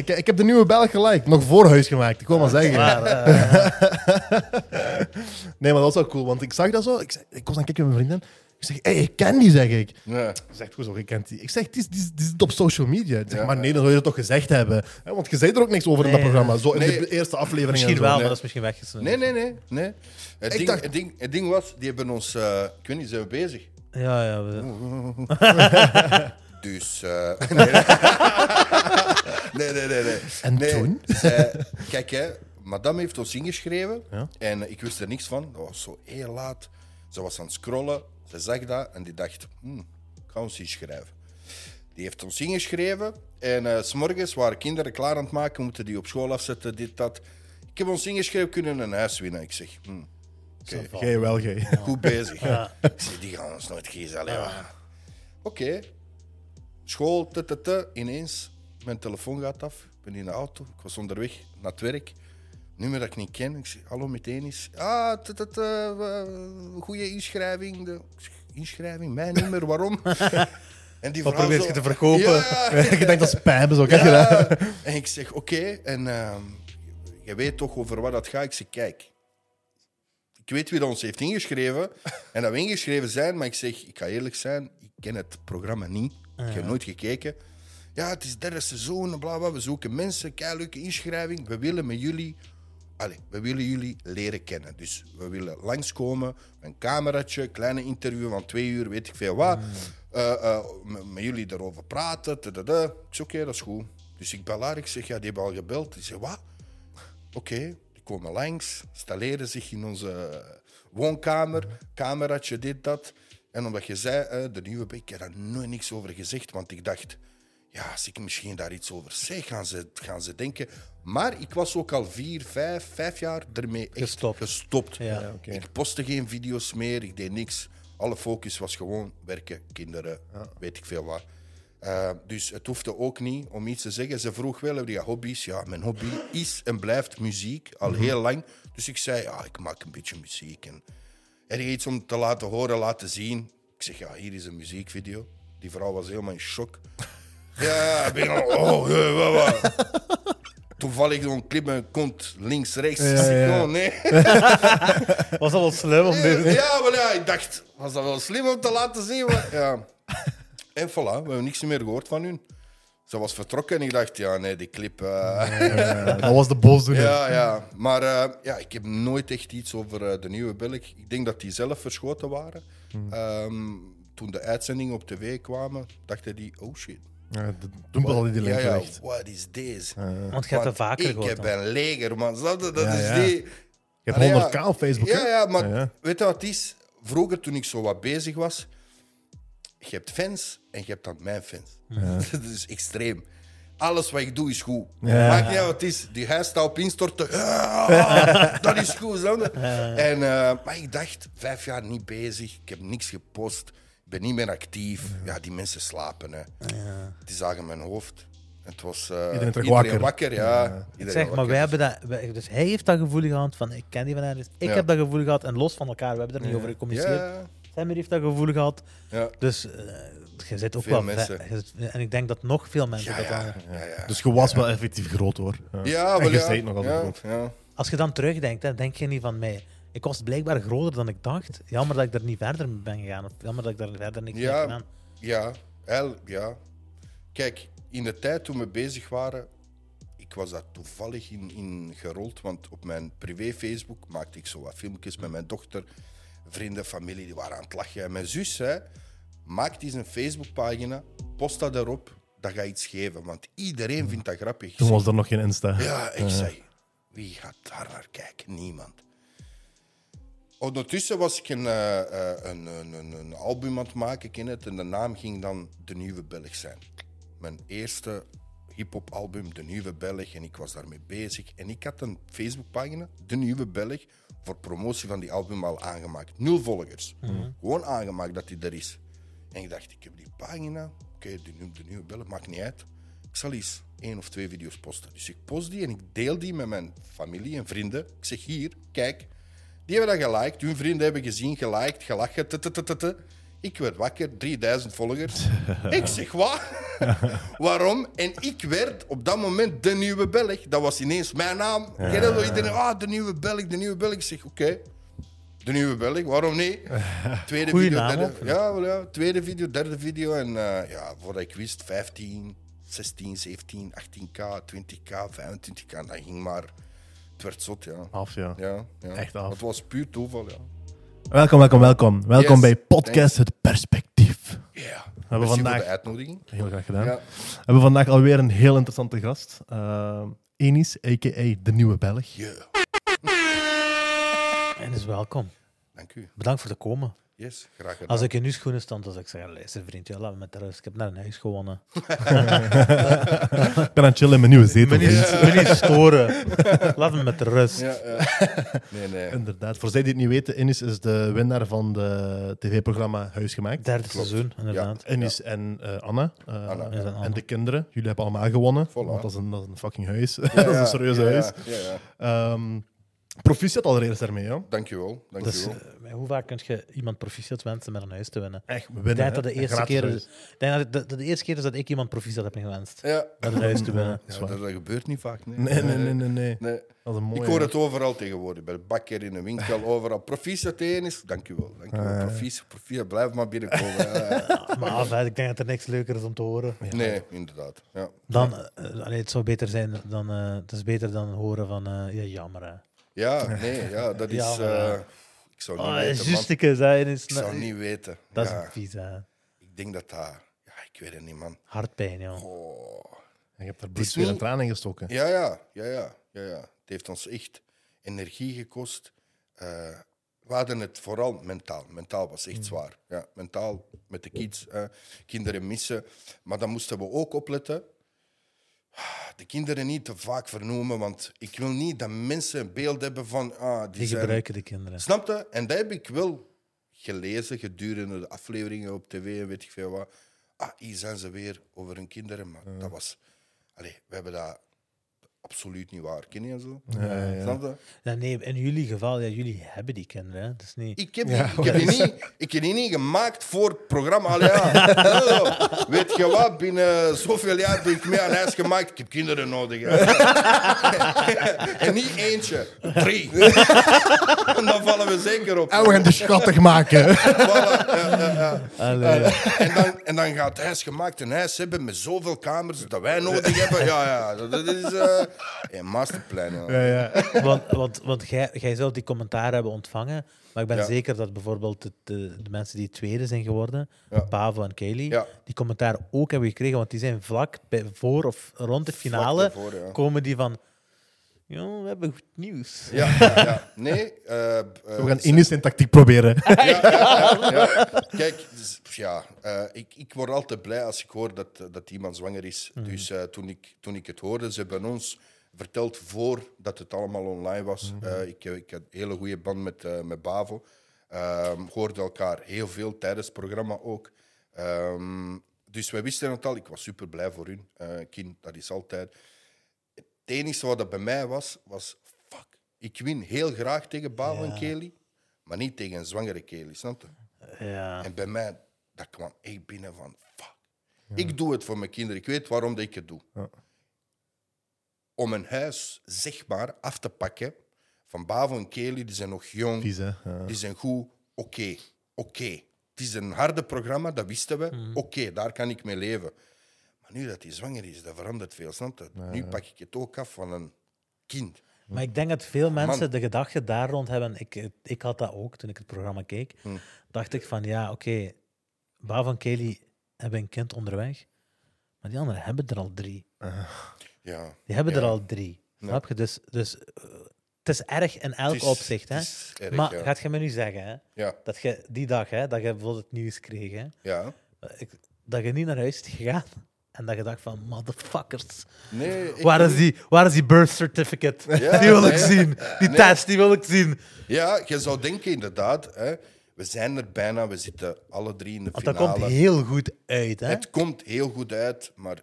Ik, ik heb de nieuwe Belg gelijk. Nog voor huis gemaakt. Ik wil maar zeggen. Maar, eh, Nee, maar dat was wel cool. Want ik zag dat zo. Ik, zeg, ik was aan het kijken met mijn vriendin. Ik zeg, hé, hey, ik ken die, zeg ik. Ja. Ze zegt, hoezo, ik ken die? Ik zeg, die, is- die, is- die zit op social media. Ik zeg, Ja. maar nee, dan zou je dat toch gezegd hebben. Hè, Want je zei er ook niks over in dat programma. Zo in Nee. de eerste aflevering. misschien en zo. wel, nee. maar dat is misschien weggesneden. Nee, nee, nee. nee. Het, Ik ding, dacht- het, ding, het ding was, die hebben ons... eh, ik weet niet, zijn we bezig? Ja, ja. we- Dus... eh, nee. nee, nee, nee, nee. En Nee, toen? zij- kijk, hè, madame heeft ons ingeschreven Ja. en eh, ik wist er niks van. Dat was zo heel laat. Ze was aan het scrollen, ze zag dat en die dacht, hm, ik ga ons inschrijven. Die heeft ons ingeschreven en eh, s s'morgens waren kinderen klaar aan het maken, moeten die op school afzetten, dit, dat. Ik heb ons ingeschreven, kunnen een huis winnen. Ik zeg, hm, oké, Jij wel, jij. goed bezig. Ja. Ik zeg, die gaan ons nooit kiezen. Ja. School, t, t, t, ineens. Mijn telefoon gaat af. Ik ben in de auto. Ik was onderweg naar het werk. Nummer dat ik niet ken. Ik zeg, hallo, meteen is. Ah, goede inschrijving. De, ik inschrijving, mijn nummer, waarom? en die Wat vrouw probeer zo- je te verkopen? Ja, je denkt dat spam is ook, ja. En ik zeg, oké. En ehm, je weet toch over wat dat gaat? Ik zeg, kijk. Ik weet wie dat ons heeft ingeschreven. En dat we ingeschreven zijn. Maar ik zeg, ik ga eerlijk zijn. Ik ken het programma niet. Ik heb nooit gekeken. Ja, het is derde seizoen. Bla, bla. We zoeken mensen. Kei leuke inschrijving. We willen met jullie... Allee, we willen jullie leren kennen. Dus we willen langskomen, een cameraatje, kleine interview van twee uur, weet ik veel wat. Eh, met, met jullie erover praten. tadada. Ik zeg, oké, dat is goed. Dus ik bel haar, ik zeg, ja, die hebben al gebeld. Die zegt, wat? Oké, die komen langs, installeren zich in onze woonkamer, cameraatje, dit, dat. En omdat je zei, eh, de nieuwe ik heb daar nooit niks over gezegd, want ik dacht, ja, als ik misschien daar iets over zeg, gaan ze, gaan ze denken. Maar ik was ook al vier, vijf, vijf jaar ermee echt Gestopt. gestopt. Ja. Ja, oké. Ik postte geen video's meer, ik deed niks. Alle focus was gewoon werken, kinderen, weet ik veel wat. Eh, dus het hoefde ook niet om iets te zeggen. Ze vroeg wel, heb je hobby's? Ja, mijn hobby is en blijft muziek, al heel lang. Dus ik zei, ja, ik maak een beetje muziek. En heb je iets om te laten horen, laten zien? Ik zeg, ja, hier is een muziekvideo. Die vrouw was helemaal in shock. Ja, ik ben al, oh, wat, wat. Toevallig zo'n clip met kont links, rechts. Ik zeg, ja. oh, nee. Was dat wel slim om dit Ja, maar ja, ik dacht, was dat wel slim om te laten zien? maar- Ja. En voilà, we hebben niks meer gehoord van hun. Ze was vertrokken en ik dacht, ja, nee, die clip. eh, Ja, dat was de boosdoener. ja, ja. Maar eh, ja, ik heb nooit echt iets over eh, de nieuwe Belg. Ik denk dat die zelf verschoten waren. Ehm, toen de uitzendingen op tv kwamen, dachten die, oh shit. Ja, de- toen pas had hij die link ja, ja, is deze? Want je hebt dat Want vaker Ik gehoord. heb dan. een leger, man. Snap je? Dat Ja, is ja. die... Je hebt Allee, 100k ja. op Facebook, Ja, ja, maar Ja, ja. weet je wat het is? Vroeger, toen ik zo wat bezig was, je hebt fans en je hebt dan mijn fans. dat is extreem. Alles wat ik doe is goed. Ja. Maakt niet uit wat het is. Die huis staat op instorten. Ja, dat is goed. En, eh, maar ik dacht, vijf jaar niet bezig. Ik heb niks gepost. Ik ben niet meer actief. Ja, die mensen slapen. Hè. Die zagen mijn hoofd. Het was eh, Iedereen terug wakker. ja. Ja. Iedereen Zeg, maar wakker. wij hebben dat... wij- dus hij heeft dat gevoel gehad van, ik ken die van Ernst. Ik Ja. heb dat gevoel gehad, en los van elkaar, we hebben er niet over gecommuniceerd. Samir heeft dat gevoel gehad. ja. Dus eh, je zit ook Veel wel... mensen. ve- en ik denk dat nog veel mensen Ja, dat ja, dan... ja, ja. Dus je was wel effectief groot, hoor. Ja, en wel je ja. nog altijd ja, groot. Ja. Als je dan terugdenkt, hè, denk je niet van mij. Ik was blijkbaar groter dan ik dacht. Jammer dat ik er niet verder mee ben gegaan. Of jammer dat ik daar verder niks mee heb Ja, gedaan. ja, el, ja. Kijk, in de tijd toen we bezig waren, ik was daar toevallig in, in gerold, want op mijn privé Facebook maakte ik zo wat filmpjes met mijn dochter, vrienden, familie, die waren aan het lachen. En mijn zus zei, maak eens een Facebookpagina, post dat erop, dat gaat iets geven, want iedereen vindt dat grappig. Toen was er nog geen Insta. Ja, ik zei, wie gaat daar naar kijken? Niemand. Ondertussen was ik een, eh, eh, een, een, een, album aan het maken, ken het, en de naam ging dan De Nieuwe Belg zijn. Mijn eerste hip-hop album, De Nieuwe Belg, en ik was daarmee bezig. En ik had een Facebookpagina, De Nieuwe Belg, voor promotie van die album al aangemaakt. Nul volgers. Gewoon aangemaakt dat die er is. En ik dacht, ik heb die pagina, oké, de, nieuwe- de Nieuwe Belg, maakt niet uit. Ik zal eens één of twee video's posten. Dus ik post die en ik deel die met mijn familie en vrienden. Ik zeg hier, kijk, die hebben dat geliked. Hun vrienden hebben gezien, geliked, gelachen. Ik werd wakker, 3000 volgers. ik zeg wat? Waarom? En ik werd op dat moment de nieuwe Belg. Dat was ineens mijn naam. Ken dat? Iedereen, ah, de nieuwe Belg, de nieuwe Belg. Ik zeg, oké. De nieuwe Belg, waarom niet? Tweede Goeie video, naam derde, ja, wel ja, tweede video, derde video. En eh, ja, voordat ik wist, 15, 16, 17, 18k, 20k, 25k. Dat ging maar... Het werd zot, ja. Af, ja. ja, ja. Echt af. Het was puur toeval, ja. Welkom, welkom, welkom. Welkom Yes, bij Podcast Het Perspectief. Ja. We hebben Merci voor vandaag, de uitnodiging. heel graag gedaan, Ja. we hebben vandaag alweer een heel interessante gast. Eh, Enis, a.k.a. De Nieuwe Belg. Ja. En is welkom. Dank u. Bedankt voor te komen. Yes, graag gedaan. Als ik in uw schoenen stond, dan zou ik zeggen, luister vriend, ja, laat me met rust. Ik heb net een huis gewonnen. Ik ben aan het chillen in mijn nieuwe zetel. Me niet, me niet storen. Laat me met rust. Ja, ja. Nee, nee. Inderdaad. Voor zij die het niet weten, Enis is de winnaar van de tv-programma Huisgemaakt. Derde seizoen, inderdaad. Enis en eh, Anna. eh, Anna. Ja, en Anna. En de kinderen. Jullie hebben allemaal gewonnen. Voilà. Want dat is, een, dat is een fucking huis. Ja, dat is een serieuze ja, huis. Ja, ja. Ehm proficiat allereerst daarmee, ja. Dankjewel. Dus, Dankjewel. eh, hoe vaak kun je iemand proficiat wensen met een huis te winnen? Echt, Ik winnen. denk dat hè. de Een eerste gratis keer, huis. ik denk dat het de, de eerste keer is dat ik iemand proficiat heb gewenst. ja. Met een huis te winnen. Ja, dat, dat gebeurt niet vaak. Nee, Nee, nee, nee, nee. nee. Nee. Dat is een mooie. Ik hoor het overal tegenwoordig. Bij de bakker, in de winkel, overal. Proficiat één is. Dankjewel. Dankjewel. Ah, ja. Proficiat, proficiat. Blijf maar binnenkomen. Ja, ja. Ja, maar ik denk dat er niks leuker is om te horen. Nee, inderdaad. Ja. Dan, eh, allee, het zou beter zijn dan, eh, het is beter dan horen van, eh, ja, jammer hè. Ja, nee, ja, dat is. Ja, eh, ik zou niet Oh, weten, man. Is, Ik zou niet weten. dat is ja, vies, hè. ik denk dat dat. Ja, ik weet het niet, man. Hartpijn, joh. Oh. Je hebt er is bloed, zweet en niet- tranen in gestoken. Ja, ja, ja, ja, ja, ja. Het heeft ons echt energie gekost. Eh, we hadden het vooral mentaal. Mentaal was echt zwaar. Ja, mentaal met de kids, eh, kinderen missen. Maar dan moesten we ook opletten. De kinderen niet te vaak vernoemen, want ik wil niet dat mensen een beeld hebben van. Ah, die Die zijn... gebruiken de kinderen. Snap je? En dat heb ik wel gelezen gedurende de afleveringen op tv en weet ik veel wat. Ah, hier zijn ze weer over hun kinderen. Maar dat was... Allee, we hebben dat absoluut niet waar. Ken je zo? Ja, ja. Nee, in jullie geval, ja, jullie hebben die kinderen, hè. Dat is niet... Ik heb, die, ik, heb die niet, ik heb die niet gemaakt voor het programma. Allee, ja. Weet je wat? Binnen zoveel jaar ben ik mee aan huis gemaakt. Ik heb kinderen nodig. en niet eentje, drie. en dan vallen we zeker op. En we gaan de schattig maken. Voilà, ja, ja, ja. Allee. En dan, en dan gaat huis gemaakt een huis hebben met zoveel kamers dat wij nodig hebben. Ja, ja, dat is een masterplan. ja. ja, ja. want want, want jij, jij zult die commentaar hebben ontvangen, maar ik ben Ja. zeker dat bijvoorbeeld de, de, de mensen die tweede zijn geworden, Ja. En Kelly, Ja. die commentaar ook hebben gekregen, want die zijn vlak bij, voor of rond de finale, daarvoor, ja. komen die van, ja, we hebben goed nieuws. Ja, ja. Nee. eh, eh, We gaan zijn tactiek proberen. ja, ja, ja, ja. Kijk, dus, ja, eh, ik, ik word altijd blij als ik hoor dat, dat iemand zwanger is. Dus eh, toen, ik, toen ik het hoorde, ze hebben ons verteld voordat het allemaal online was. Eh, ik, ik had een hele goede band met, eh, met Bavo. Ehm hoorde elkaar heel veel tijdens het programma ook. Ehm, dus wij wisten het al. Ik was super blij voor hun. Eh, kind, dat is altijd. Het enige wat dat bij mij was, was fuck. Ik win heel graag tegen Bavo en Kelly, maar niet tegen een zwangere Kelly, snap je? Ja. En bij mij, dat kwam echt binnen van fuck. Ik doe het voor mijn kinderen. Ik weet waarom dat ik het doe. Ja. Om een huis, zeg maar, af te pakken van Bavo en Kelly, die zijn nog jong, Vies, hè. Ja. die zijn goed, oké, oké. Het is een harde programma, dat wisten we. Oké, daar kan ik mee leven. Maar nu dat hij zwanger is, dat verandert veel, snap? Nu pak ik het ook af van een kind. Maar ik denk dat veel mensen Man. de gedachte daar rond hebben. Ik, ik had dat ook toen ik het programma keek. Hm. Dacht ik van ja, oké, Ba van Kelly hebben een kind onderweg. Maar die anderen hebben er al drie. Ja. Die hebben er al drie. Snap je? Dus, dus eh, het is erg in elk is- opzicht. Hè? erg, maar ja. gaat je me nu zeggen hè, Ja, dat je die dag, hè, dat je bijvoorbeeld het nieuws kreeg, hè, ja. ik- dat je niet naar huis is gegaan en dat je dacht van motherfuckers. Nee, Waar is, die, waar is die birth certificate? Ja, die wil ik nee. zien. Die Nee. test, die wil ik zien. Ja, je zou denken inderdaad. Hè, we zijn er bijna, we zitten alle drie in de Want dat finale. komt heel goed uit. Hè? Het komt heel goed uit, maar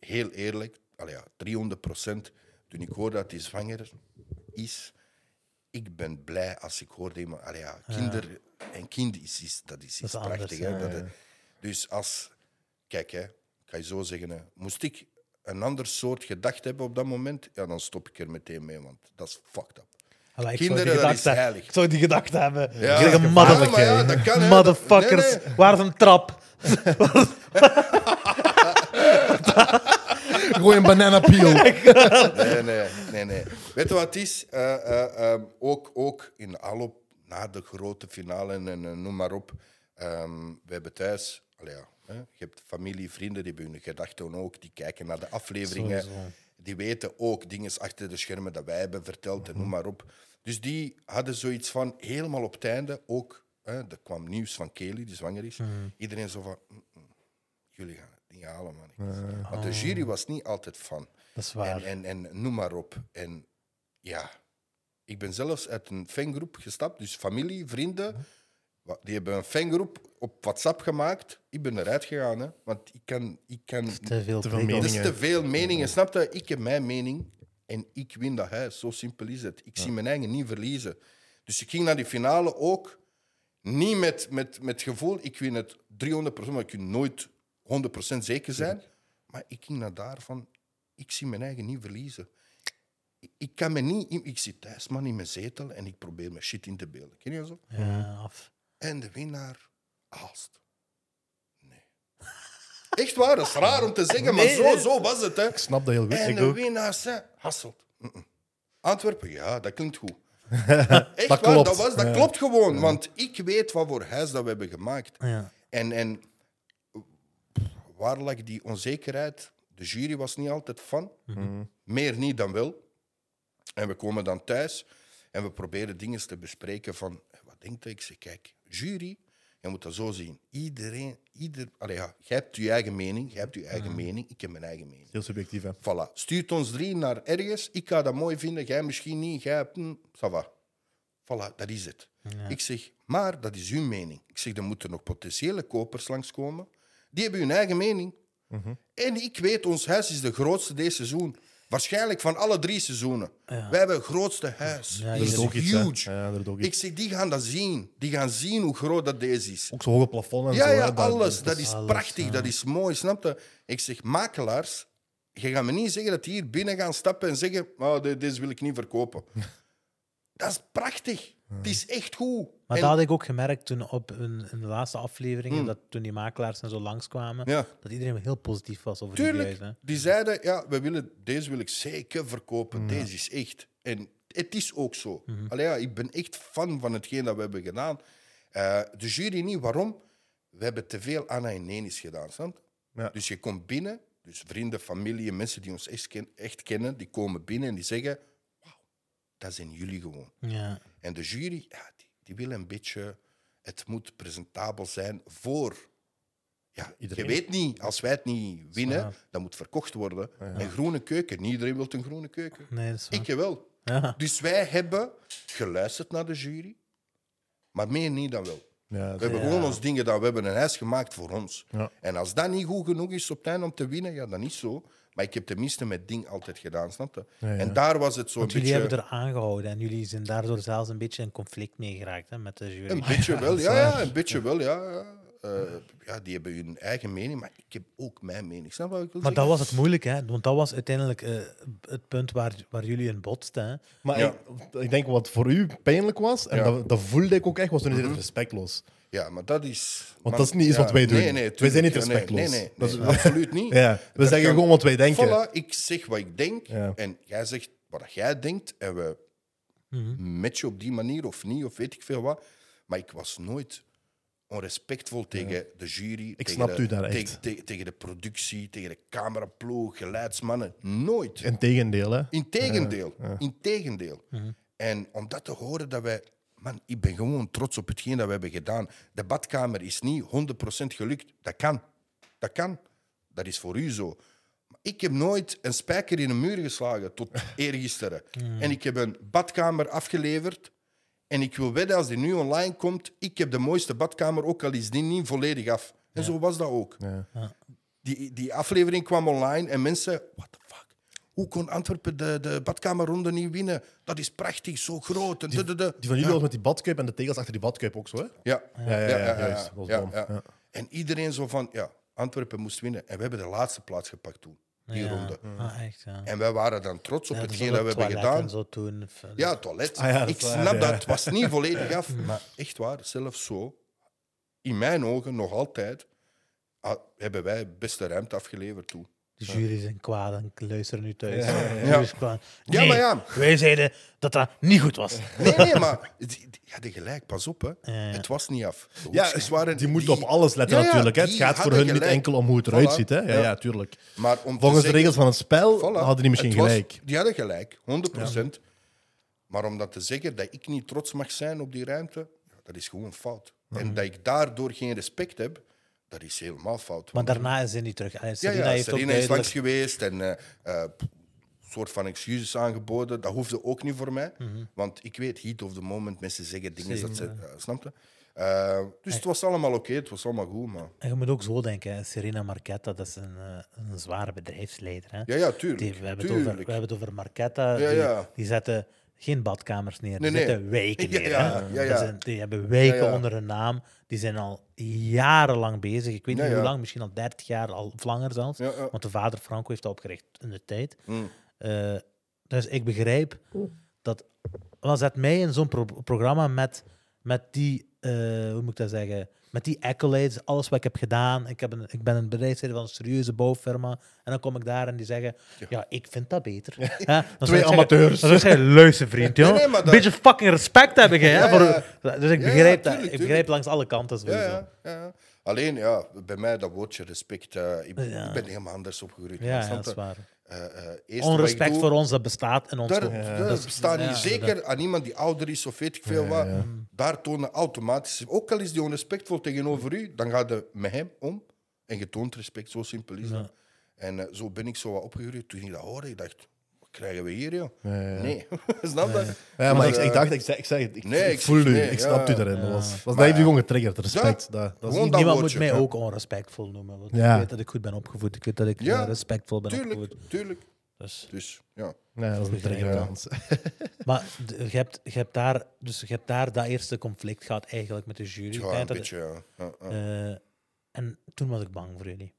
heel eerlijk, ja, 300 procent. Toen ik hoorde dat hij zwanger is, ik ben blij als ik hoor dat iemand. Ja, kinder, een kind is, is, dat is iets Dat is anders, prachtig. hè, dat het- dus als, kijk, hè, ik ga je zo zeggen, hè, moest ik een ander soort gedachte hebben op dat moment, ja, dan stop ik er meteen mee, want dat is fucked up. Allee, ik Kinderen, zou die dat is heilig. Ik zou die gedachte hebben. Ja. Dat kan, hè. Motherfuckers, Nee, nee. waar is een trap? Gooi een banana peel. Nee, nee, nee, nee. Weet je wat het is? Eh, eh, ehm, ook, ook in de aanloop naar de grote finale en noem maar op. ehm, we hebben thuis, allee, ja, je hebt familie, vrienden, die hebben hun gedachten ook. Die kijken naar de afleveringen. Sowieso. Die weten ook dingen achter de schermen dat wij hebben verteld en noem maar op. Dus die hadden zoiets van helemaal op het einde ook. Hè, er kwam nieuws van Kelly, die zwanger is. Iedereen zo van. "Mm, mm, jullie gaan het niet halen, man. Want de jury was niet altijd van. Dat is waar. En, en, en noem maar op. En ja, ik ben zelfs uit een fangroep gestapt, dus familie, vrienden. wa- Die hebben een fangroep op WhatsApp gemaakt. Ik ben eruit gegaan, hè, want ik kan. Ik kan Te veel Te veel meningen. te veel meningen, snap je? Ik heb mijn mening en ik win dat huis. Zo simpel is het. Ik zie mijn eigen niet verliezen. Dus ik ging naar die finale ook niet met, met, met gevoel, ik win het 300%, maar ik kan nooit 100% zeker zijn. Maar ik ging naar daar van, ik zie mijn eigen niet verliezen. Ik, ik kan me niet... Ik zit thuis, man, in mijn zetel en ik probeer mijn shit in te beelden. Ken je dat zo? Ja, af. En de winnaar Aalst. Nee. Echt waar, dat is raar om te zeggen, maar zo, hè? zo was het. Hè. Ik snap dat heel goed. En Ik de ook. winnaar zei Hasselt. Mm-mm. Antwerpen, ja, dat klinkt goed. Echt Dat waar, klopt. dat, was, dat Ja. klopt gewoon. Want ik weet wat voor huis dat we hebben gemaakt. Ja. En, en waar lag die onzekerheid? De jury was niet altijd van. Meer niet dan wel. En we komen dan thuis en we proberen dingen te bespreken van... Wat denkt hij? Ik zeg, kijk, jury, je moet dat zo zien. Iedereen, ieder... Allee, ja, jij hebt je eigen mening, jij hebt je eigen mening, ik heb mijn eigen mening. Heel subjectief, hè. Voilà. Stuurt ons drie naar ergens. Ik ga dat mooi vinden, jij misschien niet. Jij hebt... Hm, ça va. Voilà, dat is het. Ik zeg, maar dat is uw mening. Ik zeg, er moeten nog potentiële kopers langskomen. Die hebben hun eigen mening. En ik weet, ons huis is de grootste deze seizoen. Waarschijnlijk van alle drie seizoenen. Wij hebben het grootste huis. Ja, Dat is iets, huge. Ja, dat is ook Ik zeg, die gaan dat zien. Die gaan zien hoe groot dat deze is. Ook zo hoge plafond en Ja, zo. ja, alles. Dat is alles, prachtig, dat is mooi, snap je? Ik zeg, makelaars, je gaat me niet zeggen dat die hier binnen gaan stappen en zeggen, oh, deze wil ik niet verkopen. dat is prachtig. Het is echt goed. Maar En- dat had ik ook gemerkt toen op een, in de laatste afleveringen, dat toen die makelaars en zo langskwamen, Hmm. Ja. dat iedereen heel positief was over die Tuurlijk, huis. Hè. die zeiden, ja, we willen, deze wil ik zeker verkopen. Deze is echt. En het is ook zo. Allee, ja, ik ben echt fan van hetgeen dat we hebben gedaan. Eh, de jury niet, waarom? We hebben te veel Anna en Nenis gedaan. Snap? Ja. Dus je komt binnen, dus vrienden, familie, mensen die ons echt, ken- echt kennen, die komen binnen en die zeggen, wauw, dat zijn jullie gewoon. Ja. En de jury, ja, die, die wil een beetje... Het moet presentabel zijn voor... Ja, Iedereen. Je weet niet, als wij het niet winnen, dat moet verkocht worden. Een groene keuken. Niet iedereen wil een groene keuken. Nee. Ik wel. Ja. Dus wij hebben geluisterd naar de jury, maar meer niet dan wel. Ja, We hebben gewoon ons dingen dat we hebben een huis gemaakt voor ons. En als dat niet goed genoeg is op het einde om te winnen, ja, dan is zo. Maar ik heb tenminste met ding altijd gedaan, snap je? Ja, ja. En daar was het zo jullie beetje... hebben er aangehouden en jullie zijn daardoor zelfs een beetje in conflict mee geraakt hè, met de jury. Een beetje wel, ja, ja, een beetje wel, ja. Ja. Eh, ja, die hebben hun eigen mening, maar ik heb ook mijn mening. Snap wat ik wil Maar zeggen? dat was het moeilijke, hè? want dat was uiteindelijk eh, het punt waar, waar jullie in botsten. Hè? Maar Ja. ik, ik denk wat voor u pijnlijk was, en Ja. Mhm. dat, dat voelde ik ook echt, was toen is het respectloos. Ja, maar dat is... Want dat is niet iets ja, wat wij doen. Nee, nee, Wij zijn niet nee, respectloos. Nee, nee, Dat is- nee, absoluut niet. Ja, we Dat zeggen kan- gewoon wat wij denken. Voilà, ik zeg wat ik denk Ja. en jij zegt wat jij denkt en we Mhm. matchen op die manier of niet, of weet ik veel wat. Maar ik was nooit onrespectvol tegen de jury. tegen snap de, u daar tegen- echt. Tegen, tegen de productie, tegen de cameraploeg, geluidsmannen. Nooit. Integendeel, hè. Integendeel. Integendeel. Mhm. En om dat te horen dat wij... Man, ik ben gewoon trots op hetgeen dat we hebben gedaan. De badkamer is niet 100% gelukt. Dat kan. Dat kan. Dat is voor u zo. Maar ik heb nooit een spijker in een muur geslagen tot eergisteren. En ik heb een badkamer afgeleverd. En ik wil wedden, als die nu online komt, ik heb de mooiste badkamer, ook al is die niet volledig af. En zo was dat ook. Ja. Die, die aflevering kwam online en mensen... What the fuck? Hoe kon Antwerpen de, de badkamerronde niet winnen? Dat is prachtig, zo groot. En de, de, de. Die van jullie was met die badkuip en de tegels achter die badkuip ook zo, hè. Ja. Ja, ja. Ja. En iedereen zo van... Ja, Antwerpen moest winnen. En we hebben de laatste plaats gepakt toen, die Ja. ronde. Ah, echt, ja. En wij waren dan trots op Ja, hetgeen dat we hebben toilet gedaan. En zo toen. Ja, toilet. Ah ja, ik waar, snap ja. dat. Het was niet volledig af. Maar echt waar, zelfs zo, in mijn ogen nog altijd, ah, hebben wij de beste ruimte afgeleverd toen. De jury zijn kwaad en ik luister nu thuis. Ja, ja, De ja. jury is kwaad. Ja, Nee, maar ja. Wij zeiden dat dat niet goed was. Nee, nee, maar die- die hadden gelijk, pas op. Hè. Ja, ja. Het was niet af. De Ja, hoekjes waren, die moeten op alles letten Ja, ja, natuurlijk. Hè. Het die gaat voor hun niet enkel om hoe het eruit Voilà. ziet. Hè. Ja, Ja. ja, tuurlijk. Maar om Volgens de regels van het spel Voilà. hadden die misschien was- gelijk. Die hadden gelijk, 100%. Maar om dat te zeggen dat ik niet trots mag zijn op die ruimte, ja, dat is gewoon fout. En dat ik daardoor geen respect heb, dat is helemaal fout. Maar daarna is hij niet terug. Allee, Serena ja, heeft Serena ook is langs geweest en een soort van excuses aangeboden. Dat hoefde ook niet voor mij. Want ik weet, heat of the moment, mensen zeggen dingen dat ze... Snapte? Eh, dus het was allemaal oké, het was allemaal goed. Maar... En je moet ook zo denken, hè. Serena Marquetta, dat is een, een zware bedrijfsleider. Hè. Ja, ja, tuurlijk. Die, we, hebben het over, we hebben het over Marquetta. Ja, die, die zetten geen badkamers neer, die Nee, wijken Ja, neer. ja, zijn- die hebben ja. onder hun naam. Die zijn al jarenlang bezig. Ik weet Ja, niet hoe lang, misschien al 30 jaar, al of langer zelfs. Ja, ja. Want de vader Franco heeft dat opgericht in de tijd. Mm. Eh, dus ik begrijp dat. Wel, zet mij in zo'n pro- programma met, met die, eh, hoe moet ik dat zeggen? Met die accolades, alles wat ik heb gedaan. Ik, heb een, ik ben een bedrijfsleider van een serieuze bouwfirma. En dan kom ik daar en die zeggen: Ja, ik vind dat beter. Dan ik zeggen- amateurs. Dan zou ik zeggen: Luister, vriend, joh. Nee, nee, dat- beetje fucking respect hebben jij. hè, Ja, voor-. Dus ik begrijp dat. Ik begrijp langs alle kanten sowieso. ja, ja. Alleen, ja, bij mij dat woordje respect. eh, ik, Ja. ik ben helemaal anders opgegroeid. Ja, ja, dat is je? waar. Eh, eh, wat Onrespect doe- voor ons, dat bestaat in ons. Daar, Dat bestaat ja, niet. Zeker aan iemand die ouder is of weet ik veel wat. Daar tonen automatisch. Ook al is die onrespectvol tegenover u, dan gaat je met hem om. En je toont respect. Zo simpel is dat. En eh, zo ben ik zo wat opgegroeid. Toen ik dat hoorde, ik dacht, krijgen we hier, joh? Nee. Snap dat? Ja, maar ik, eh, ik dacht, ik zeg, ik, zeg het, ik, Nee, ik voel u, nee, ik snap ja. u daarin. Dat was, was, dat heeft u gewoon getriggerd, respect. Ja, dat, dat is gewoon niet- dat Niemand moet mij ja. ook onrespectvol noemen. Want Ja. ik weet dat ik goed ben opgevoed. Ik weet dat ik Ja, eh, respectvol ben Tuurlijk, opgevoed. tuurlijk. Dus. Dus ja. Nee, dat is een trigger. Ja. aan ons. Maar je hebt, je, hebt daar, dus je hebt daar dat eerste conflict gehad eigenlijk met de jury. Ja, een beetje, ja. Ja, ja. eh, en toen was ik bang voor jullie.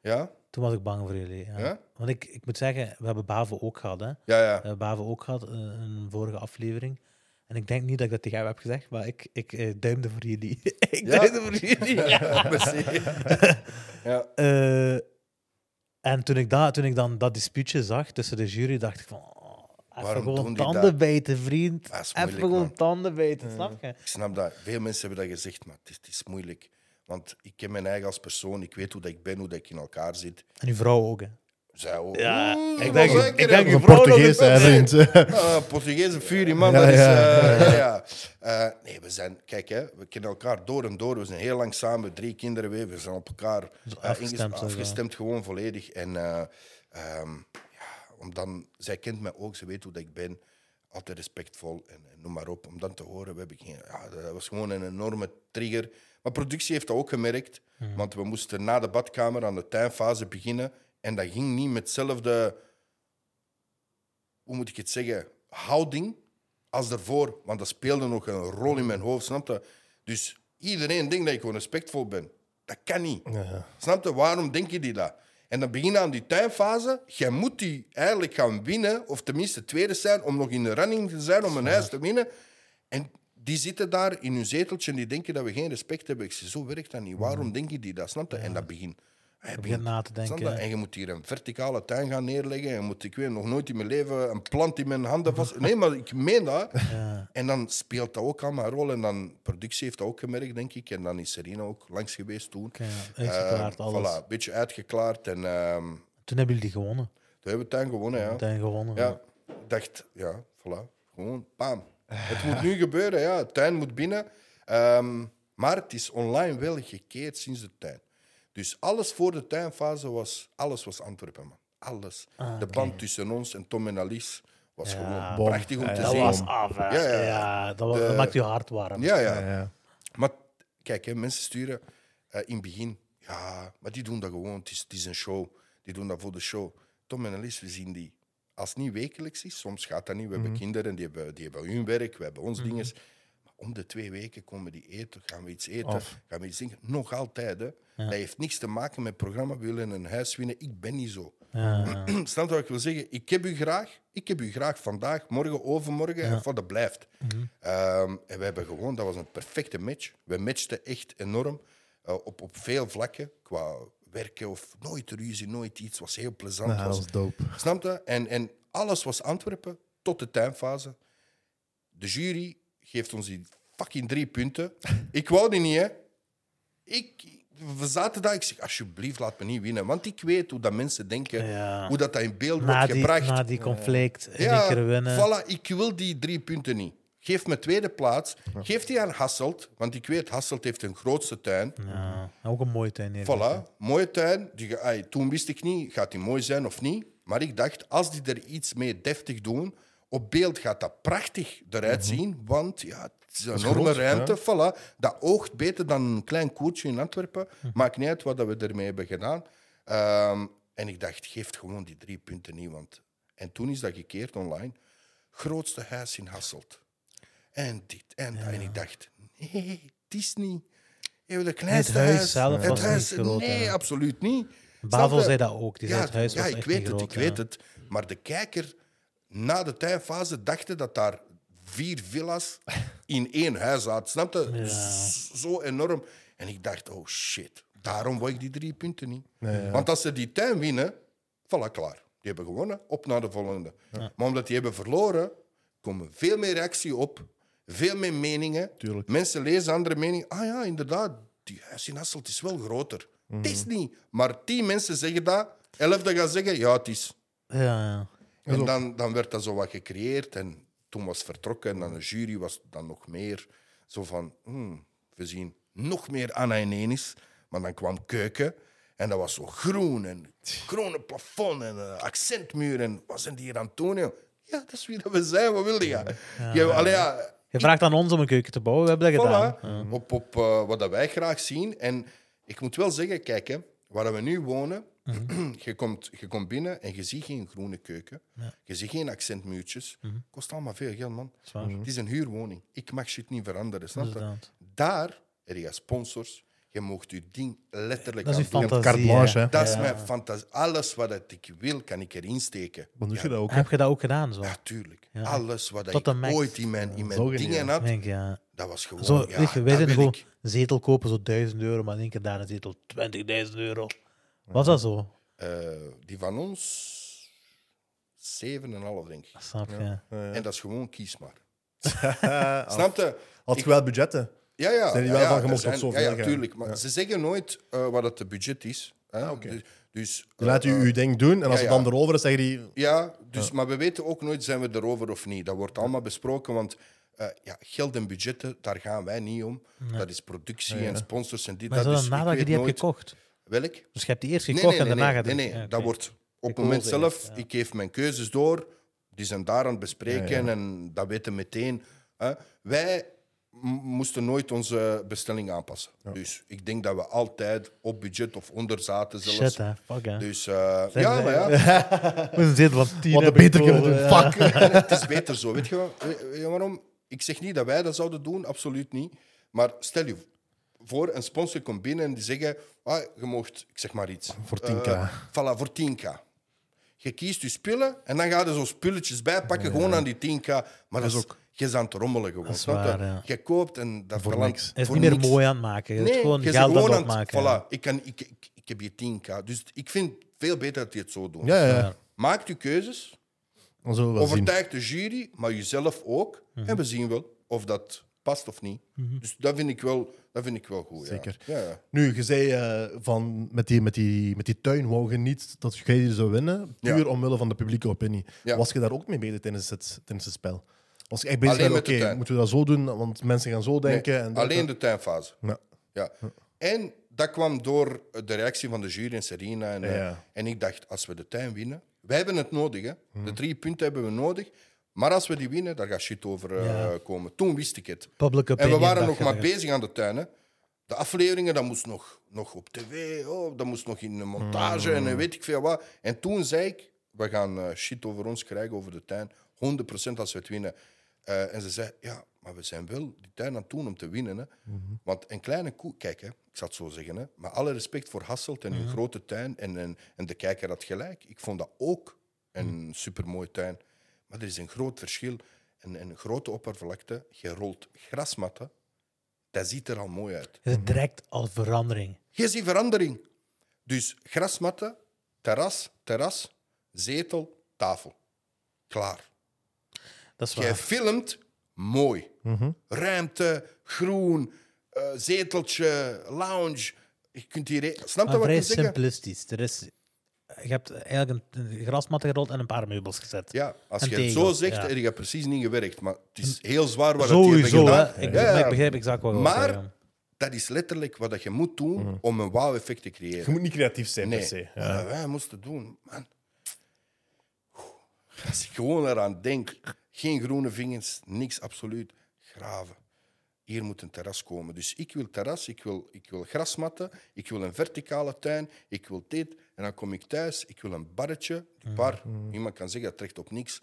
ja? Toen was ik bang voor jullie. Ja. Ja? Want ik, ik moet zeggen, we hebben Bavo ook gehad. Hè. We Ja, hebben Bavo ook gehad in een vorige aflevering. En ik denk niet dat ik dat tegen jou heb gezegd, maar ik, ik eh, duimde voor jullie. ik Ja? duimde voor jullie. Ja. Eh, en toen ik, dat, toen ik dan dat dispuutje zag tussen de jury, dacht ik van... Oh, even gewoon tanden dat? bijten, vriend. Even gewoon man. tanden bijten, snap je? Ik snap dat. Veel mensen hebben dat gezegd, maar het is, het is moeilijk. Want ik ken mijn eigen als persoon. Ik weet hoe dat ik ben, hoe dat ik in elkaar zit. En uw vrouw ook, hè. Zij ook. Ja, Oeh, ik denk- ik hè. denk een Portugees, vriend. Ah, Portugese furie, man. Ja, dat is, ja. eh, ja, ja. Eh, nee, we zijn... Kijk, hè, we kennen elkaar door en door. We zijn heel lang samen, drie kinderen weer. We zijn op elkaar eh, afgestemd, gewoon volledig. En eh, ehm, ja, om dan... Zij kent mij ook, ze weet hoe dat ik ben. Altijd respectvol en, en noem maar op. Om dan te horen, we hebben geen... Ja, dat was gewoon een enorme trigger. Maar productie heeft dat ook gemerkt. Want we moesten na de badkamer aan de tuinfase beginnen. En dat ging niet met hetzelfde hoe moet ik het zeggen, houding als daarvoor. Want dat speelde nog een rol in mijn hoofd, snap je? Dus iedereen denkt dat ik gewoon respectvol ben. Dat kan niet. Snap je? Waarom denk je die dat? En dan begin je aan die tuinfase. Jij moet die eigenlijk gaan winnen, of tenminste tweede zijn, om nog in de running te zijn, om een huis te winnen. En die zitten daar in hun zeteltje en die denken dat we geen respect hebben. Ik zeg, zo werkt dat niet. Waarom denken die dat? Snap je? En dat begint... Hij begint na te denken. En je moet hier een verticale tuin gaan neerleggen. En je moet, ik weet nog nooit in mijn leven een plant in mijn handen vast. Nee, maar ik meen dat. En dan speelt dat ook allemaal een rol. En dan productie heeft dat ook gemerkt, denk ik. En dan is Serena ook langs geweest toen. Ja, uitgeklaard, Eh, alles. Voilà, een beetje uitgeklaard. En ehm, Toen hebben jullie die gewonnen. toen hebben we tuin gewonnen, ja. Meteen gewonnen. Ja, ik dacht, ja, voilà. Gewoon, bam. Het moet nu gebeuren, ja. De tuin moet binnen. Ehm, maar het is online wel gekeerd sinds de tuin. Dus alles voor de tuinfase was, alles was Antwerpen, man. Alles. de band tussen ons en Tom en Alice was gewoon Bom. prachtig om Ja, te ja, Dat zien. was af, hè. Ja, Ja, ja. dat, was- De- dat maakt je hart warm. Ja, ja. Ja, ja. Maar kijk, hè, mensen sturen eh, in het begin, ja, maar die doen dat gewoon. Het is, het is een show. Die doen dat voor de show. Tom en Alice, we zien die. Als het niet wekelijks is, soms gaat dat niet. We hebben kinderen, die hebben, die hebben hun werk, we hebben ons dingen. Maar om de twee weken komen die eten, gaan we iets eten, Of. gaan we iets drinken. Nog altijd, hè. Dat heeft niks te maken met programma, we willen een huis winnen. Ik ben niet zo. Ja, Snap wat ik wil zeggen? Ik heb u graag. Ik heb u graag vandaag, morgen, overmorgen. En van dat blijft. Ehm, en we hebben gewoon, dat was een perfecte match. We matchten echt enorm. eh, op, op veel vlakken. Qua werken of nooit ruzie, nooit iets. Het was heel plezant. Ja, dat was, was dope. Snap je? En, en alles was Antwerpen tot de tuinfase. De jury geeft ons die fucking drie punten. Ik wou die niet, hè. Ik, we zaten daar. Ik zeg, alsjeblieft, laat me niet winnen. Want ik weet hoe dat mensen denken. Ja. Hoe dat, dat in beeld na, wordt die, gebracht. na die conflict ja, winnen. voilà. Ik wil die drie punten niet. Geef me tweede plaats. Geef die aan Hasselt. Want ik weet, Hasselt heeft een grootste tuin. Ja, ook een mooie tuin. hier. Voilà, mooie tuin. Die, toen wist ik niet, gaat die mooi zijn of niet. Maar ik dacht, als die er iets mee deftig doen, op beeld gaat dat prachtig eruit zien. Want ja, het is een enorme groot, ruimte. Voilà. Dat oogt beter dan een klein koertje in Antwerpen. Maakt niet uit wat dat we ermee hebben gedaan. Ehm, en ik dacht, geef gewoon die drie punten niet. Want... En toen is dat gekeerd online. Grootste huis in Hasselt. En dit en dat. En ik dacht, nee, het is niet. Hebben de kleinste huis zelf het was niet groot, Nee, absoluut niet. Bavel zei dat ook. Die zei, ja, het huis ja, was ik echt weet het, groot, ik ja. weet het. Maar de kijker na de tuinfase dachten dat daar vier villa's in één huis zaten. Snap je? Ja. Z- Zo enorm. En ik dacht, oh shit, daarom wou ik die drie punten niet. Nee. Want als ze die tuin winnen, voilà, klaar. Die hebben gewonnen, op naar de volgende. Maar omdat die hebben verloren, komen veel meer reactie op, veel meer meningen. Tuurlijk. Mensen lezen andere meningen. Ah ja, inderdaad, die huis in Hasselt is wel groter. Het is niet. Maar tien mensen zeggen dat, elf dat gaan zeggen, ja, het is. Ja, ja. En dan, dan werd dat zo wat gecreëerd en toen was het vertrokken en dan de jury was dan nog meer zo van, hmm, we zien nog meer Anna en Enis. Maar dan kwam keuken en dat was zo groen en groene plafond en een accentmuur en wat zijn die hier aan het doen? Ja, dat is wie dat we zijn, wat wilde je? Ja, allee, ja, Je vraagt aan ons om een keuken te bouwen, we hebben dat gedaan. Op, op eh, wat dat wij graag zien. En ik moet wel zeggen, kijk, hè, waar we nu wonen, je, komt, je komt binnen en je ziet geen groene keuken. Je ziet geen accentmuurtjes. Kost allemaal veel geld, man. waar. Het is een huurwoning. Ik mag shit niet veranderen, snap je? Daar heb je sponsors. Je mocht je ding letterlijk Dat is aan doen. fantasie. carte blanche, hè. Dat is mijn fantasie. Alles wat dat ik wil, kan ik erin steken. Dan doe je dat ook. hè? Heb je dat ook gedaan? Zo? Ja, tuurlijk. Ja. Alles wat Tot ik ooit in mijn, in mijn dingen had, Denk, ja. dat was gewoon... Zo, ja, weet je, wij zijn gewoon zetel kopen, zo 1000 euro, maar in één keer daar een zetel 20.000 euro. Was dat zo? Eh, die van ons 7,5 denk ik. Snap je? En dat is gewoon kies maar. Snap je? Had je wel budgetten? Ja, ja. Zijn die ja, wel ja, van, je mocht zijn- tot zoveel Ja, ja, gaan? tuurlijk. Maar ze zeggen nooit eh, wat het budget is. Hè? oké. Dus, dus, eh, laat u eh, uw ding doen en als ja, het ja. dan erover is, zeggen die... Ja, dus, maar we weten ook nooit zijn we erover of niet. Dat wordt allemaal besproken, want eh, ja, geld en budgetten, daar gaan wij niet om. Dat is productie en sponsors en dit. Maar is dat. dat Dus dan nadat je die hebt gekocht? Welk? Dus je hebt die eerst gekocht nee, nee, en daarna nee, gaat nee, nee. Ja, dat wordt op het moment zelf. ja. Ik geef mijn keuzes door. Die zijn daar aan het bespreken en dat weten meteen. Hè. Wij moesten nooit onze bestelling aanpassen. Dus ik denk dat we altijd op budget of onder zaten zelfs. Shit, hè. Fuck, hè. Dus eh, ja, zij- maar ja, We zetel van 10 Wat beter kunnen doen. ja. Fuck. En het is beter zo. Weet je, wel? Weet je waarom? Ik zeg niet dat wij dat zouden doen, absoluut niet. Maar stel je voor, een sponsor komt binnen en die zeggen: ah, je mocht, ik zeg maar iets. Voor 10K. Eh, voilà, voor 10k. Je kiest je spullen en dan ga je zo spulletjes bijpakken, gewoon aan die 10k. Maar dat is ook. Je is aan het rommelen gewoon. Je? ja. Je koopt en dat Voor. Hij is voor niet meer mooi aan het maken. Je Nee, is gewoon je geld aan gewoon het aan het- opmaken. Voilà, ik, kan, ik, ik, ik heb hier 10k. Dus ik vind het veel beter dat je het zo doet. Ja, ja. Ja. Maak je keuzes, overtuig de jury, maar jezelf ook. En we zien wel of dat past of niet. Dus dat vind ik wel, dat vind ik wel goed. Zeker. Ja, ja. Nu, je zei eh, van met die, met, die, met die tuin wou je niet dat jij die zou winnen, Ja. puur omwille van de publieke opinie. Was je daar ook mee bezig tijdens het, tijdens het spel? Was je echt bezig de oké, moeten we dat zo doen, want mensen gaan zo denken. Nee, en dat- alleen de tuinfase. Ja. Ja. En dat kwam door de reactie van de jury en Serena. En, eh, Ja. en ik dacht, als we de tuin winnen... Wij hebben het nodig, hè. De drie punten hebben we nodig. Maar als we die winnen, daar gaat shit over eh, Ja. komen. Toen wist ik het. Public En we waren nog maar bezig aan de tuin. Hè. De afleveringen, dat moest nog, nog op tv, oh, dat moest nog in de montage en eh, weet ik veel wat. En toen zei ik, we gaan eh, shit over ons krijgen, over de tuin. 100% als we het winnen. Eh, en ze zei, ja, maar we zijn wel die tuin aan het doen om te winnen. Hè. Want een kleine koe, kijk, hè, ik zal het zo zeggen, hè, maar alle respect voor Hasselt en hun grote tuin. En, en, en de kijker had gelijk. Ik vond dat ook een supermooi tuin. Maar er is een groot verschil. Een, een grote oppervlakte, je rolt grasmatten, dat ziet er al mooi uit. Het is direct al verandering. Je ziet verandering. Dus grasmatten, terras, terras, zetel, tafel. Klaar. Dat is Jij waar. filmt mooi. Ruimte, groen, eh, zeteltje, lounge. Je kunt hier... Snap je wat ik vrij wil zeggen? simplistisch. Er is, je hebt eigenlijk een, een grasmat gerold en een paar meubels gezet. Ja, als En je het zo zegt, ja. heb je precies niet gewerkt. Maar het is heel zwaar wat hebben Sowieso, hè. gedaan. Ik, Ja, ik begrijp exact wat je Maar zeggen. dat is letterlijk wat dat je moet doen om een wauw-effect te creëren. Je moet niet creatief zijn Nee, per se. Ja. wij moesten doen, man. Als ik gewoon eraan denk, geen groene vingers, niks absoluut, graven. Hier moet een terras komen. Dus ik wil terras, ik wil, ik wil grasmatten, ik wil een verticale tuin, ik wil dit. En dan kom ik thuis, ik wil een barretje. Die bar, iemand kan zeggen, dat trekt op niks.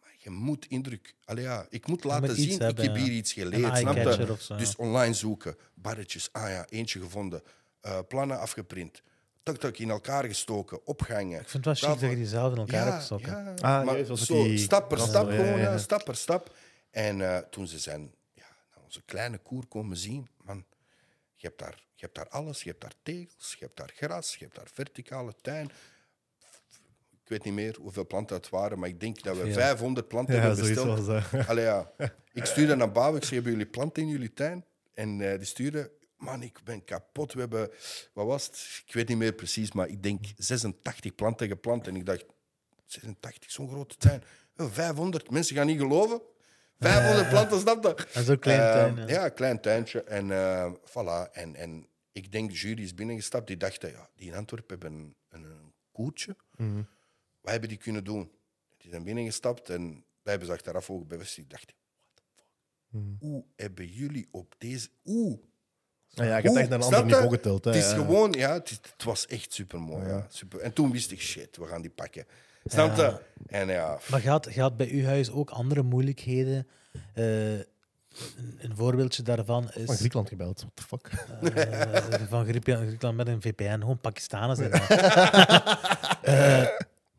Maar je moet indruk... Allee, ja, ik moet laten moet zien, hebben, ik heb ja. hier iets geleerd. Snap eye-catcher je? of zo, Dus ja. online zoeken, barretjes, ah ja, eentje gevonden. Eh, plannen afgeprint. Tak, tak, in elkaar gestoken, opgangen. Ik vind het wel chic dat je die zelf in elkaar hebt gestoken. Ja, Ah, maar zo, die stap per stap ja, ja, gewoon, ja. ja, stap per stap. En eh, toen ze zijn ja, naar onze kleine koer komen zien, man, je hebt, daar, je hebt daar alles. Je hebt daar tegels, je hebt daar gras, je hebt daar verticale tuin. Ik weet niet meer hoeveel planten het waren, maar ik denk dat we Veel. 500 planten Ja, hebben besteld. Allee, ja. Ik stuurde naar Bouw, ik zei, hebben jullie planten in jullie tuin? En eh, die stuurde, man, ik ben kapot. We hebben, wat was het? Ik weet niet meer precies, maar ik denk 86 planten geplant. En ik dacht, 86, zo'n grote tuin. Oh, 500, mensen gaan niet geloven. 500 planten, snap je? En zo'n klein Eh, tuin, ja. Ja, een klein tuintje. En eh, voilà. En, en ik denk, de jury is binnengestapt. Die dachten, ja, die in Antwerpen hebben een, een, een koertje. Wat hebben die kunnen doen? Die zijn binnengestapt en wij hebben ze achteraf ook bevestigd. Ik dacht, what the fuck? Hoe hebben jullie op deze... Hoe? Ja, ik heb echt naar een ander niveau geteld. Hè. Het is Ja. gewoon, ja, het, is- het was echt super mooi. Ja. Super. En toen wist ik, shit, we gaan die pakken. Snap je? En ja, Maar je had, je had bij uw huis ook andere moeilijkheden. Eh, een, een voorbeeldje daarvan is... Van Griekenland gebeld. What the fuck? Eh, van Griekenland, Griekenland met een VPN, gewoon Pakistanen zijn dat. Eh,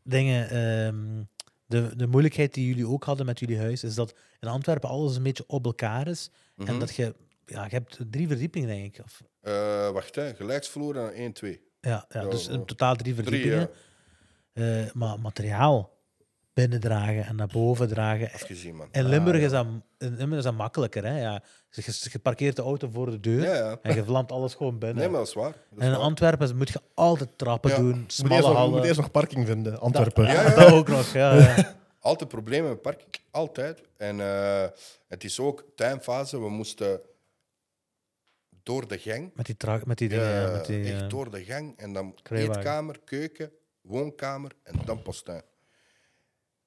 dingen. ehm, de, de moeilijkheid die jullie ook hadden met jullie huis, is dat in Antwerpen alles een beetje op elkaar is. Mhm. En dat je, ja, je hebt drie verdiepingen, denk ik. Of, eh, wacht, hè. gelijksvloer en 1, 2. ja, ja, Ja, dus in totaal drie Drie, verdiepingen. ja. Eh, maar materiaal binnendragen en naar boven dragen. Afgezien, man. In Limburg, is, dat, in Limburg is dat makkelijker. Hè? Ja, dus je, je parkeert de auto voor de deur Ja, ja. en je vlamt alles gewoon binnen. Nee, maar dat is waar. Dat is En in waar. Antwerpen moet je altijd trappen Ja. doen, Je moet, smalle eerst nog, je hallen. moet eerst nog parking vinden. Antwerpen. Dat, Ja, ja. dat ook nog. Ja, ja. Altijd problemen met parking. Altijd. En eh, het is ook tuinfase. We moesten door de gang. Met die, tra- met die dingen. Ja, met die, echt eh, door de gang. En dan kruiwagen. eetkamer, keuken, woonkamer en dan pas tuin.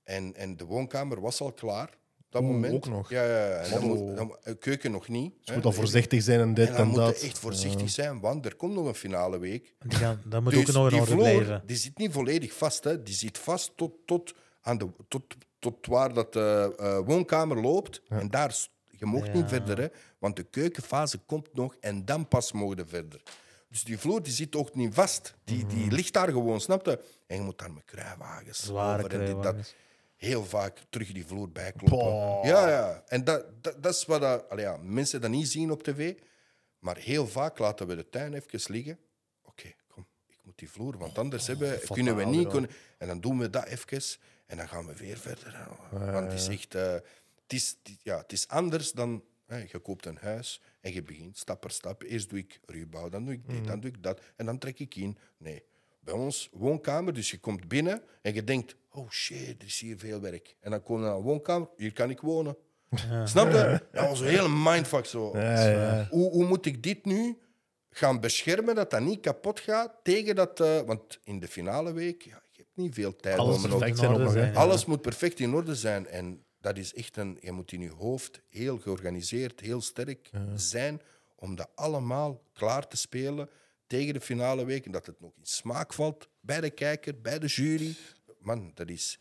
En, en de woonkamer was al klaar. Dat Oeh, moment. ook nog. Ja, ja, ja. En dan moet, dan, keuken nog niet. Je moet al voorzichtig zijn en dit En en, dan moet dat. je echt voorzichtig zijn, want er komt nog een finale week. die gaan, dat moet Dus ook nog in die orde vloer, blijven. Die zit niet volledig vast. Hè. Die zit vast tot, tot, aan de, tot, tot waar dat de eh, woonkamer loopt. En daar, je mocht Ja. niet verder, hè, want de keukenfase komt nog en dan pas mogen je verder. Dus die vloer die zit ook niet vast. Die, die ligt daar gewoon, snap je? En je moet daar met kruiwagens Zware over en dit, dat. Heel vaak terug die vloer bijkloppen. Boah. Ja, ja. En dat, dat, dat is wat dat, allee, ja, mensen dat niet zien op tv. Maar heel vaak laten we de tuin even liggen. Oké, kom, ik moet die vloer, want anders hebben, kunnen we niet. Kunnen, en dan doen we dat even en dan gaan we weer verder. Want het is echt... eh, het, is, ja, het is anders dan... hè, je koopt een huis en je begint stap per stap. Eerst doe ik ruwbouw, dan doe ik dit, dan doe ik dat. En dan trek ik in. Nee. Bij ons, woonkamer, dus je komt binnen en je denkt... Oh shit, er is hier veel werk. En dan kom je naar een woonkamer, hier kan ik wonen. Snap je? Dat was een hele mindfuck zo. Ja, ja. Hoe, hoe moet ik dit nu gaan beschermen dat dat niet kapot gaat tegen dat... eh, want in de finale week, ja, je hebt niet veel tijd Alles om perfect in zijn orde alles moet perfect in orde zijn. En dat is echt een... Je moet in je hoofd heel georganiseerd, heel sterk zijn om dat allemaal klaar te spelen tegen de finale week. En dat het nog in smaak valt bij de kijker, bij de jury. Man, dat is...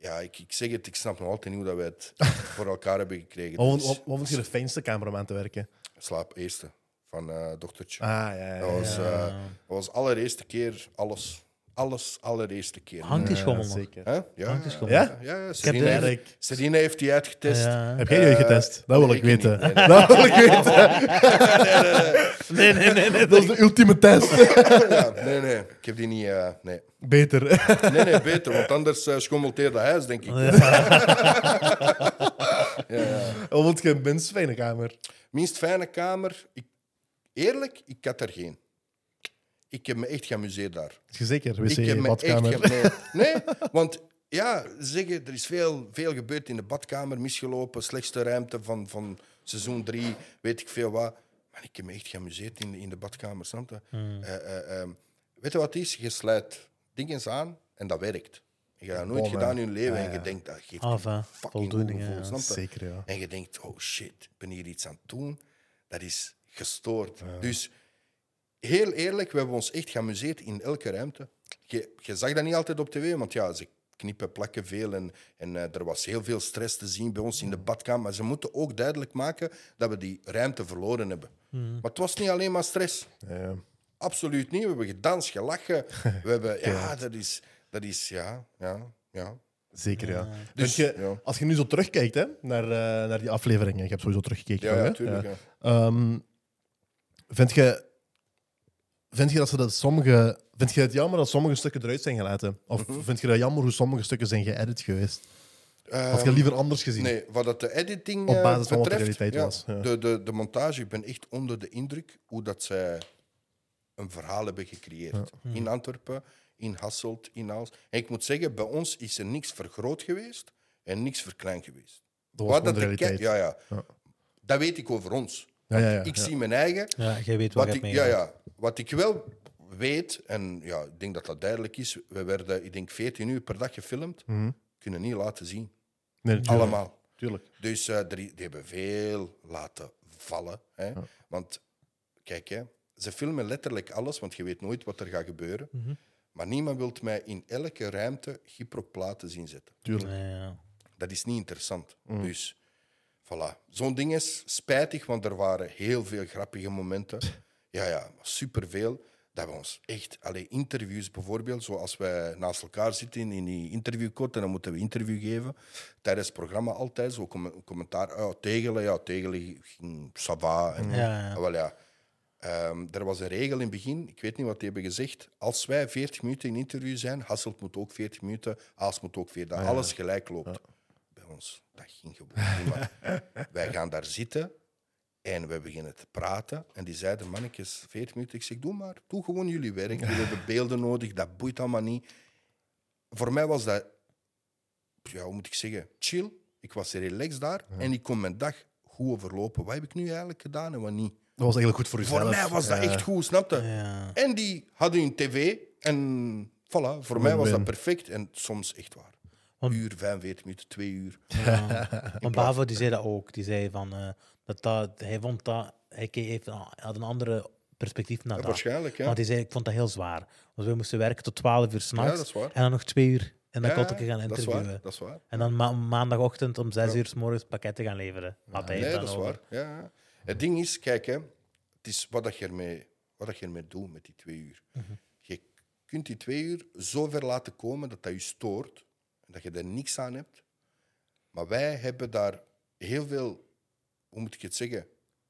Ja, ik, ik zeg het, ik snap nog altijd niet hoe dat wij het voor elkaar hebben gekregen. Wat, Dus, vond je de fijnste aan te werken? slaap eerste van eh dochtertje. Ah, ja, ja. Dat was, ja. eh, dat was allereerste keer alles. Alles, allereerste keer. Hangt die schommel nog? Zeker. Hè? Ja, Hangt die ja, schommel? Ja? ja, ja. heb Serena, heeft. Serena heeft die uitgetest. Ja. Heb jij die Eh, getest? Dat wil nee, ik ik weten. niet. Nee, nee. Dat wil ik weten. Nee, nee, nee. nee. Dat is de ultieme test. Ja, nee, nee. Ik heb die niet... eh, nee. Beter. nee, nee, beter. Want anders eh, schommelt hij de huis, denk ik. Ja, ja. Wat vond je een minst fijne kamer? Minst fijne kamer. Ik, eerlijk, ik had er geen. Ik heb me echt geamuseerd daar. Zeker? Wc, ik heb me echt badkamer. ge- nee, nee, want ja, zeggen, er is veel, veel gebeurd in de badkamer, misgelopen, slechtste ruimte van, van seizoen drie, weet ik veel wat. Maar ik heb me echt geamuseerd in, in de badkamer, snap je? Eh, eh, ehm, weet je wat het is? Je sluit dingen aan en dat werkt. Je hebt dat nooit gedaan in je leven Ja, en je ja. denkt, dat geeft Af, een fucking Voldoening, goed ja. gevoel, snap je? Zeker, ja. En je denkt, oh shit, ik ben hier iets aan het doen. Dat is gestoord. Dus heel eerlijk, we hebben ons echt geamuseerd in elke ruimte. Je, je zag dat niet altijd op tv, want ja, ze knippen, plakken veel. En, en eh, er was heel veel stress te zien bij ons in de badkamer. Maar ze moeten ook duidelijk maken dat we die ruimte verloren hebben. Maar het was niet alleen maar stress. Ja. Absoluut niet. We hebben gedanst, gelachen. We hebben, ja, dat is, dat is, ja, ja, ja. Zeker, ja. Dus, je, ja. Als je nu zo terugkijkt hè, naar, eh, naar die afleveringen, je hebt sowieso teruggekeken. Ja, toch, ja, hè? tuurlijk. Ja. ja. Ehm, vind, je, vind je dat ze dat sommige. Vind je het jammer dat sommige stukken eruit zijn gelaten? Of Mhm. vind je dat jammer hoe sommige stukken zijn geëdit geweest? Had je Ehm, liever anders gezien? Nee, wat dat de editing Op eh, basis van wat de realiteit ja, was, ja. De, de, de montage, ik ben echt onder de indruk hoe dat zij een verhaal hebben gecreëerd. In Antwerpen, in Hasselt, in Aals. En ik moet zeggen, bij ons is er niks vergroot geweest en niks verkleind geweest. dat was Wat gewoon de realiteit. ja, ja. Ja. Dat weet ik over ons. Ja, ja, ja, ik ja. zie mijn eigen. Ja, jij weet wat, ik, hebt ja, ja. wat ik wel weet, en ja, ik denk dat dat duidelijk is, we werden, ik denk, 14 uur per dag gefilmd. Mhm. Kunnen niet laten zien. Nee, tuurlijk. Allemaal. Tuurlijk. Dus eh, die hebben veel laten vallen. Hè? Want kijk, hè, ze filmen letterlijk alles, want je weet nooit wat er gaat gebeuren. Mhm. Maar niemand wil mij in elke ruimte gyproplaten zien zetten. tuurlijk. Dat is niet interessant. Dus voilà. Zo'n ding is spijtig, want er waren heel veel grappige momenten. Ja, ja, superveel. Dat we ons echt, alleen interviews bijvoorbeeld, zoals wij naast elkaar zitten in die interviewkot en dan moeten we interview geven. Tijdens het programma altijd zo com- commentaar. Ja, Tegelen, ja, Tegelen ging Sava. En, Ja, ja. Ah, wel, ja. Ehm, er was een regel in het begin, ik weet niet wat die hebben gezegd. Als wij 40 minuten in interview zijn, Hasselt moet ook 40 minuten, Aals moet ook 40, dat alles gelijk loopt. Ons, dat ging gewoon wij gaan daar zitten en we beginnen te praten. En die zeiden, mannetjes, 40 minuten. Ik zeg, doe maar, doe gewoon jullie werk. Jullie hebben beelden nodig, dat boeit allemaal niet. Voor mij was dat, ja, hoe moet ik zeggen, chill. Ik was relaxed daar en ik kon mijn dag goed overlopen. Wat heb ik nu eigenlijk gedaan en wat niet? Dat was eigenlijk goed voor jezelf. Voor mij was dat Ja. echt goed, snap je? Ja. En die hadden hun tv en voilà, voor mij was dat perfect. En soms echt waar. Want- Uur, 45 minuten, twee uur. Want Bavo die zei dat ook. Die zei van, eh, dat, dat hij vond dat hij heeft, hij had een andere perspectief naar Ja, dat. waarschijnlijk, ja. Want hij zei, ik vond dat heel zwaar. Want we moesten werken tot 12 uur s'nachts. Ja. En dan nog twee uur. En dan Ja, kon ik gaan dat is interviewen. waar. Dat is waar. En dan ma- maandagochtend om 6 uur s morgens pakketten gaan leveren. Had hij het Nee, dan dat is over. waar. Ja, ja. Het ding is, kijk, hè, het is wat, dat je ermee, wat dat je ermee doet met die twee uur. Mhm. Je kunt die twee uur zo ver laten komen dat dat je stoort dat je er niks aan hebt. Maar wij hebben daar heel veel, hoe moet ik het zeggen?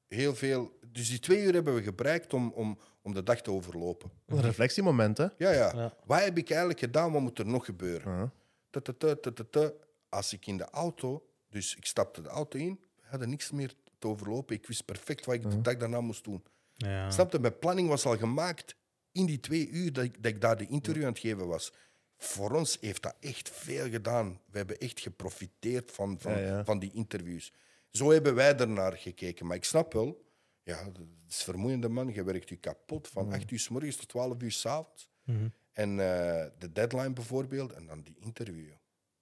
Heel veel. Dus die twee uur hebben we gebruikt om, om, om de dag te overlopen. Een reflectiemoment, hè? Ja, ja. Ja. Wat heb ik eigenlijk gedaan? Wat moet er nog gebeuren? Ja. Tututu, tututu. Als ik in de auto, dus ik stapte de auto in, we hadden niks meer te overlopen. Ik wist perfect wat ik de dag daarna moest doen. Ja. Snap je? Mijn planning was al gemaakt in die twee uur dat ik, dat ik daar de interview aan het geven was. Voor ons heeft dat echt veel gedaan. We hebben echt geprofiteerd van, van, Ja, ja. van die interviews. Zo hebben wij ernaar gekeken. Maar ik snap wel, ja, het is vermoeiende man. Je werkt je kapot van 8 uur s morgens tot 12 uur s avonds. Mhm. En eh, de deadline bijvoorbeeld, en dan die interview.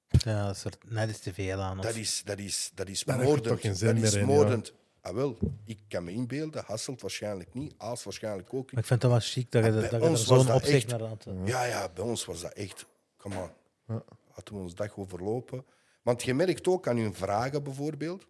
Ja, dat is er net iets te veel aan. Of... Dat is, dat is, dat is moordend. dat is in, moordend. Ah, wel, ik kan me inbeelden, Hasselt waarschijnlijk niet, Aals waarschijnlijk ook Maar ik vind het wel chic dat je, Ja, dat bij je er ons was zo'n dat opzicht echt- naar had. Ja, ja, bij ons was dat echt. Come on. hadden we ons dag overlopen. Want je merkt ook aan hun vragen bijvoorbeeld.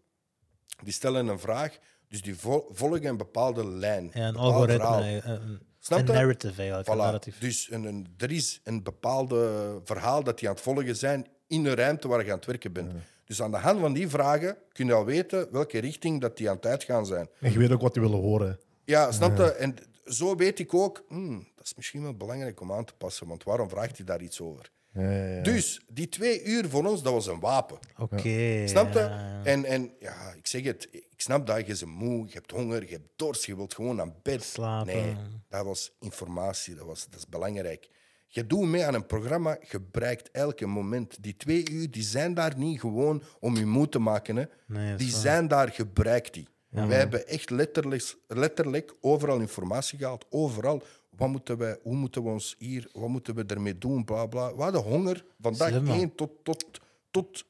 Die stellen een vraag, dus die vol- volgen een bepaalde lijn. Ja, een algoritme, een, Snap een je? narrative eigenlijk. Een Voilà. narratief. Dus een, een, er is een bepaalde verhaal dat die aan het volgen zijn in de ruimte waar je aan het werken bent. Dus aan de hand van die vragen kun je al weten welke richting dat die aan het uitgaan zijn. En je weet ook wat die willen horen. Ja, snap je? En zo weet ik ook, hmm, dat is misschien wel belangrijk om aan te passen, want waarom vraagt hij daar iets over? Ja, ja, ja. Dus die twee uur voor ons, dat was een wapen. Oké. Snap je? ja. En, en ja, ik zeg het, ik snap dat je bent moe, je hebt honger, je hebt dorst, je wilt gewoon naar bed. Slapen. Nee, dat was informatie, dat, was, dat is belangrijk. Je doet mee aan een programma, gebruikt elke moment. Die twee uur die zijn daar niet gewoon om je moe te maken. Hè. Nee, die zijn daar, gebruik die. Wij hebben echt letterlijk, letterlijk overal informatie gehaald, overal. Wat moeten wij, hoe moeten we ons hier, wat moeten we ermee doen, bla bla. We hadden honger van dag Slim, man. één tot, tot, tot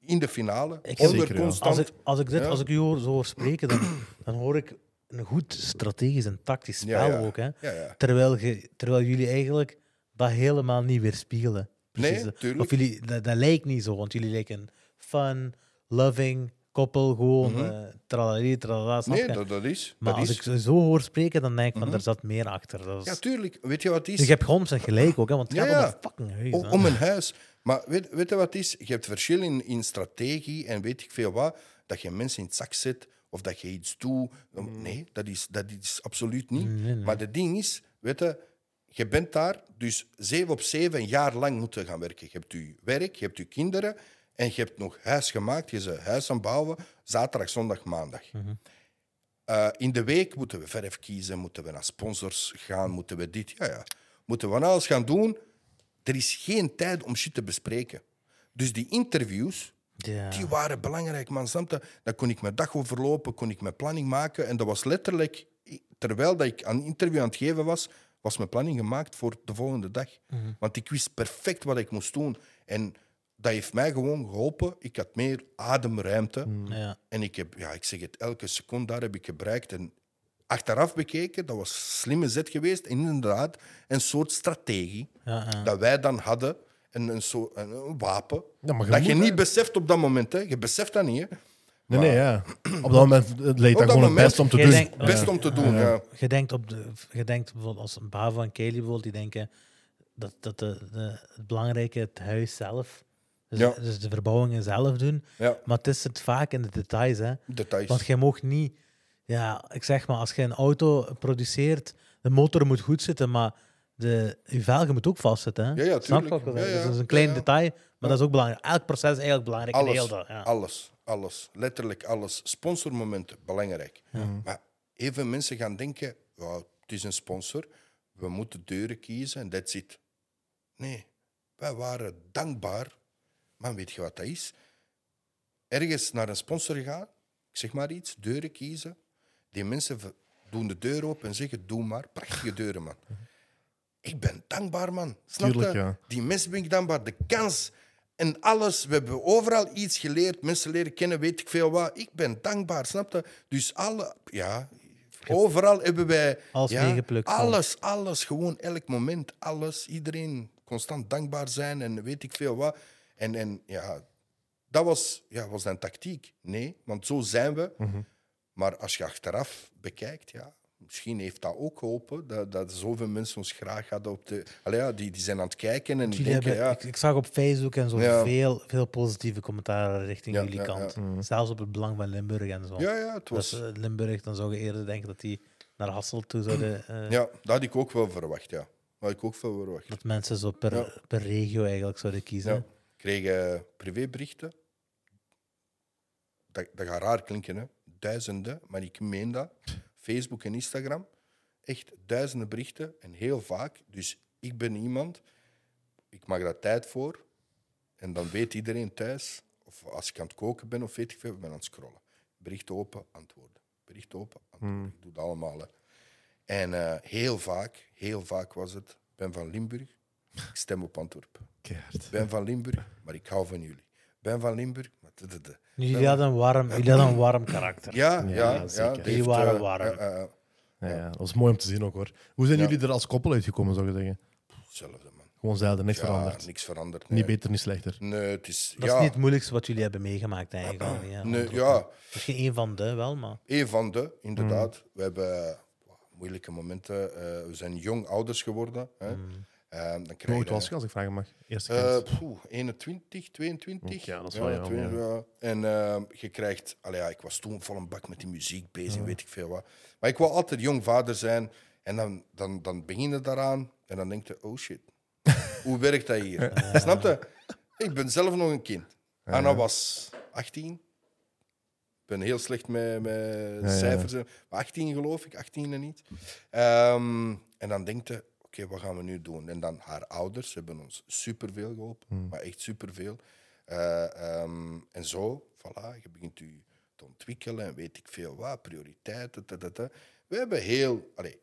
in de finale. Ik- constant. Als ik, als ik, dit, Ja. als ik u hoor, zo hoor spreken, dan, dan hoor ik een goed strategisch en tactisch spel Ja, ook. Hè? Terwijl, terwijl jullie eigenlijk dat helemaal niet weerspiegelen. Nee, Precies. tuurlijk. Of jullie, dat, dat lijkt niet zo, want jullie lijken fun, loving, koppel, gewoon mm tralali, tralala, Mhm. Nee, dat, dat is. Maar dat als is. ik ze zo hoor spreken, dan denk ik van, er zat meer achter. Dat is... Ja, tuurlijk. Weet je wat het is? Dus je hebt gewoon zijn gelijk ook, hè, want het Ja, gaat om een fucking huis. O- om een huis. Maar weet, weet je wat het is? Je hebt verschil in, in strategie en weet ik veel wat. Dat je mensen in het zak zet of dat je iets doet. Nee, dat is, dat is absoluut niet. Maar het ding is, weet je, je bent daar dus zeven op zeven een jaar lang moeten gaan werken. Je hebt je werk, je hebt je kinderen en je hebt nog huis gemaakt. Je bent huis aan bouwen, zaterdag, zondag, maandag. Eh, in de week moeten we verf kiezen, moeten we naar sponsors gaan, moeten we dit, ja, ja. Moeten we van alles gaan doen. Er is geen tijd om shit te bespreken. Dus die interviews, Ja. die waren belangrijk, man. Snap je? Dan kon ik mijn dag overlopen, kon ik mijn planning maken. En dat was letterlijk, terwijl dat ik een interview aan het geven was, was mijn planning gemaakt voor de volgende dag. Want ik wist perfect wat ik moest doen. En dat heeft mij gewoon geholpen. Ik had meer ademruimte. Ja. En ik heb, ja, ik zeg het, elke seconde daar heb ik gebruikt. En achteraf bekeken, dat was een slimme zet geweest. En inderdaad, een soort strategie Ja, ja. dat wij dan hadden. Een, een, soort, een, een wapen. Ja, maar je dat je niet beseft op dat moment. Hè. Je beseft dat niet. Hè. Nee, nee, ja. Op dat moment het leek dat dat gewoon het beste om te doen. denkt- Best om te doen. Ja. Je denkt, op de, je denkt bijvoorbeeld als een Bavo en Kelly bijvoorbeeld, die denken dat, dat de, de, het belangrijke het huis zelf, dus, Ja. dus de verbouwingen zelf doen. Ja, Maar het is het vaak in de details. Hè? details. Want jij mag niet, ja, ik zeg maar, als je een auto produceert, de motor moet goed zitten, maar de, je velgen moet ook vastzitten. Hè? Ja, ja, Snap je tuurlijk. wat ik wil zeggen? Ja, ja. Dus dat is een klein Ja, ja. detail, maar dat is ook belangrijk. Elk proces is eigenlijk belangrijk in alles, heel dat. Ja. alles, alles. Letterlijk alles. Sponsormomenten, belangrijk. Maar even mensen gaan denken, het is een sponsor, we moeten deuren kiezen en that's it. Nee, wij waren dankbaar. Maar weet je wat dat is? Ergens naar een sponsor gaan, ik zeg maar iets, deuren kiezen. Die mensen doen de deur open en zeggen, doe maar. Prachtige deuren, man. Ik ben dankbaar, man. Snap Tuurlijk, je? ja. Die mensen ben ik dankbaar. De kans en alles. We hebben overal iets geleerd. Mensen leren kennen, weet ik veel wat. Ik ben dankbaar, snap je? Dus alle... Ja, overal hebben wij... Alles ja, meegeplukt van. Alles, alles. Gewoon elk moment. Alles. Iedereen constant dankbaar zijn en weet ik veel wat. En, en ja, dat was, ja, was een tactiek. Nee, want zo zijn we. Mhm. Maar als je achteraf bekijkt, ja, misschien heeft dat ook geholpen. Dat, dat zoveel mensen ons graag hadden op de. Allee, ja, die, die zijn aan het kijken en die denken, hebben, ja, ik, ik zag op Facebook en zo Ja. veel, veel positieve commentaren richting Ja, jullie ja, kant. ja. Zelfs op het belang van Limburg en zo. ja, ja, het was. Limburg, dan zou je eerder denken dat die naar Hasselt toe zouden. eh, ja, dat had ik ook wel verwacht, ja. Dat had ik ook veel verwacht. Dat mensen zo per, Ja. per regio eigenlijk zouden kiezen. Ja. Ik kreeg eh, privéberichten. Dat, dat gaat raar klinken, hè? Duizenden, maar ik meen dat. Facebook en Instagram. Echt duizenden berichten en heel vaak. Dus ik ben iemand, ik mag daar tijd voor. En dan weet iedereen thuis, of als ik aan het koken ben of weet ik veel, ik ben aan het scrollen. Bericht open, antwoorden. Bericht open, antwoorden. Ik doe dat allemaal. Hè. En eh, heel vaak, heel vaak was het, ik ben van Limburg, ik stem op Antwerpen. Keihard. ben van Limburg, maar ik hou van jullie. Ben van Limburg, maar... de- de- de. Jullie hadden een warm, jullie hadden een warm karakter. Ja, Ja, ja, ja. heeft, waren eh, warm. ja, ja, ja. Ja, ja, dat was mooi om te zien ook hoor. Hoe zijn Ja. jullie er als koppel uitgekomen, zou je zeggen? Hetzelfde, man. Gewoon zelden, niks Ja, veranderd. niks veranderd. Niet nee. beter, niet slechter. Nee, het is... Dat ja, is niet het moeilijkste wat jullie hebben meegemaakt eigenlijk. Ja, nee, ja, Misschien één van de wel, maar... een van de, inderdaad. Mm. We hebben eh, moeilijke momenten. eh, we zijn jong ouders geworden. Hè. Mm. Eh, dan Hoe krijg oud je, was je, als ik vragen mag? Eerste Eh, kind. poeh, 21, 22. Ja, dat is wel jong, 22, ja. En eh, je krijgt... Allee, ja, ik was toen vol een bak met die muziek bezig, weet ik veel wat. Maar ik wil altijd jong vader zijn. En dan, dan, dan begin je daaraan. En dan denk je, oh shit. Hoe werkt dat hier? Snap je? Ik ben zelf nog een kind. Anna was 18. Ik ben heel slecht met, met ja. cijfers. Maar 18 geloof ik, 18 en niet. Ehm, en dan denk je, oké, wat gaan we nu doen? En dan haar ouders hebben ons superveel geholpen, maar echt superveel. Eh, ehm, en zo, voilà, je begint je te ontwikkelen en weet ik veel wat, prioriteiten. We hebben heel, allee,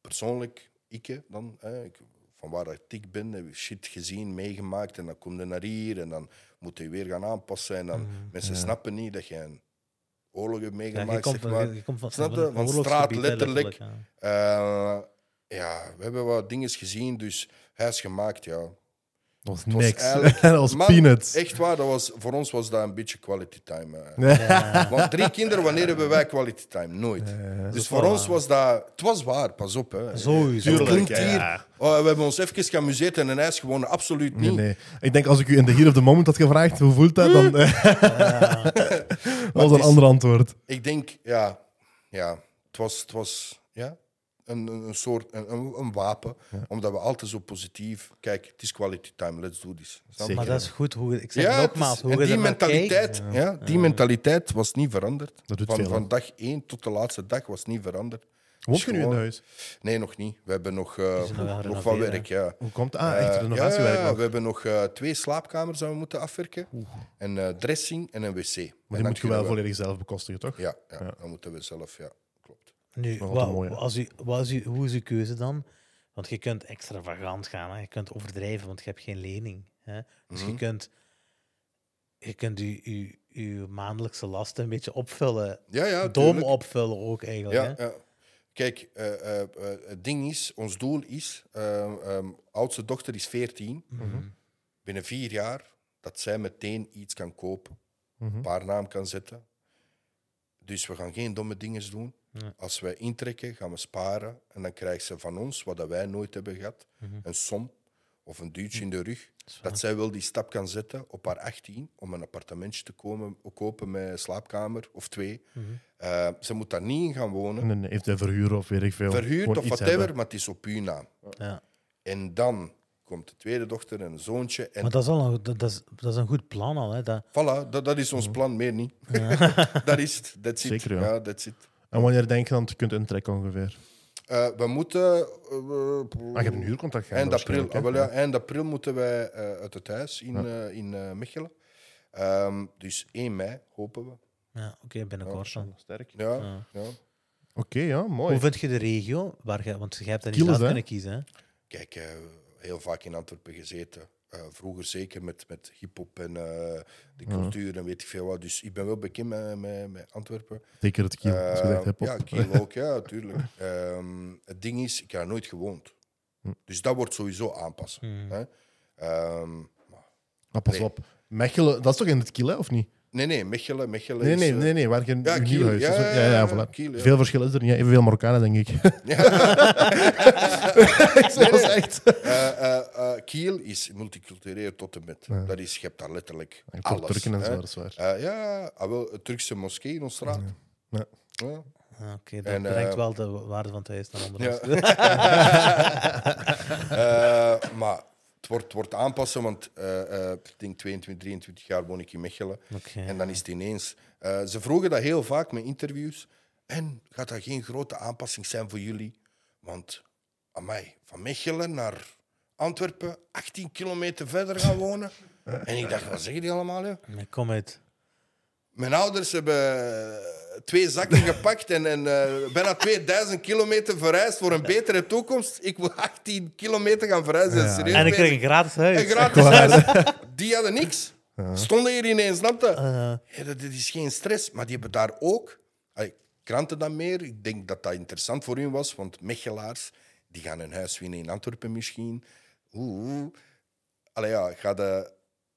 persoonlijk, ik dan, hè, ik, van waar ik ben, heb ik shit gezien, meegemaakt en dan kom je naar hier en dan moet je weer gaan aanpassen. En dan, mensen snappen niet dat je een oorlog hebt Ja, je, meegemaakt, komt, zeg maar. je, je komt van, straat letterlijk. ja. Eh, ja, we hebben wat dingen gezien, dus huis gemaakt, ja. Dat was niks. dat was Man, peanuts. Echt waar, dat was, voor ons was dat een beetje quality time. Ja. Want drie kinderen, wanneer hebben wij quality time? Nooit. dus is voor ons waar. was dat... Het was waar, pas op. Hè. Sowieso. Het klinkt ja, hier... ja. Oh, we hebben ons even geamuseerd en een ijs gewonnen. Absoluut Nee, niet. nee. Ik denk als ik u in de Here of the Moment had gevraagd, hoe voelt dat, dan eh, dat was een is- ander antwoord. Ik denk, ja... ja het was, het was ja, een, een een soort... Een, een, een wapen. Omdat we altijd zo positief... Kijk, het is quality time, let's do this. Zeker. Maar dat is goed. Hoe, ik zeg Ja, het nogmaals, hoe en die mentaliteit, ja. die mentaliteit was niet veranderd. Dat doet van, veel, van dag één tot de laatste dag was niet veranderd. Woont je nu in huis? Nee, nog niet. We hebben nog, eh, zijn nog aan het nog wat renoveren. werk. Ja. Hoe komt Ah, echt, Eh, renovatiewerk ja, ja, we hebben nog eh, twee slaapkamers dat we moeten afwerken. Een eh, dressing en een wc. Maar die moet je wel we- volledig zelf bekostigen, toch? Ja, ja, dan moeten we zelf, ja. Nu, Wat als u, wat is u, hoe is uw keuze dan? Want je kunt extravagant gaan, hè. je kunt overdrijven, want je hebt geen lening. Hè. Dus Mhm. je kunt, je kunt je, je, je maandelijkse lasten een beetje opvullen. Ja, ja, Dom tuurlijk. opvullen ook eigenlijk. Ja, hè. ja. Kijk, eh, eh, eh, het ding is, ons doel is, eh, ehm, oudste dochter is 14. Mhm. Binnen vier jaar dat zij meteen iets kan kopen, Mhm. een paar naam kan zetten. Dus we gaan geen domme dingen doen. Ja. Als wij intrekken, gaan we sparen en dan krijgt ze van ons, wat dat wij nooit hebben gehad, Mhm. een som of een duwtje in de rug. Dat zij wel die stap kan zetten op haar 18 om een appartementje te komen, kopen met slaapkamer of twee. Mhm. Eh, ze moet daar niet in gaan wonen. En dan heeft hij verhuren of weet ik veel. Verhuurd of whatever, hebben. maar het is op uw naam. Ja. En dan komt de tweede dochter en een zoontje. En Maar dat is, al een, dat, dat is, dat is een goed plan al. Hè. Dat, voilà, dat, dat is ons plan, meer niet. dat is het. Mhm. Zeker, ja. that's it. En wanneer denk je dan dat je kunt intrekken ongeveer? Eh, we moeten... eh, Ah, je hebt een huurcontract gehad eind, april, ah, wel, ja, eind april moeten wij eh, uit het huis in, eh, in eh, Mechelen. Ehm, dus 1 mei, hopen we. ja, Oké, binnenkort dan. Sterk. Ja, Ja. ja. Oké, ja, mooi. Hoe vind je de regio? Waar je, want je hebt er niet zelf kunnen kiezen. Hè? Kijk, eh, heel vaak in Antwerpen gezeten. Eh, vroeger zeker met, met hip-hop en eh, de cultuur en weet ik veel wat. Dus ik ben wel bekend met, met, met Antwerpen. Zeker het kiel, als je Eh, zegt hip-hop. Ja, Kiel ook, ja, natuurlijk. Ehm, het ding is, ik heb er nooit gewoond. Hm. Dus dat wordt sowieso aanpassen. Hmm. Hè? Ehm, maar- Maar pas Nee. op. Mechelen, dat is toch in het kiel, hè, of niet? Nee, nee, Mechelen, Mechelen Nee, is... nee, eh, nee, nee, waar je ja, Kiel, nieuw huis. ja, is- ja, ja, ja, ja, voilà. Kiel, ja. Veel verschil is er niet. Evenveel Marokkanen, denk ik. dat is echt... eh, eh, eh, Kiel is multicultureel tot en met. Dat is, je hebt daar letterlijk ook alles. Turken en zo, dat is waar. Eh, ja, ah, wel, een Turkse moskee in onze straat. Ja. Ja. Ah, Oké, dat En, brengt wel de waarde van het huis naar onder. Ja. Eh, maar wordt, wordt aanpassen, want eh, eh, ik denk 22, 23 jaar woon ik in Mechelen. En dan is het ineens... eh, ze vroegen dat heel vaak met interviews. En gaat dat geen grote aanpassing zijn voor jullie? Want, amai, van Mechelen naar Antwerpen, 18 kilometer verder gaan wonen. En ik dacht, wat zeggen die allemaal? Nee, Kom uit. Mijn ouders hebben eh, twee zakken gepakt en, en eh, bijna 2000 kilometer verreisd voor een betere toekomst. Ik wil 18 kilometer gaan. Ja. serieus En ik kreeg een gratis huis. Een gratis huis. Die hadden niks. Stonden hier ineens, snap je? Eh, Ja, dat, dat is geen stress, maar die hebben daar ook... Allee, kranten dan meer. Ik denk dat dat interessant voor hun was, want Mechelaars die gaan een huis winnen in Antwerpen misschien. oeh. Allee, ja, ga de,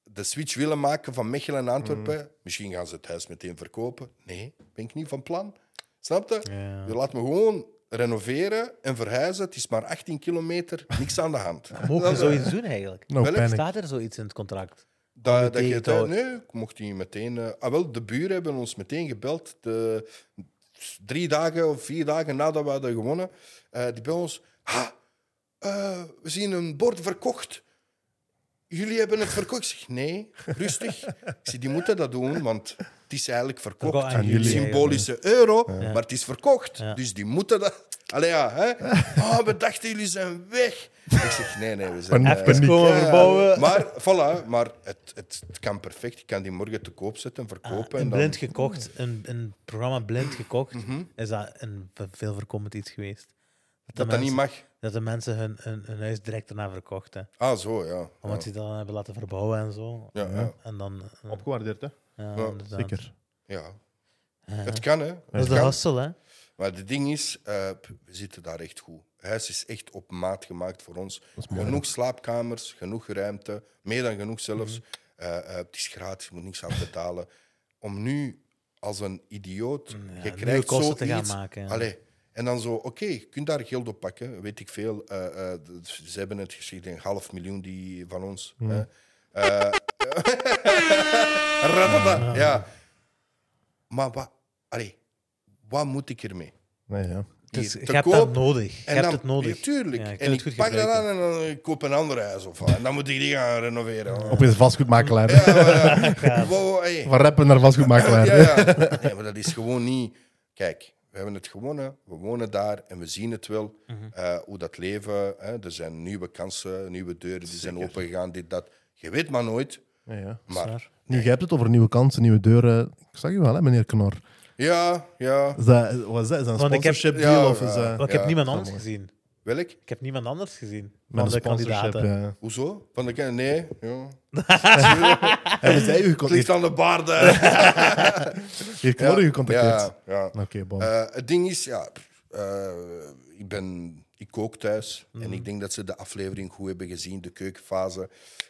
de switch willen maken van Mechelen naar Antwerpen. Misschien gaan ze het huis meteen verkopen. Nee, ben ik niet van plan. Snap je? Ja. Je laat me gewoon renoveren en verhuizen. Het is maar 18 kilometer, niks aan de hand. Mogen we zoiets doen eigenlijk? No Welk panic. Staat er zoiets in het contract? Dat, dat je het, nee, ik mocht niet meteen. eh, ah, wel, de buren hebben ons meteen gebeld. De, drie dagen of vier dagen nadat we hadden gewonnen. eh, die bij ons. "Ah, eh, we zien een bord verkocht. Jullie hebben het verkocht. Ik zeg nee, rustig. Ik zeg, die moeten dat doen, want het is eigenlijk verkocht. Aan Een jullie symbolische euro, Ja. maar het is verkocht. Ja. Dus die moeten dat. Allee, ja, hè? Ah, we dachten jullie zijn weg. Ik zeg nee, nee, we zijn. Ja, ja. verbouwen. Maar, voilà, maar het, het, het kan perfect. Ik kan die morgen te koop zetten, verkopen. Een en dan... blind gekocht, een, een programma blind gekocht, Mhm. is dat een ve- veel voorkomend iets geweest. Dat dat niet mag. Dat de mensen hun, hun, hun huis direct daarna verkochten. Ah, zo, ja. Omdat ja. ze dat dan hebben laten verbouwen en zo. Ja, ja. En dan... eh, Opgewaardeerd, hè? ja. Zeker. ja. Het kan, hè. Dat is de hustle, hè? Maar het ding is, eh, we zitten daar echt goed. Het huis is echt op maat gemaakt voor ons. Mooi. Genoeg slaapkamers, genoeg ruimte, meer dan genoeg zelfs. Mhm. Eh, eh, het is gratis, je moet niks aan betalen. Om nu als een idioot, Ja, je nieuwe krijgt kosten te gaan maken. Allee, en dan zo, oké, je kunt daar geld op pakken, weet ik veel. Eh, eh, ze hebben het gezegd, ik denk half miljoen die van ons. hè. Eh, ja. Maar wat, allee, wat moet ik ermee? Nee, ja. Dus je te hebt koop, dat nodig. Je hebt dan, het nodig. Ja, tuurlijk. Ja, je kunt en ik pak dat aan en dan ik koop een ander huis. Of, en dan moet ik die gaan renoveren. Opeens vastgoedmakelaar. Ja, maar, ja. Wow, hey. Van rappen naar vastgoedmakelaar. Ja, ja. Nee, maar dat is gewoon niet. Kijk, we hebben het gewonnen, we wonen daar en we zien het wel. Mhm. eh, hoe dat leven, hè, er zijn nieuwe kansen, nieuwe deuren die zijn opengegaan, dit, dat. Je weet maar nooit. Ja, ja. Maar. Nu, jij hebt het over nieuwe kansen, nieuwe deuren. Ik zag je wel, hè, meneer Knor. ja, ja. Is dat, wat is dat? Is dat een Want ik heb- sponsorship ja, deal? Of is ja. dat... Ik heb niemand anders gezien. Welk? Ik heb niemand anders gezien Met van de kandidaten. ja. Hoezo? Van de ken- Nee, ja. Hebben zij u Klinkt gecontacteerd? aan de baarden. Heeft Knor u gecontacteerd? Ja, ja. Oké, bom. Eh, het ding is, ja, eh, ik, ben, ik kook thuis en Mhm. ik denk dat ze de aflevering goed hebben gezien, de keukenfase.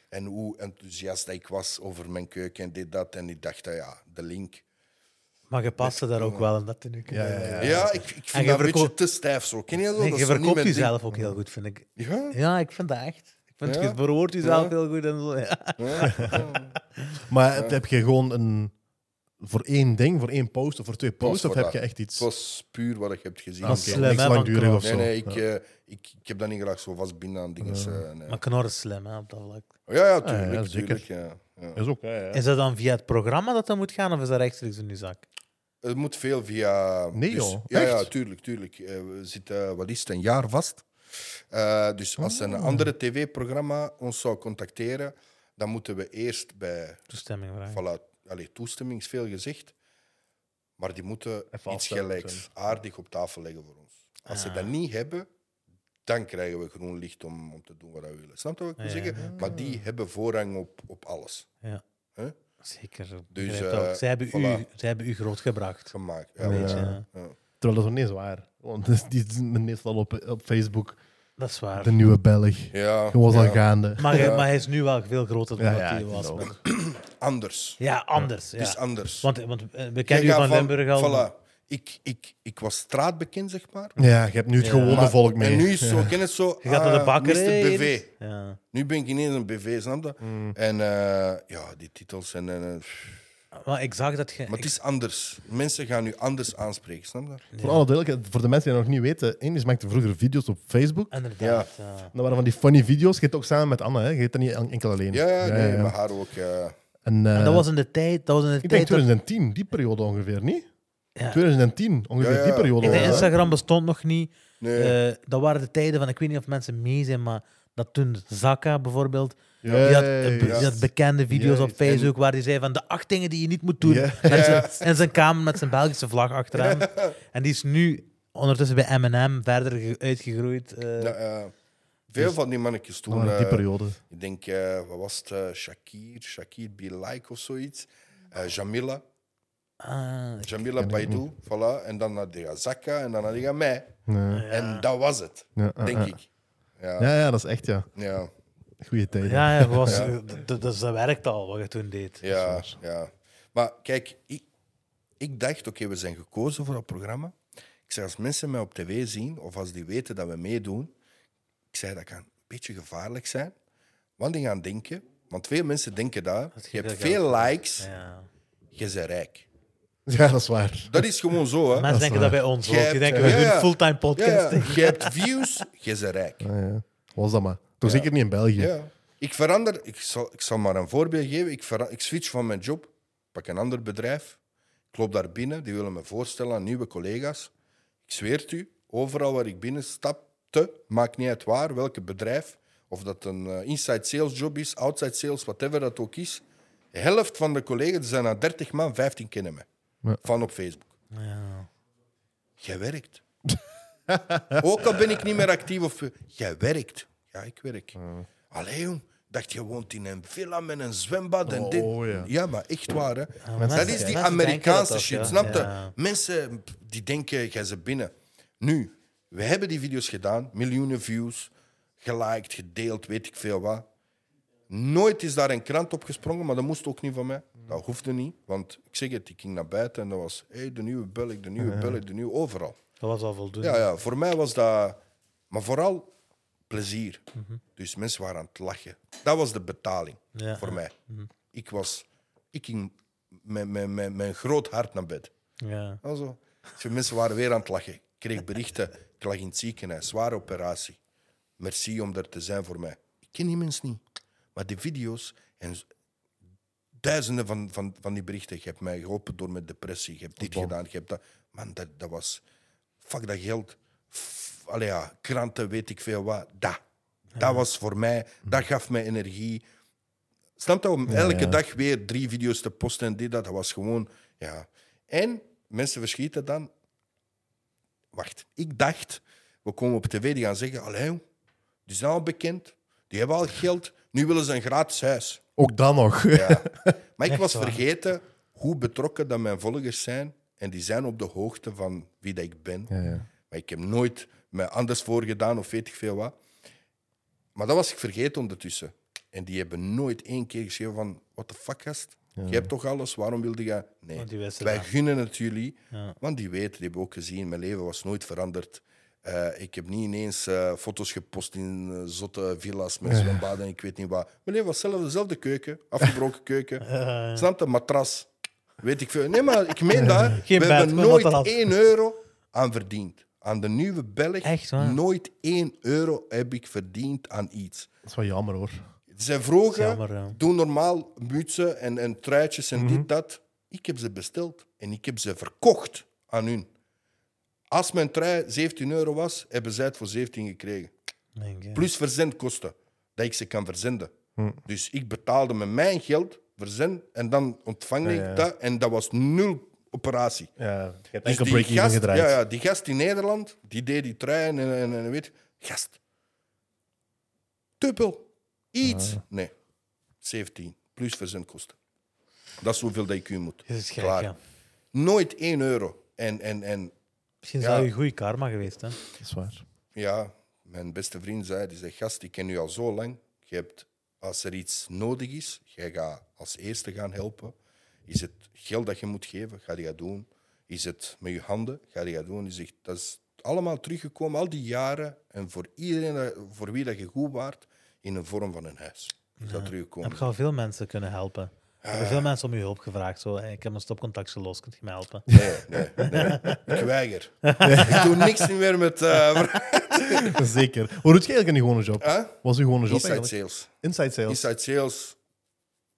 En hoe enthousiast ik was over mijn keuken en dit, dat. En ik dacht, ah ja, de link. Maar je paste daar ook wel in dat nu. Ja, ja, ja. Ja, ik, ik En vind je dat een beetje te stijf zo. Ken je dat? Nee, dat je verkoopt jezelf ook heel goed, vind ik. Ja? Ja, ik vind dat echt. Ik vind Ja? je verwoordt jezelf Ja? heel goed en zo. Ja. Ja? Maar heb, heb je gewoon een... Voor één ding, voor één post of voor twee posts? Of heb dat. je echt iets... Het was puur wat je hebt gezien. Ah, Dat oké, is slim, niks langdurig of Nee, zo. nee, ik, Ja. eh, ik, ik heb dat niet graag zo vast binnen aan dingen. eh, nee. Maar Knor is slim hè, op dat vlak. Ja, ja, ja, tuurlijk. zeker. tuurlijk ja. Ja. is ook, ja, ja. Is dat dan via het programma dat dat moet gaan of is dat rechtstreeks in uw zak? Het moet veel via. Nee, dus- joh. Ja, ja, tuurlijk. tuurlijk. Eh, we zitten, wat is het, een jaar vast. Eh, dus als een Oh. andere tv-programma ons zou contacteren, dan moeten we eerst bij. Toestemming vragen. Voilà, allee, toestemming is veel gezegd. Maar die moeten Even iets gelijks aardig op tafel leggen voor ons. Als ze Ah. dat niet hebben, dan krijgen we groen licht om, om te doen wat we willen. Snap je wat ik wil Ja, ja, zeggen? Maar die hebben voorrang op, op alles. Ja. Hè? Zeker. Dus, eh, ook. zij, hebben u, voilà. zij hebben u grootgebracht. Gemaakt. Ja, Een beetje, ja. ja. Ja. Terwijl dat is niet zo waar. Want dus die is meestal op, op Facebook Dat is waar. de nieuwe Belg. Ja, Gewoon al gaande. Maar, hij, Ja. maar hij is nu wel veel groter dan Ja, wat ja, hij was. Anders. Ja, anders. Ja. Het is anders. Want, want eh, we kennen u gaat van Limburg al. Voilà. Ik, ik, ik was straatbekend, zeg maar. Ja, je hebt nu het Ja. gewone Maar- volk mee. En nu is het zo, ken het zo. Je gaat naar de bakkerij. Mr. BV. Ja. Nu ben ik ineens een BV, snap je? Mm. En eh, ja, die titels en. en, eh, Maar ik zag dat je. maar het is anders. Mensen gaan nu anders aanspreken, snap je? Voor alle duidelijkheid, voor de mensen die dat nog niet weten, Indis maakte vroeger video's op Facebook. Inderdaad. Ja. Dat waren van die funny video's. Je hebt ook samen met Anne, hè? je hebt dat niet enkel alleen. Ja, ja, nee, ja. maar haar ook. ja. En, eh, En dat was in de tijd. Dat was in de ik denk tijd dat, 2010, die periode ongeveer, niet? Ja. 2010, ongeveer Ja, ja. die periode. was hè? Instagram bestond nog niet. Nee. Eh, dat waren de tijden van, ik weet niet of mensen mee zijn, maar dat toen Zaka bijvoorbeeld, Ja, die, had, eh, die had bekende video's op Juist. Facebook waar hij zei van de acht dingen die je niet moet doen. Met zijn, in zijn kamer met zijn Belgische vlag achteraan. En die is nu ondertussen bij M&M verder ge- uitgegroeid. eh. Ja, ja. veel van die mannetjes toen. die eh, periode. ik denk, eh, wat was het? eh, Shakir, Shakir Be Like of zoiets. Eh, Jamila. Ah, Jamila ken ik Baidu, voilà. En dan had je Zakka en dan had je mij. Ja, En dat was het, ja, ja, denk ja. ik. Ja, Ja, ja, dat is echt, ja. ja. Goeie tijden. Ja, ja, was, Ja. d- d- dus dat werkt al, wat je toen deed. Ja, ja. Maar kijk, ik, ik dacht, oké, we zijn gekozen voor dat programma. Ik zei, als mensen mij op tv zien, of als die weten dat we meedoen, ik zei, dat kan een beetje gevaarlijk zijn. Want die gaan denken, want veel mensen denken dat, Dat je hebt veel geld- likes, Ja. je bent rijk. Ja, dat is waar. Dat is gewoon zo, hè. Mensen denken dat bij ons ook. Die hebt- denken, we ja, doen ja. fulltime Ja, podcast. ja. Je hebt views, je bent rijk. Ja, ja. Was dat maar. Toch zeker niet in België. Ja. Ik verander, ik zal, ik zal maar een voorbeeld geven. Ik, vera- ik switch van mijn job, pak een ander bedrijf. Ik loop daar binnen, die willen me voorstellen aan nieuwe collega's. Ik zweer het u, overal waar ik binnen stapte, maakt niet uit waar, welke bedrijf, of dat een eh, inside sales job is, outside sales, whatever dat ook is. De helft van de collega's, er zijn aan 30 man, 15 kennen me. Ja. Van op Facebook. Ja. Jij werkt. Ook al ben ik niet meer actief. Of... Jij werkt. Ja, ik werk. Allee, jong. Dacht je woont in een villa met een zwembad en dit. Oh, ja. maar echt waar. Hè. dat is die Amerikaanse shit, toch, snap je? ja. Mensen die denken, jij ze binnen. Nu, we hebben die video's gedaan, miljoenen views, geliked, gedeeld, weet ik veel wat. Nooit is daar een krant op gesprongen, maar dat moest ook niet van mij. Dat hoefde niet, want ik zeg het, ik ging naar buiten en dat was hey, de nieuwe Belg, de nieuwe Belg, de nieuwe overal. Dat was al voldoende. Ja, ja, voor mij was dat... Maar vooral plezier. Dus mensen waren aan het lachen. Dat was de betaling Ja. voor mij. Ik was... Ik ging met, met, met, met een groot hart naar bed. Ja. Also, dus mensen waren weer aan het lachen. Ik kreeg berichten. Ik lag in het ziekenhuis. Zware operatie. Merci om er te zijn voor mij. Ik ken die mensen niet. Maar die video's en duizenden van, van, van die berichten. Je hebt mij geholpen door mijn depressie. Je hebt dit gedaan. Je hebt dat. Man, dat, dat was... Fuck dat geld. F- Allee, ja, kranten, weet ik veel wat. Dat. Dat was voor mij... Dat gaf mij energie. Snap je? Om elke ja. dag weer drie video's te posten en dit, dat. Dat was gewoon... Ja. En mensen verschieten dan. Wacht, ik dacht, we komen op tv, die gaan zeggen: Allee, die zijn al bekend, die hebben al geld, nu willen ze een gratis huis. Ook dan nog. Ja. Maar ik was vergeten hoe betrokken dat mijn volgers zijn. En die zijn op de hoogte van wie dat ik ben. Ja, ja. Maar ik heb nooit me anders voorgedaan of weet ik veel wat. Maar dat was ik vergeten ondertussen. En die hebben nooit één keer geschreven van... What the fuck, gast? Je hebt toch alles? Waarom wilde je... Nee, wij dat. gunnen het jullie. Ja. Want die weten, die hebben ook gezien... Mijn leven was nooit veranderd. Eh, ik heb niet ineens eh, foto's gepost in eh, zotte villa's met zwembaden en ik weet niet wat. Mijn leven was zelf dezelfde keuken. Afgebroken keuken. Snap je? Matras. Weet ik veel. Nee, maar ik meen dat. Geen We bed, hebben maar nooit matras. 1 euro aan verdiend. Aan de nieuwe Belg. Echt waar? Nooit 1 euro heb ik verdiend aan iets. Dat is wel jammer hoor. Zij vroegen, Jammer, ja. Mhm. doe normaal mutsen en, en truitjes en dit, dat. Ik heb ze besteld en ik heb ze verkocht aan hun. Als mijn trui 17 euro was, hebben zij het voor 17 gekregen. Plus verzendkosten, dat ik ze kan verzenden. Dus ik betaalde met mijn geld verzend en dan ontvang ik Ja, ja. dat. En dat was nul operatie. Ja, je hebt Dus enkel gast, gedraaid. ja, ja, die gast in Nederland, die deed die trui en, en, en weet Gast. Dubbel. Iets. Nee. 17. Plus verzendkosten. Dat is hoeveel dat ik u moet. Dat is gek, Klaar. ja. Nooit 1 euro. En, en, en Misschien Ja. zou je goede karma geweest hè? Dat is waar. ja, mijn beste vriend zei, die zei, gast, ik ken u al zo lang. Je hebt, als er iets nodig is, jij gaat als eerste gaan helpen. Is het geld dat je moet geven, ga je dat doen. Is het met je handen, ga je dat doen. Die zegt, dat is allemaal teruggekomen, al die jaren. En voor iedereen dat- voor wie dat je goed waart, in de vorm van een huis. Is dat teruggekomen. Heb je al veel mensen kunnen helpen? Ah. Hebben veel mensen om je hulp gevraagd? Zo, hey, ik heb een stopcontact gelost, kunt je me helpen? Nee, nee, nee. Ik weiger. Ik doe niks meer met... eh Zeker. Hoe doet je eigenlijk in je gewone job? Huh? Wat was je gewone job Inside eigenlijk? sales. Inside sales. Inside sales,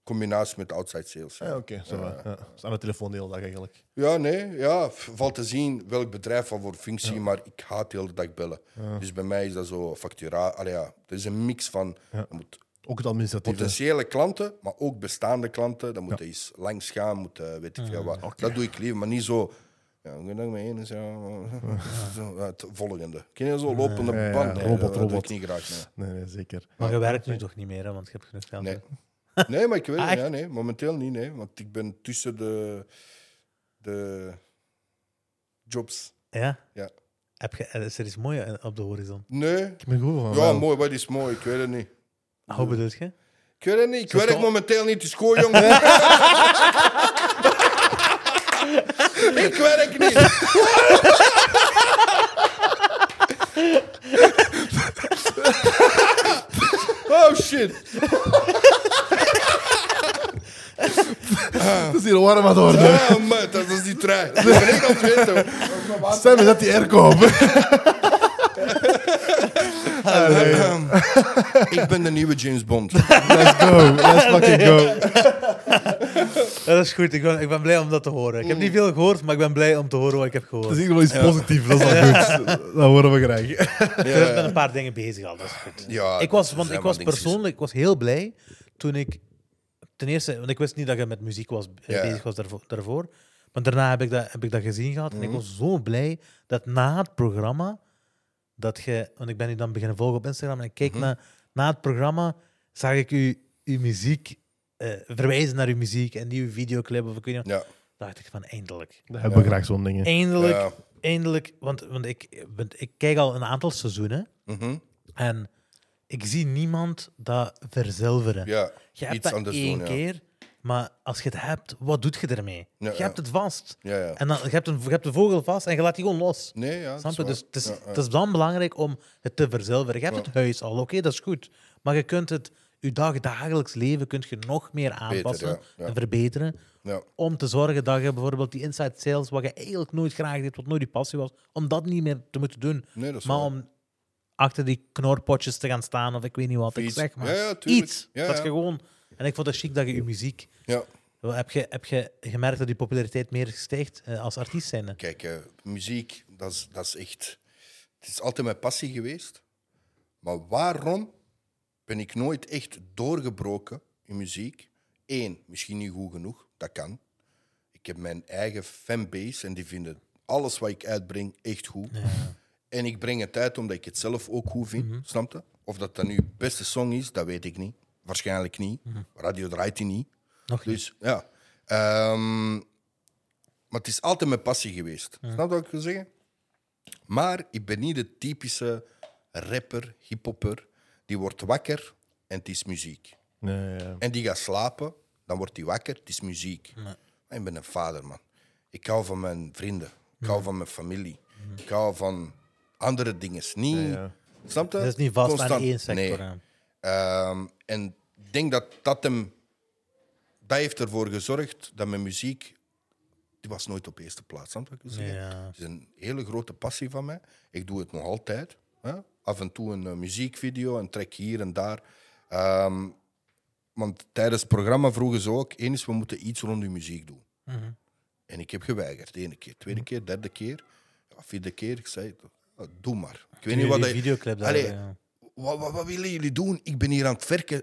combinatie met outside sales. Ja, oké. zo va. ja. Dus aan de telefoon de hele dag eigenlijk. Ja, nee, ja. Valt te zien welk bedrijf van voor functie, maar ik haat de hele dag bellen. Dus bij mij is dat zo factura. Allee, ja, het is een mix van je moet Ook het administratieve. potentiële klanten, maar ook bestaande klanten. Dan moet je eens langs gaan, moet eh, weet ik veel wat. Dat doe ik liever, maar niet zo. Ja, goedendag, ja, zo, ja, het volgende. Ken je zo lopende Ja, ja, band? Nee, robot, robot. ik niet graag. Nee. Nee, nee, zeker. Maar je werkt nu toch niet meer, hè? want je hebt genoeg geld. Nee. nee, maar ik weet Ah, het. echt? Ja, nee, momenteel niet, nee. Want ik ben tussen de, de jobs. Ja? Ja. Heb je, is er iets moois op de horizon? Nee, Ik ben goed van Ja, wel. mooi, wat is mooi? Ik weet het niet. Hoe bedoel je? Ik weet het niet. Ik Zo werk momenteel niet. Het is goed, jongen. ik werk niet. oh shit. Het is hier warm aan het worden. Ah, man, dat is die trein. Ik ben echt aan het weten. Stem, zet die airco op. Ik ben de nieuwe James Bond. Let's go. Let's fucking go. Dat is goed. Ik ben, ik ben blij om dat te horen. Ik heb niet veel gehoord, maar ik ben blij om te horen wat ik heb Dat gehoord. is in ieder geval iets positiefs. Dat is al goed. Dat horen we graag. Ik ben met een paar dingen bezig al, dat is goed. Ja, ik was, want ik was persoonlijk ik was heel blij toen ik ten eerste, want ik wist niet dat je met muziek was, eh, bezig was daarvoor, daarvoor. Maar daarna heb ik dat, heb ik dat gezien gehad en ik Mhm. was zo blij dat na het programma dat je, want ik ben u dan beginnen volgen op Instagram en ik keek Mhm. naar na het programma zag ik u uw muziek eh, verwijzen naar uw muziek en nieuwe videoclip of ik weet niet. wat. Ja. dacht ik van eindelijk, Dat hebben we graag zo'n dingen. eindelijk, Ja. eindelijk, want, want ik, want ik kijk al een aantal seizoenen Mhm. en ik zie niemand dat verzilveren. ja. Je hebt Iets dat anders één doen, ja. keer, maar als je het hebt, wat doet je ermee? Ja, je hebt het vast. Ja, ja. En dan, je, hebt een, je hebt de vogel vast en je laat die gewoon los. Nee, ja. Snap je? Dus het is, het is dan belangrijk om het te verzilveren. Je hebt het huis al, oké, dat is goed. Maar je kunt het, je dag, dagelijks leven kunt je nog meer aanpassen en verbeteren. Ja. Om te zorgen dat je bijvoorbeeld die inside sales, wat je eigenlijk nooit graag deed, wat nooit je passie was, om dat niet meer te moeten doen. Nee, dat is Maar om achter die knorpotjes te gaan staan of ik weet niet wat. Ik zeg maar. Ja, ja, tuurlijk. Iets. Ja, dat je gewoon... En ik vond het chic dat je je muziek... Ja. Heb je, heb je gemerkt dat je populariteit meer stijgt eh, als artiest zijnde? Kijk, eh, muziek, dat is, dat is echt... Het is altijd mijn passie geweest. Maar waarom ben ik nooit echt doorgebroken in muziek? Eén, misschien niet goed genoeg. Dat kan. Ik heb mijn eigen fanbase en die vinden alles wat ik uitbreng echt goed. En ik breng het uit omdat ik het zelf ook goed vind. Snap je? Of dat dat nu de beste song is, dat weet ik niet. Waarschijnlijk niet. Radio draait die niet. Nog niet. Dus ja. Ehm, maar het is altijd mijn passie geweest. Snap je wat ik wil zeggen? Maar ik ben niet de typische rapper, hiphopper, die wordt wakker en het is muziek. Nee, ja. En die gaat slapen, dan wordt hij wakker, het is muziek. Maar Ik ben een vader, man. Ik hou van mijn vrienden. Ik hou van mijn familie. Ik hou van andere dingen. Niet, ja. Snap je? Dat is niet vast aan één sector. Nee. Ehm, en ik denk dat dat hem... Dat heeft ervoor gezorgd dat mijn muziek... Die was nooit op eerste plaats, snap wat ik zeggen? Ja. Het is een hele grote passie van mij. Ik doe het nog altijd. Hè? Af en toe een eh, muziekvideo, een track hier en daar. Ehm, want tijdens het programma vroegen ze ook... Eens, we moeten iets rond uw muziek doen. Mhm. En ik heb geweigerd. De ene keer, tweede keer, derde keer. Ja, vierde keer. Ik zei, "Ah, doe maar. Ik weet niet wat die videoclip daar, Allee, ja. Wat, wat, wat willen jullie doen? Ik ben hier aan het werken.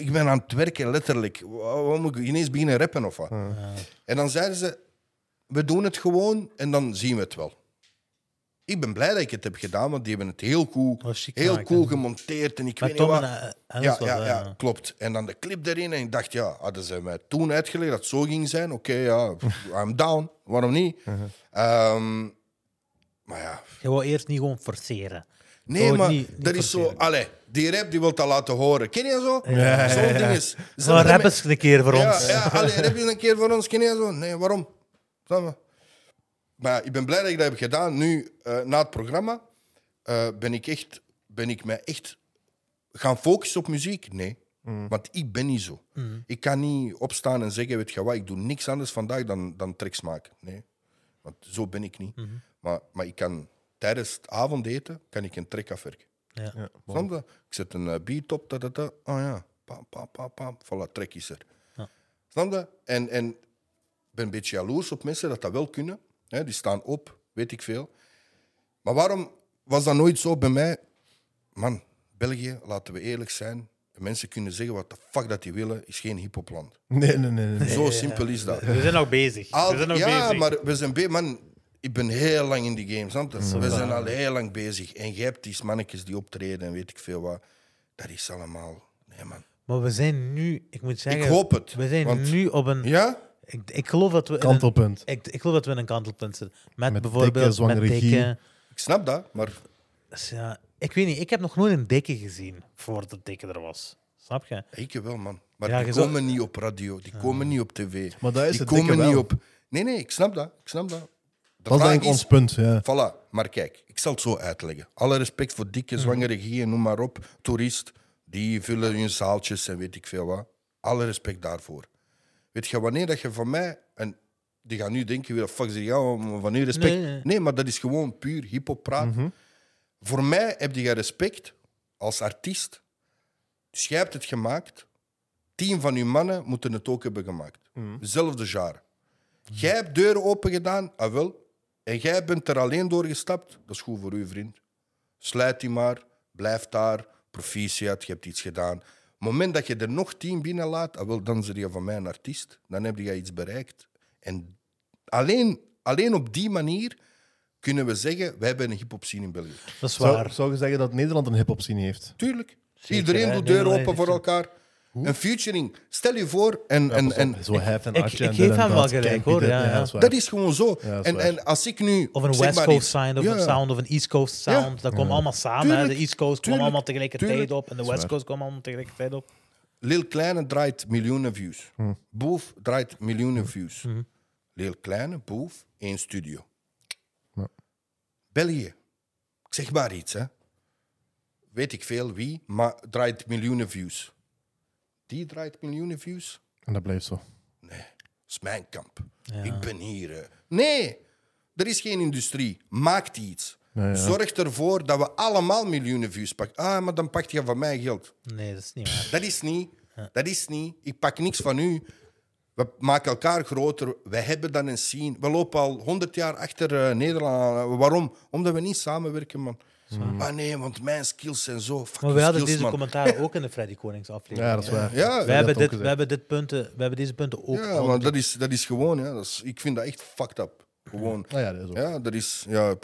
Ik ben aan het werken, letterlijk. Wat, wat moet ik ineens beginnen rappen of wat? En dan zeiden ze, we doen het gewoon en dan zien we het wel. Ik ben blij dat ik het heb gedaan, want die hebben het heel cool, heel cool gemonteerd. En ik weet niet wat. en eh, Ja, ja, ja, klopt. En dan de clip erin. En ik dacht, ja, hadden ze mij toen uitgelegd dat het zo ging zijn? Oké, ja, I'm down. Waarom niet? Ehm, maar ja, Je wou eerst niet gewoon forceren. Nee, het maar niet- niet dat is zo... Allee, die rap die wil dat laten horen. Ken je zo? Ja, Zo'n ding is... Rap eens een keer voor ons. Ja, allee, rap je een keer voor ons. Ken je zo? Nee, waarom? Maar ik ben blij dat ik dat heb gedaan. Nu, eh, na het programma, eh, ben ik echt... Ben ik mij echt gaan focussen op muziek? Nee. Want ik ben niet zo. Ik kan niet opstaan en zeggen, weet je wat, ik doe niks anders vandaag dan, dan tracks maken. Nee. Want zo ben ik niet. maar, maar ik kan tijdens het avondeten kan ik een track afwerken. Ja. Ja, Snap je? Ik zet een eh, beat op, dat, dat, dat. Oh ja, pam, pam, pam, pam. Voilà, trek is er. Ja. Snap je? En, en ik ben een beetje jaloers op mensen dat dat wel kunnen. Hè? Die staan op, weet ik veel. Maar waarom was dat nooit zo bij mij? Man, België, laten we eerlijk zijn. De mensen kunnen zeggen wat de fuck dat die willen, is geen hiphopland. Nee, nee, nee. nee. Zo simpel is dat. We zijn nog bezig. Al- we zijn nog ja, bezig. maar we zijn be- man, ik ben heel lang in die game, snap je? We zijn al heel lang bezig. En je hebt die mannetjes die optreden en weet ik veel wat. Dat is allemaal... Nee, man. Maar we zijn nu, ik moet zeggen, Ik hoop het, we zijn want- nu op een. Ja? Ik, ik geloof dat we. in een- Kantelpunt. ik, ik geloof dat we in een kantelpunt zitten. Met, Met bijvoorbeeld dikke, met dikke, Ik snap dat, maar... Dus ja, ik weet niet, ik heb nog nooit een dikke gezien voordat de dikke er was. Snap je? Ik wel, man. Maar Ja, die komen niet op radio, die komen niet op tv. Maar dat is die het komen dikke niet wel. op... Nee, nee, ik snap dat. Ik snap dat. De Dat is ik ons punt. Ja. Voilà, maar kijk, ik zal het zo uitleggen. Alle respect voor dikke, zwangere gieën, noem maar op. Toerist, die vullen hun zaaltjes en weet ik veel wat. Alle respect daarvoor. Weet je, wanneer dat je van mij... En die gaan nu denken, wie de fuck zeg je om van u respect? Nee, nee. Nee, maar dat is gewoon puur hip-hop praat. Voor mij heb je respect als artiest. Dus jij hebt het gemaakt. Tien van uw mannen moeten het ook hebben gemaakt. Zelfde jaar. Jij hebt deuren open gedaan, ah wel. En jij bent er alleen doorgestapt. Dat is goed voor u, vriend. Sluit die maar. Blijf daar. Proficiat, je hebt iets gedaan. Op het moment dat je er nog tien binnenlaat, ah wel, dan ben je van mij een artiest. Dan heb je iets bereikt. En alleen, alleen op die manier kunnen we zeggen, wij hebben een hip-hop scene in België. Dat is waar. zou je zeggen dat Nederland een hip-hop scene heeft? Tuurlijk. Zeker, Iedereen hè. doet deuren open voor heeft elkaar. Een featuring. Stel je voor, en, en, en Zo hef en ik- ik geef hem dat. wel gelijk, hoor, ja, ja. dat is gewoon zo. Ja, dat is en, en als ik nu. Of een zeg West maar Coast sound of Ja. een sound of een East Coast sound. Dat komt allemaal samen. hè. Tuurlijk, De East Coast tuurlijk, allemaal tegelijkertijd tuurlijk. op en de West. Coast kwam allemaal tegelijkertijd op. Lil Kleine draait miljoenen views. Hm. Boef draait miljoenen views. Lil Kleine, Boef, één studio. Ja. België. Ik zeg maar iets, hè. Weet ik veel wie, maar draait miljoenen views. Die draait miljoenen views? En dat blijft zo. Nee, dat is mijn kamp. Ja. Ik ben hier. eh. Nee, er is geen industrie. Maakt iets. Ja, ja. Zorg ervoor dat we allemaal miljoenen views pakken. Ah, maar dan pakt je van mij geld. Nee, dat is niet waar. Dat is niet. Dat is niet. Ik pak niks van u. We maken elkaar groter. Wij hebben dan een scene. We lopen al honderd jaar achter eh, Nederland. Waarom? Omdat we niet samenwerken, man. Ah nee, want mijn skills zijn zo fucking Maar we hadden skills, deze man. commentaar ook in de Freddy Konings aflevering. Ja, dat is waar. Ja, We hebben, dat dit, we hebben dit punten, we hebben deze punten ook Ja, maar dat is, dat is gewoon... Ja, dat is, ik vind dat echt fucked up. Gewoon... Ah, ja, dat is ook. Ja, dat is. Ja,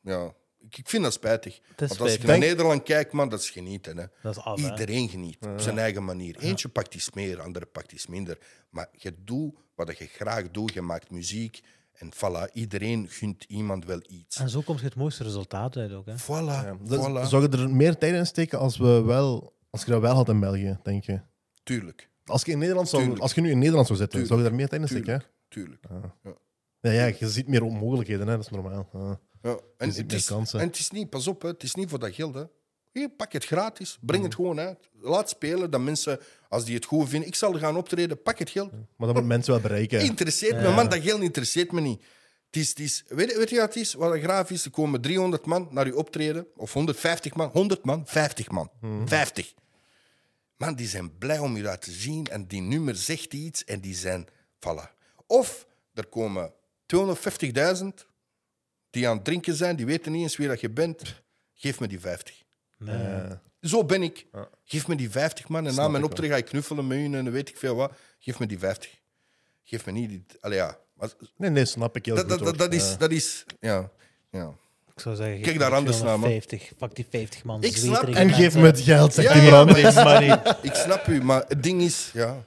ja. Ik, ik vind dat spijtig. is Want als spijtig. je naar Nederland kijkt, man, dat is genieten. Hè. Dat is af, hè. Iedereen geniet op zijn eigen manier. Eentje pakt iets meer, andere pakt iets minder. Maar je doet wat je graag doet. Je maakt muziek. En voilà, iedereen gunt iemand wel iets. En zo komt je het mooiste resultaat uit ook. Hè. Voilà, Ja. Voilà. Zou je er meer tijd in steken als, we wel, als je dat wel had in België, denk je? Tuurlijk, Als je, in Nederland zou, Tuurlijk. als je nu in Nederland zou zitten, Tuurlijk. zou je daar meer tijd in steken? tuurlijk, hè? tuurlijk. Ja, ja, je ziet meer mogelijkheden, hè? dat is normaal. Ja. Ja. En, ziet het meer is, kansen. en het is niet, pas op, hè, het is niet voor dat geld. Hè. Pak het gratis, breng het gewoon uit. Laat spelen, dat mensen, als die het goed vinden, ik zal gaan optreden, pak het geld. Maar dat moet mensen wel bereiken. Interesseert me, man. Dat geld interesseert me niet. Het is, het is, weet, weet je wat het is? Wat een graaf is? Er komen 300 man naar je optreden. Of 150 man. 100 man. 50 man. 50. Man, die zijn blij om je dat te zien. En die nummer zegt iets. En die zijn... Voilà. Of er komen 250.000 die aan het drinken zijn. Die weten niet eens wie dat je bent. Geef me die 50. Nee. Zo ben ik. Geef me die 50 man. En na mijn optreden ga ik knuffelen met u en dan weet ik veel wat. Geef me die 50. Geef me niet die. Allee, ja. Maar Nee, nee, snap ik heel dat, goed. dat, is. Ja. Dat is ja. Ja. Ik zou zeggen, Kijk daar anders naar, man. 50. Pak die 50 man. Ik snap- En mensen. geef me het geld, Ja, ja. Ik snap u, maar het ding is. Ja,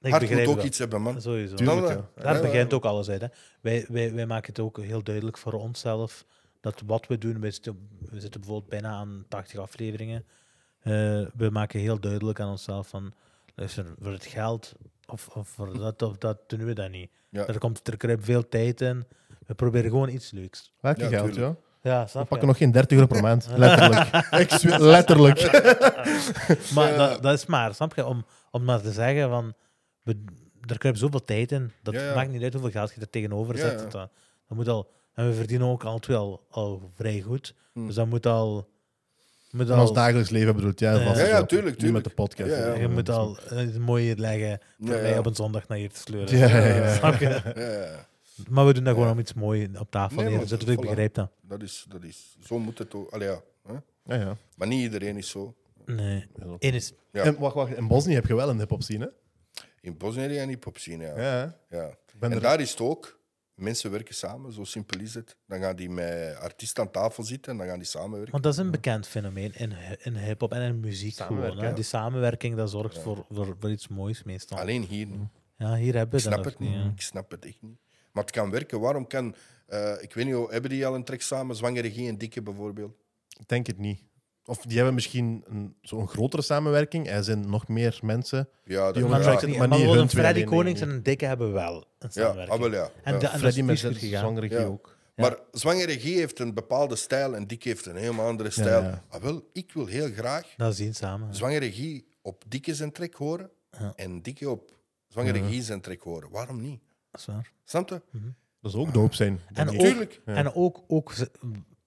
Ik hart moet ook iets hebben, man. Sowieso. Tuurlijk, eh, Daar ja, begint ook alles uit. Hè. Wij, wij, wij maken het ook heel duidelijk voor onszelf dat wat we doen, we zitten, we zitten bijvoorbeeld bijna aan 80 afleveringen. Eh, we maken heel duidelijk aan onszelf van, luister, voor het geld of, of voor dat of dat doen we dat niet. Ja. Er, komt, er veel tijd in. We proberen gewoon iets leuks. Welke Ja, geld, tuurlijk. ja? Ja, We snap pakken je? nog geen 30 euro per maand. Letterlijk. Letterlijk. Maar dat, dat is maar, snap je? Om, om maar te zeggen van, we, er kruipt zoveel tijd in, dat Ja, ja. maakt niet uit hoeveel geld je er tegenover Ja, zet. ja. Dat, dat moet al, en we verdienen ook al twee al, al vrij goed. Hmm. Dus dat moet al... Moet al dagelijks leven bedoelt, ja. Ja, vast ja, wel. tuurlijk, Niet met tuurlijk. de podcast. Ja, ja. je moet al een mooie leggen voor Ja, mij ja. op een zondag naar hier te sleuren. Ja, ja, ja. Snap je? Ja, ja. Maar we doen dat gewoon om iets moois op tafel Nee, neer zetten. Ik voilà. begrijp dat. Dat is, dat is. Zo moet het ook. Allee, ja. hè. Ja, ja. Maar niet iedereen is zo. Nee. Eén is... En wacht, wacht. In Bosnië heb je wel een hip-hop scene, hè? In Bosnië heb je een hip-hop scene, ja. Ja. En er- daar is het ook. Mensen werken samen, zo simpel is het. Dan gaan die met artiesten aan tafel zitten en dan gaan die samenwerken. Want dat is een bekend fenomeen in, in hip-hop en in muziek Samenwerken, gewoon. Hè. Die samenwerking dat zorgt voor, voor, voor iets moois meestal. Alleen hier niet. Ja, hier hebben Ik we dat snap het niet. ja. Ik snap het echt niet. Maar het kan werken. Waarom kan... eh, ik weet niet, hoe- hebben die al een trek samen? Zwangere G en Dikke bijvoorbeeld? Ik denk het niet. Of die hebben misschien een, zo'n grotere samenwerking. Er zijn nog meer mensen. Ja, Die Maar, maar, maar, maar niet hun een twee Freddy alleen, Konings en een Dikke hebben wel een Ja, samenwerking. ah, wel ja. En, Ja. de, en Freddy met is zijn goed gegaan. zwangere Ja. ook. Maar Zwangere G heeft een bepaalde stijl en Dikke heeft een helemaal andere stijl. ja. Ah, wel, ik wil heel graag Dat zien samen. Zwangere G op Dikke zijn trek horen Ja. en Dikke op Zwangere G zijn trek horen. Waarom niet? Dat is waar. Snap je? Dat zou ook doop zijn. En denk ook. Tuurlijk. en ook, ook,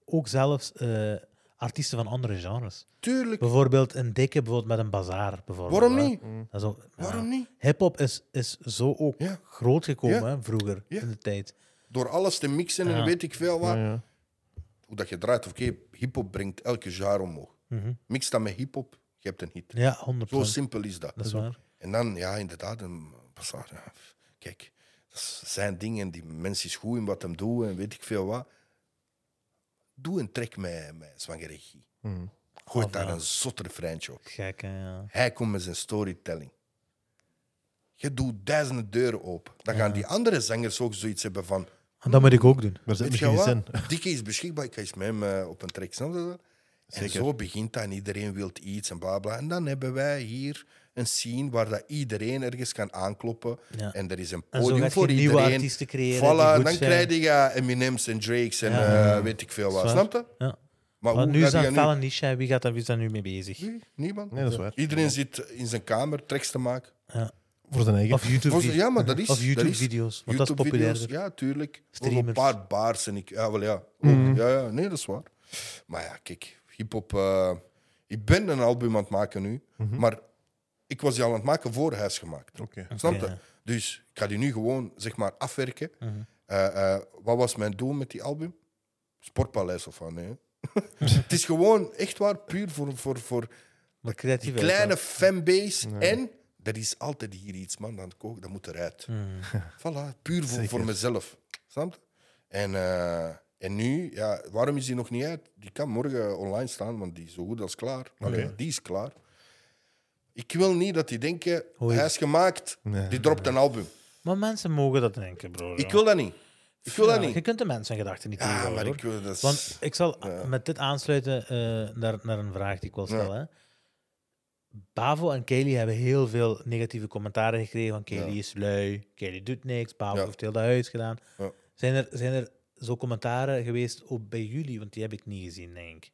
ook zelfs eh, artiesten van andere genres. Tuurlijk. Bijvoorbeeld een dikke bijvoorbeeld met een bazaar. Bijvoorbeeld, Waarom hè. niet? Dat is ook- ja. Waarom niet? Hip-hop is, is zo ook Ja. groot gekomen Ja. hè, vroeger Ja. in de tijd. Door alles te mixen en weet ik veel wat. Ja, ja. Hoe dat je draait, oké, hip-hop brengt elke jaar omhoog. Mhm. Mix dat met hip-hop, je hebt een hit. Ja, 100%. Zo simpel is dat. Dat is waar. En dan, ja, inderdaad, een bazaar. Ja. Kijk, dat zijn ding en die mens is goed in wat hem doet en weet ik veel wat. Doe een trek met, met Zwangere G. Mhm. Gooi Of, daar ja. een zot refreintje op. Gek, hè, ja. Hij komt met zijn storytelling. Je doet duizenden deuren open. Dan gaan die andere zangers ook zoiets hebben van... En dat moet ik ook doen. Maar zit je misschien geen zin. Dikke is beschikbaar, ik ga eens met hem eh, op een trek. Snap je dat? En Zeker. zo begint dat en iedereen wil iets en bla bla. En dan hebben wij hier een scene waar dat iedereen ergens kan aankloppen. Ja. En er is een En zo podium gaat voor je nieuwe iedereen. artiesten creëren Voilà, die goed dan zijn. krijg je Eminems en Drakes en Ja. eh, weet ik veel wat. Snap je? Ja. Maar nu is dat je een niche. Wie, gaat daar, wie is daar nu mee bezig? Niemand? Nee, dat is waar. Iedereen zit in zijn kamer tracks te maken. Ja. Voor zijn eigen. Of YouTube Ja, maar dat is... Of dat YouTube-video's. Want dat is populairder. Ja, tuurlijk. Nog een Streamers. paar bars en ik... Ja, wel ja. Mhm. ja, ja. Nee, dat is waar. Maar ja, kijk. Hip-hop... eh, ik ben een album aan het maken nu. Mhm. Maar ik was die al aan het maken voor Huisgemaakt. Oké. Snap je? ja. Dus ik ga die nu gewoon, zeg maar, afwerken. Mhm. Eh, eh, wat was mijn doel met die album? Sportpaleis of wat? Nee. Het is gewoon echt waar puur voor, voor, voor Maar creatief kleine fanbase. En er is altijd hier iets, man. Dan kook, dat moet eruit. Mhm. Voilà, puur voor, voor mezelf. Snap je? En, eh, en nu, ja, waarom is die nog niet uit? Die kan morgen online staan, want die is zo goed als klaar. Allee, die is klaar. Ik wil niet dat die denken, hij is gemaakt, Nee. die dropt een album. Maar mensen mogen dat denken, bro. Ik wil dat niet. Ik wil dat Ja, niet. Je kunt de mensen hun gedachten niet Ja, tegenhouden. maar hoor. ik wil dat. is- Want ik zal met dit aansluiten eh, naar, naar een vraag die ik wil stellen. Hè. Bavo en Kelly hebben heel veel negatieve commentaren gekregen van Kelly Ja. is lui, Kelly doet niks, Bavo Ja. heeft heel dat huis gedaan. Ja. Zijn, er, zijn er zo commentaren geweest ook bij jullie? Want die heb ik niet gezien, denk ik.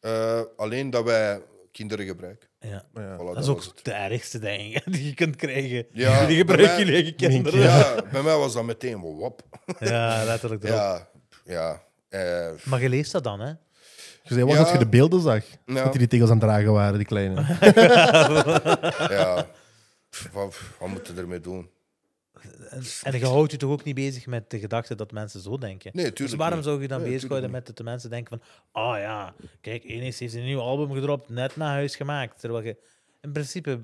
Eh, alleen dat wij kinderen gebruiken. Ja. Ja. Voilà, Dat is ook het. de ergste, ik, die je kunt krijgen. Ja, jullie gebruiken bij mij- jullie eigen kinderen. Ja, bij mij was dat meteen wop. Ja, letterlijk erop. Ja, ja. eh, Maar je leest dat dan, hè? Je zei, was Ja. dat je de beelden zag? Ja. Dat die die tegels aan het dragen waren, die kleine. ja. Wat, wat moeten we ermee doen? En, je houdt je toch ook niet bezig met de gedachte dat mensen zo denken? Nee, Dus tuurlijk waarom niet. zou je dan Nee, bezighouden tuurlijk met dat de mensen denken van... Oh ja, kijk, Enes heeft een nieuw album gedropt, net naar huis gemaakt. Terwijl je... In principe,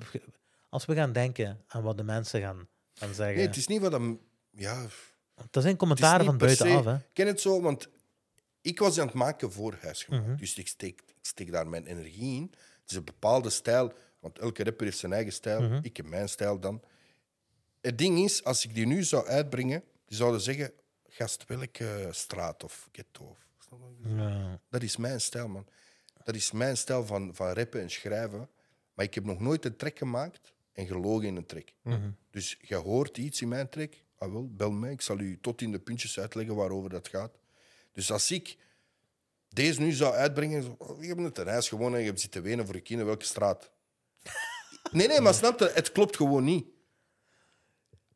als we gaan denken aan wat de mensen gaan, gaan zeggen... Nee, het is niet wat hem. Ja, dat zijn commentaren van buitenaf, hè? Ik ken het zo, want ik was aan het maken voor huisgemaakt. Mhm. Dus ik steek, ik steek daar mijn energie in. Het is een bepaalde stijl, want elke rapper heeft zijn eigen stijl. Mhm. Ik heb mijn stijl dan. Het ding is, als ik die nu zou uitbrengen, die zouden zeggen: Gast, welke straat of ghetto? Of? Ja. Dat is mijn stijl, man. Dat is mijn stijl van, van rappen en schrijven. Maar ik heb nog nooit een track gemaakt en gelogen in een track. Mhm. Dus je hoort iets in mijn track, ah wel, bel mij. Ik zal u tot in de puntjes uitleggen waarover dat gaat. Dus als ik deze nu zou uitbrengen, zo, oh, je hebt het een huis gewonnen en je hebt zitten wenen voor je kinderen, welke straat? Nee, nee, maar snap je, het klopt gewoon niet.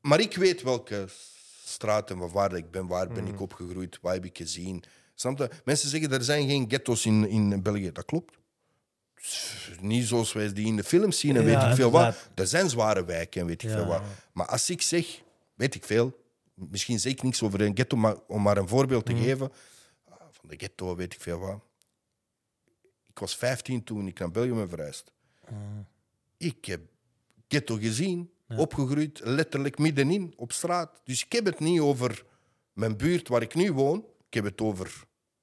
Maar ik weet welke straat en waar ik ben, waar ben ik opgegroeid, waar heb ik gezien. Snap je? Mensen zeggen er zijn geen ghetto's in, in België. Dat klopt. Niet zoals wij die in de films zien en Ja, weet ik veel wat. Er zijn zware wijken en weet ik Ja. veel wat. Maar als ik zeg, weet ik veel, misschien zeg ik niks over een ghetto, maar om maar een voorbeeld te Mhm. geven, ah, van de ghetto weet ik veel wat. Ik was 15 toen ik naar België ben verhuisd. Ik heb ghetto gezien, opgegroeid, letterlijk middenin, op straat. Dus ik heb het niet over mijn buurt waar ik nu woon. Ik heb het over...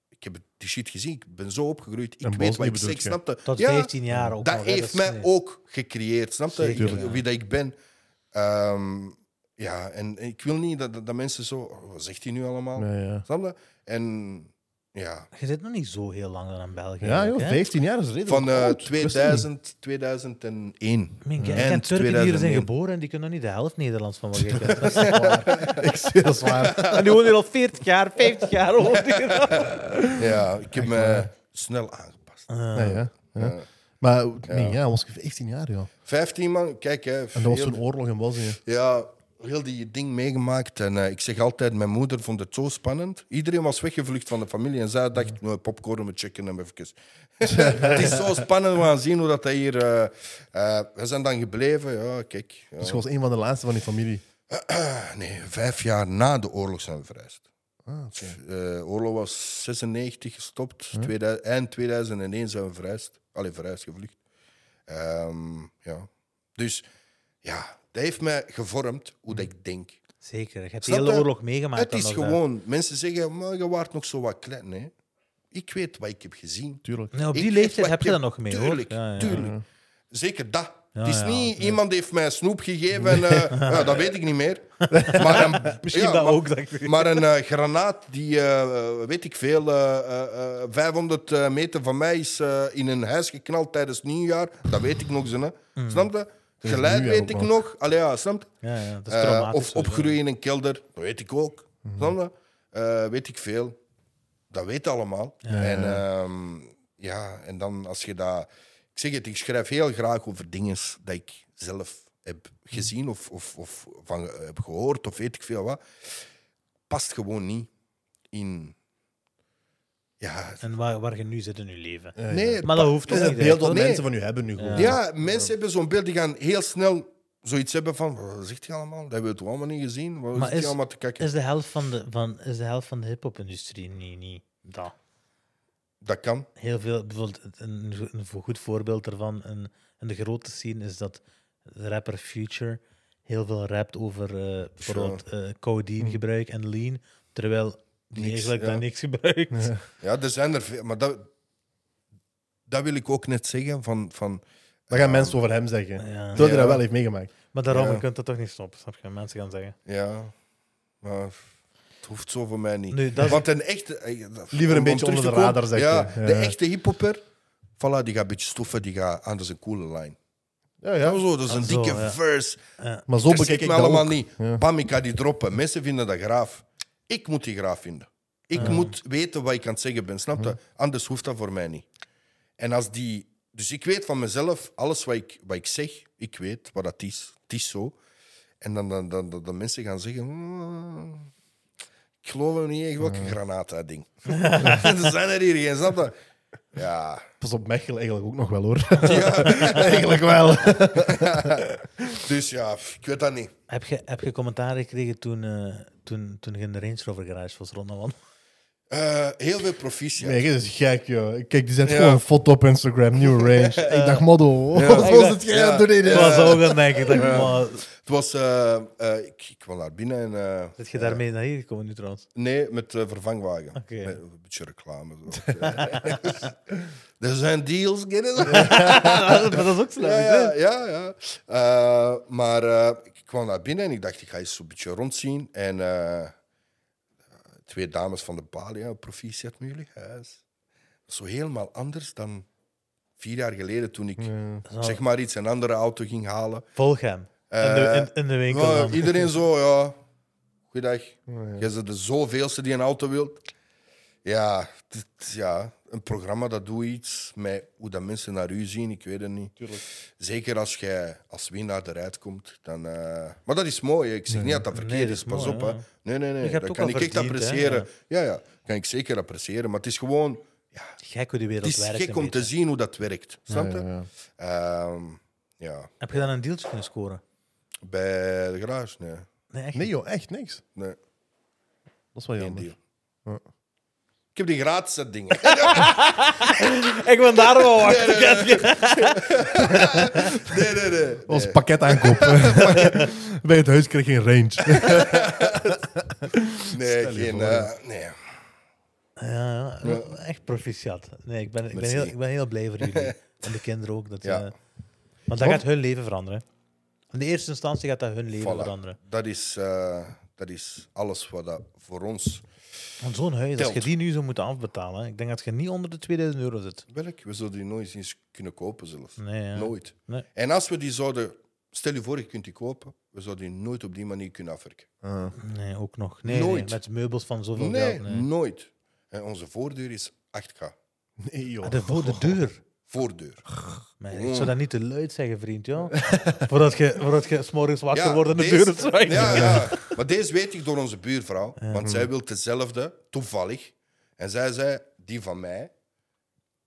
Ik heb het- die shit gezien. Ik ben zo opgegroeid. Ik En weet wat ik zeg, snapte? Tot 15 jaar ook Dat heeft mij nee. ook gecreëerd, snap je? Zeker, Ik- ja. Wie dat ik ben. Ehm, ja, en ik wil niet dat, dat mensen zo... Wat zegt hij nu allemaal? Ja, ja. Snap je? En ja, Je zit nog niet zo heel lang dan in België. ja joh, hè? 15 jaar is redelijk van eh, oud. Ik wist het niet. 2000, 2001. Mijn Ja. ik ken Eind Turken die hier zijn 2001. geboren en die kunnen nog niet de helft Nederlands van wat ik ken. Dat is waar. Ik zweer, dat is waar. En die wonen hier al 40 jaar, 50 jaar. Ja, ik heb me snel aangepast. Nee, ja. Ja. Maar nee, ja, was ik 15 jaar, ja. 15 man, kijk hè. En dat was toen oorlog in Bosnië. Ja, heel die ding meegemaakt. En eh, ik zeg altijd, mijn moeder vond het zo spannend. Iedereen was weggevlucht van de familie. En zij dacht, nou, popcorn met chicken en even. het is zo spannend. We gaan zien hoe dat hier... eh, eh, we zijn dan gebleven. Ja, kijk. Ja. Dus ik was een van de laatste van die familie. Nee, vijf jaar na de oorlog zijn we verhuisd. Ah, oké. De oorlog was 96 gestopt. 2000 eind 2001 zijn we verhuisd. Allee, verhuisd, gevlucht. Ehm, ja. Dus ja, dat heeft mij gevormd hoe dat ik denk. Zeker, je hebt de hele oorlog meegemaakt. Het dan is gewoon, mensen zeggen, maar je waart nog zo wat klein. Nee, ik weet wat ik heb gezien. Tuurlijk. Nee, op die leeftijd heb je dat nog mee, hoor. Tuurlijk, Ja, ja. tuurlijk. Zeker dat. Ja, het is ja, niet, nee. iemand heeft mij snoep gegeven en eh, ja, dat weet ik niet meer. Maar een, Misschien ja, dat maar- ook. Dat ik... Maar een eh, granaat die, eh, weet ik veel, eh, eh, eh, 500 eh, meter van mij is in een huis geknald tijdens nieuwjaar. Dat weet ik nog zo. Hè. Mm. Snap je? Geluid nieuwjaar weet ik nog. nog. Allee, ja, snap? Ja, ja, dat is Eh, of opgroeien in een kelder, dat weet ik ook. Eh, weet ik veel. Dat weet allemaal. En, ehm, ja, en dan als je dat... Ik zeg het, ik schrijf heel graag over dingen dat ik zelf heb gezien of, of, of van heb gehoord of weet ik veel wat. Past gewoon niet in... Ja, En waar, waar je nu zit in je leven. Ja, nee, ja. Maar dat hoeft is het niet. beeld dat Nee. mensen van u hebben nu gewoon. Ja, mensen hebben zo'n beeld, die gaan heel snel zoiets hebben van, wat zegt hij allemaal? Dat hebben we toch allemaal niet gezien? Wat Maar hij is- allemaal te kijken? Is de helft van de, van, is de, helft van de hip-hop-industrie niet, niet dat? Dat kan. Heel veel, bijvoorbeeld een, een goed voorbeeld daarvan in, in de grote scene is dat de rapper Future heel veel rapt over eh, bijvoorbeeld eh, codeine gebruik en lean, terwijl Niks, eigenlijk ja. dat niks gebruikt. Ja, er zijn er veel. Maar dat, dat wil ik ook net zeggen. Van, van, Dat gaan mensen over hem zeggen. Ja. Terwijl hij Ja. dat wel heeft meegemaakt. Maar daarom, Ja. je kunt dat toch niet stoppen, snap je? Mensen gaan zeggen. ja, maar het hoeft zo voor mij niet. Nu, dat is- Want een echte... eh, Liever een beetje onder de komen, radar, zeg ja. De Ja. echte hiphopper, voilà, die gaat een beetje stoffen, die gaat is een coole line. Ja, Ja, ja. zo, dat is een Ah, zo, dikke ja. verse. Maar zo bekijk ik me allemaal ook. niet. Ja. Bam, ik ga die droppen. Mensen vinden dat graaf. Ik moet die graaf vinden. Ik moet weten wat ik aan het zeggen ben, snap je? Anders hoeft dat voor mij niet. En als die... Dus ik weet van mezelf, alles wat ik, wat ik zeg, ik weet wat dat is. Het is zo. En dan, dan, dan, dan, dan mensen gaan zeggen... "Mm, ik geloof niet echt, welke granaat dat ding. er zijn er hier geen, snap je? Ja, Pas op Mechelen eigenlijk ook nog wel, hoor. eigenlijk wel. dus ja, ik weet dat niet. Heb je, heb je commentaar gekregen toen, eh, toen, toen je in de Range Rover garage was rondom? Eh, heel veel proficiat. Nee, dit is gek, joh. Kijk, die zet Ja. gewoon een foto op Instagram, nieuwe range. ik dacht, model, Ja. wat was het ja. het? Ik was ook aan het denken, dat ik, maar, Het was... eh, eh, ik, ik kwam naar binnen en... zit je daarmee naar hier gekomen nu trouwens? Nee, met vervangwagen. Oké. Met een beetje reclame. Zo. er zijn deals, get it? maar dat is ook slim. ja, ja, ja. Eh, maar eh, ik kwam naar binnen en ik dacht, ik ga eens zo'n beetje rondzien. En eh, twee dames van de Balia, proficiat met jullie huis. Zo helemaal anders dan vier jaar geleden toen ik, zeg maar iets, een andere auto ging halen. Volg hem. in, de, Eh, in, in de winkel. Ja, dan. iedereen zo, ja. Goeiedag. Jij bent de zoveelste die een auto wilt. Ja, ja, een programma dat doet iets met hoe dat mensen naar u zien. Ik weet het niet. Zeker als jij als winnaar eruit komt. Dan, eh, Maar dat is mooi. hè. Ik zeg niet dat dat verkeerd Nee, dat is. Pas mooi, op. ja. Hè. Nee, nee, nee. Dat kan wel ik echt hè, appreciëren. Ja, ja. kan ik zeker appreciëren. Maar het is gewoon... Ja, Gek hoe die wereld het is werkt. gek om te zien hoe dat werkt. Snap je? Ja, ja. Ehm, ja. Heb je dan een deeltje kunnen scoren? Bij de garage? Nee. Nee, echt Nee, joh, echt niks. nee. Dat is wel Geen jammer. Ik heb die gratis dat dingen. Ik ben daar wel wacht. Nee, nee, nee. Was pakket aankopen. Bij het huis kreeg je geen range. Nee, Stel geen. eh, nee. Ja, ja, echt proficiat. Nee, ik ben, ik, ben heel, ik ben heel blij voor jullie. En de kinderen ook. Dat, Ja. eh, want dat gaat hun leven veranderen. In de eerste instantie gaat dat hun leven Voilà. veranderen. Dat is, eh, dat is alles wat dat voor ons... Want zo'n huis, als je die nu zou moeten afbetalen, ik denk dat je niet onder de 2000 euro zit. Welk? We zullen die nooit eens kunnen kopen zelfs. Nee, ja. Nooit. Nee. En als we die zouden... Stel je voor, je kunt die kopen. We zouden die nooit op die manier kunnen afwerken. Ah. Nee, ook nog. Nee, Nooit. nee, met meubels van zoveel Nee, geld. Nee. nooit. En onze voordeur is 8K. Nee, joh. Ah, de voor de deur. Voordeur. Maar ik zou dat niet te luid zeggen, vriend. Ja. voordat je, voordat je 's morgens wakker wordt en de deze- deur. Ja, ja. Maar deze weet ik door onze buurvrouw. Want zij wil hetzelfde, toevallig. En zij zei, die van mij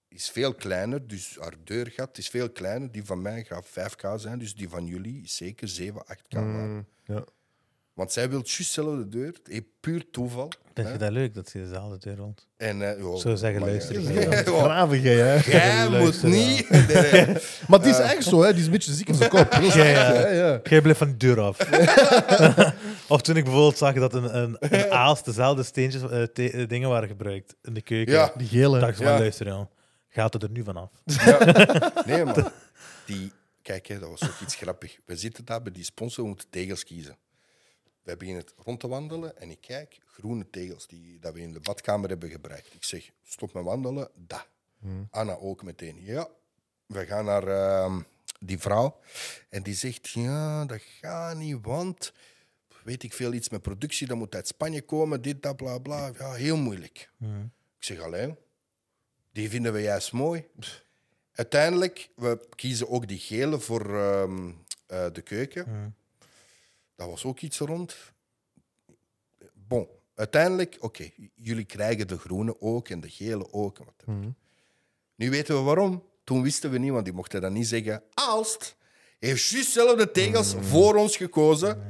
is veel kleiner. Dus haar deurgat is veel kleiner. Die van mij gaat 5k zijn. Dus die van jullie is zeker 7, 8k. waard. Ja. Want zij wil juist dezelfde deur. Eh, Puur toeval. Vind je dat leuk dat je dezelfde deur rond? En, eh, joh, Zou zeggen, maar, luister. ja. Ja, Gravig, hè. Jij moet niet... Nee, nee. Maar het is echt zo, hè. Die is een beetje ziek in zijn kop. Echt, ja. ja. Jij blijft van de deur af. of toen ik bijvoorbeeld zag dat een, een, een aas dezelfde steentjes, eh, te- eh, dingen waren gebruikt in de keuken. Ja. Die gele. dacht ik van, Ja. luister, joh, gaat het er nu vanaf? Ja. Nee, maar die, kijk, hè, dat was ook iets grappig. We zitten daar bij die sponsor, we moeten tegels kiezen. We beginnen het rond te wandelen en ik kijk, groene tegels die dat we in de badkamer hebben gebruikt. Ik zeg, stop met wandelen, da. Anna ook meteen. Ja, we gaan naar ehm, die vrouw en die zegt, ja, dat gaat niet, want weet ik veel, iets met productie, dat moet uit Spanje komen, dit, dat, bla, bla. Ja, heel moeilijk. Ik zeg, alleen, die vinden we juist mooi. Uiteindelijk, we kiezen ook die gele voor ehm, eh, de keuken. Dat was ook iets rond. Bon, uiteindelijk, oké, jullie krijgen de groene ook en de gele ook. Wat heb je. Nu weten we waarom. Toen wisten we niet, want die mochten dat niet zeggen. Aalst heeft juist dezelfde tegels voor ons gekozen.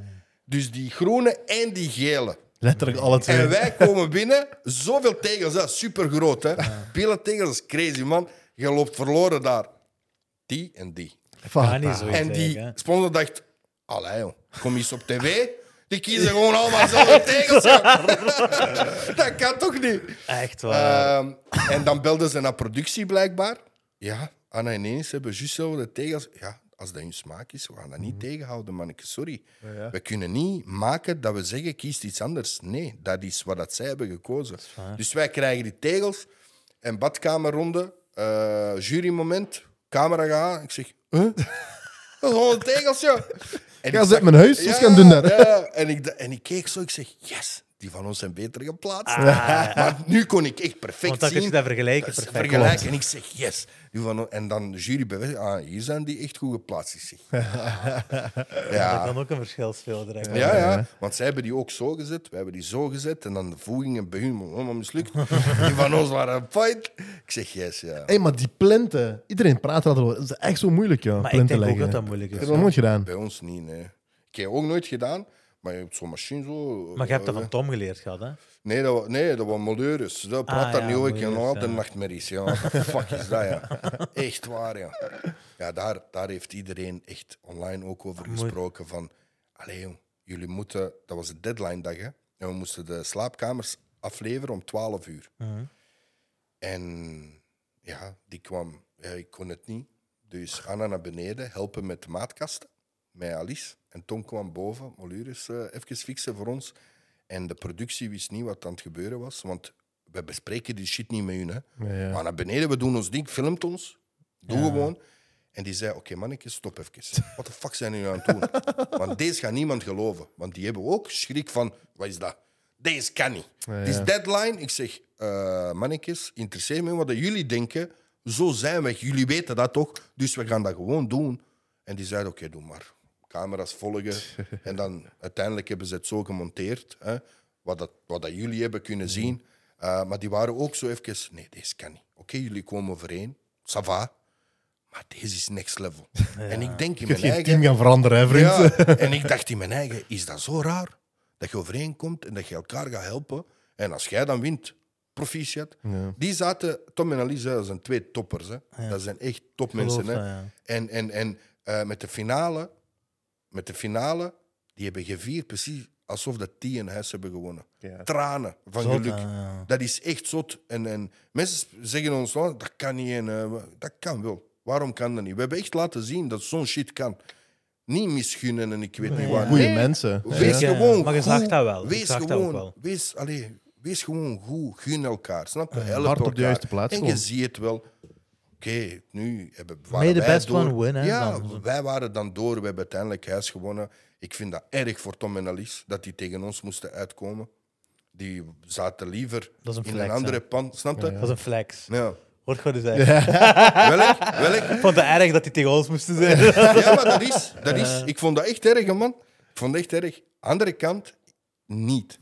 Dus die groene en die gele. Letterlijk alle twee. En wij komen binnen, zoveel tegels, hè, super groot. Hè. Pillen tegels, dat is crazy, man. Je loopt verloren daar. Die en die. Niet En die sponsor dacht, allee joh, kom eens op tv. Die kiezen gewoon allemaal dezelfde tegels. dat kan toch niet? Echt waar. Ehm, en dan belden ze naar productie blijkbaar. Ja, Anna en Enis hebben juist dezelfde tegels. Ja, als dat hun smaak is, we gaan dat niet tegenhouden, manneke. Sorry. ja. We kunnen niet maken dat we zeggen, kies iets anders. Nee, dat is wat dat zij hebben gekozen. Dus wij krijgen die tegels en badkamerronde, eh jurymoment, camera gaan. Ik zeg, huh? Dat is gewoon tegels, ja. Ik zet mijn huis, dus gaan doen daar. Ja, en ik, en ik keek zo, ik zeg, yes, die van ons zijn beter geplaatst. Maar nu kon ik echt perfect Want dan kun je zien. dat vergelijken Dat perfect. vergelijken. En ik zeg, yes. Die van, en dan de jury bevestigt, ah, hier zijn die echt goed geplaatst. Ik zeg, Dat ja. kan ook een verschil spelen. Ja, ja, want zij hebben die ook zo gezet, wij hebben die zo gezet. En dan de voegingen bij hun allemaal mislukt. Die van ons waren een fight. Ik zeg, yes, ja. Hé, maar die plinten. Iedereen praat erover. Het is echt zo moeilijk, ja. Maar ik plinten denk ook leggen. dat dat moeilijk Ik is. heb dat nooit gedaan. Bij ons niet, nee. Ik heb ook nooit gedaan, maar je hebt zo'n machine zo... Maar je hebt dat eh, van Tom geleerd gehad, hè? Nee, dat was, nee, dat was Moldeurus. Dat praat Ah, daar ja, niet over. Ik altijd ja. nachtmerries. Ja. What the fuck is dat, ja? Echt waar, ja. Ja, daar, daar heeft iedereen echt online ook over Mooi. gesproken. Van, allee, jong, jullie moeten... Dat was de deadline dag, hè. En we moesten de slaapkamers afleveren om 12 uur. Mhm. En ja, die kwam... Ja, ik kon het niet. Dus Anna naar beneden, helpen met de maatkasten. Met Alice. En Tom kwam boven, Molurus eh even fixen voor ons. En de productie wist niet wat aan het gebeuren was. Want we bespreken die shit niet met hun. Hè. Ja, ja. Maar naar beneden, we doen ons ding, filmt ons. Doe gewoon. En die zei, oké mannetjes, stop even. Wat de fuck zijn jullie aan het doen? Want deze gaat niemand geloven. Want die hebben ook schrik van, wat is dat? Deze kan niet. Dit is deadline. Ik zeg, mannetjes, interesseer me wat jullie denken. Zo zijn we. Jullie weten dat toch? Dus we gaan dat gewoon doen. En die zeiden, oké, doe maar. Camera's volgen. en dan uiteindelijk hebben ze het zo gemonteerd. Hè, wat, dat, wat dat jullie hebben kunnen zien. Uh, maar die waren ook zo even, nee, deze kan niet. Oké, jullie komen overeen. Ça va. Maar deze is next level. En ik denk in Je mijn geen eigen... team gaan veranderen, hè, vriend. Ja, en ik dacht in mijn eigen, is dat zo raar? Dat je overeenkomt en dat je elkaar gaat helpen. En als jij dan wint, proficiat. Die zaten, Tom en Alice, dat zijn twee toppers. Hè. Dat zijn echt topmensen. Geloof Hè. ja. En, en, en eh, met de finale, met de finale, die hebben gevierd precies alsof dat die een huis hebben gewonnen. Ja. Tranen van Zot, geluk. ja. Dat is echt zot. En, en mensen zeggen ons, wel, dat kan niet. En, dat kan wel. Waarom kan dat niet? We hebben echt laten zien dat zo'n shit kan. Niet misgunnen en ik weet niet wat. Goeie Nee, mensen. Wees Ja, gewoon maar je goed. zag dat wel. Wees zag dat ook gewoon, wel. Wees, allee, wees gewoon goed. Gun elkaar. Snap je? Help hart op de elkaar. juiste plaats En je ziet het wel. Oké, nu hebben waren May the wij best door. one win, hè, Ja, dan. wij waren dan door. We hebben uiteindelijk huis gewonnen. Ik vind dat erg voor Tom en Alice dat die tegen ons moesten uitkomen. Die zaten liever Dat is een in een andere hè. pan. Snap je? Dat is een flex. Ja. Hoort gewoon eens zeggen. Welk? Welk? Ik vond het erg dat die tegen ons moesten zijn. Ja, maar dat is, dat is. Ik vond dat echt erg, man. Ik vond dat echt erg. Andere kant, niet.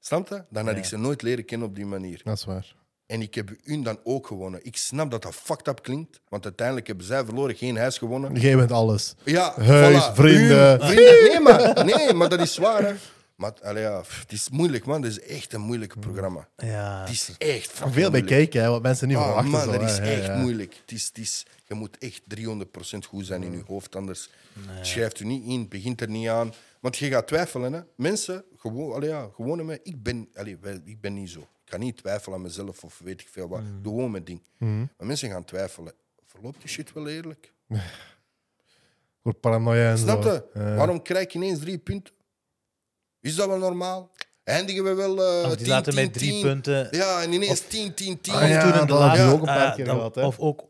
Snap je? Dan had ik ze nooit leren kennen op die manier. Dat is waar. En ik heb hun dan ook gewonnen. Ik snap dat dat fucked up klinkt, want uiteindelijk hebben zij verloren, geen huis gewonnen. Jij bent alles. Ja, Huis, voilà. vrienden. Hun, vrienden. Nee, maar, nee, maar dat is zwaar. Hè. Maar allee, ja, pff, het is moeilijk, man. Het is echt een moeilijk programma. Ja. Het is echt fucking Veel bij moeilijk. kijken, hè, wat mensen niet Ah, verwachten. man, zo, dat is Ja, echt ja. moeilijk. Het is, het is, je moet echt 300% goed zijn in je hoofd, anders schrijft u niet in, begint er niet aan. Want je gaat twijfelen. Hè. Mensen, gewoon, allee, ja, gewoon met, ik ben, allee, ik ben niet zo. Ik ga niet twijfelen aan mezelf of weet ik veel wat. Doe gewoon mijn ding. Maar mensen gaan twijfelen. Verloopt die shit wel eerlijk? Voor paranoia en Snap zo. je? Ja. Waarom krijg je ineens drie punten? Is dat wel normaal? Eindigen we wel eh Of die 10, zaten 10, met drie 10? punten. Ja, en ineens 10, 10, 10. Ah, ja, toen in de dat had je laatste- ook een paar ah, keer dat- gehad, hè. Of ook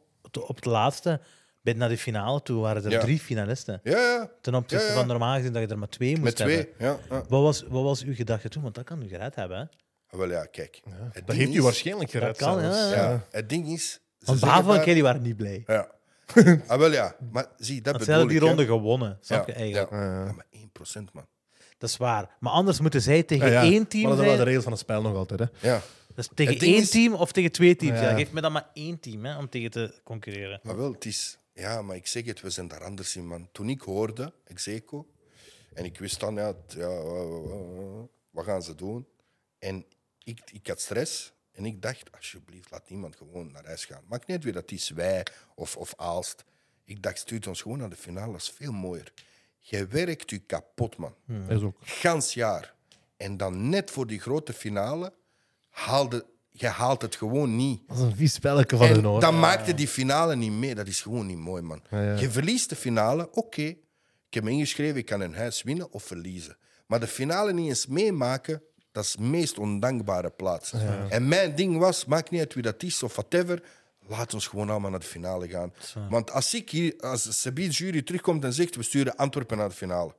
op het laatste, bij naar de finale toe, waren er Ja. drie finalisten. Ja, ja. Ten opzichte Ja, ja. van normaal gezien dat je er maar twee moest Met twee. hebben. Ja, ja. Wat was, wat was uw gedachte toen? Want dat kan u gered hebben. Hè? Ah, Wel ja, kijk. Het Dat ding heeft u is- waarschijnlijk gered kan, zelfs. ja, Ja, het ding is... ze Want zeggen Bavo en vaak- Kelly waren niet blij. Ja. ah, wel ja. Maar zie, dat Want bedoel zij hadden die hè. ronde gewonnen. Snap Ja, je eigenlijk? ja. Ja, maar 1% man. Dat is waar. Maar anders moeten zij tegen Ja, ja. één Maar team dat is wel de regels van het spel nog altijd. Hè. Ja. Dus tegen Het ding één is- team of tegen twee teams. Ja. Ja. Geef me dan maar één team hè, om tegen te concurreren. Maar wel, het is... Ja, maar ik zeg het, we zijn daar anders in, man. Toen ik hoorde, Execo, en ik wist dan, ja, het- ja wa- wa- wa- wat gaan ze doen? En ik, ik had stress en ik dacht, alsjeblieft, laat niemand gewoon naar huis gaan. Maakt niet uit wie dat is, wij of, of Aalst. Ik dacht, stuurt ons gewoon naar de finale, dat is veel mooier. Je werkt je kapot, man. Dat is ook. Gans jaar. En dan net voor die grote finale, haalde, je haalt het gewoon niet. Dat is een vies spelletje van En hun hoor. dan maakte die finale niet mee. Dat is gewoon niet mooi, man. Ja, ja. Je verliest de finale, oké. Ik heb me ingeschreven, ik kan een huis winnen of verliezen. Maar de finale niet eens meemaken, dat is de meest ondankbare plaats. En mijn ding was, maakt niet uit wie dat is of whatever, laat ons gewoon allemaal naar de finale gaan. Want als ik hier, als Sabine jury terugkomt en zegt, we sturen Antwerpen naar de finale.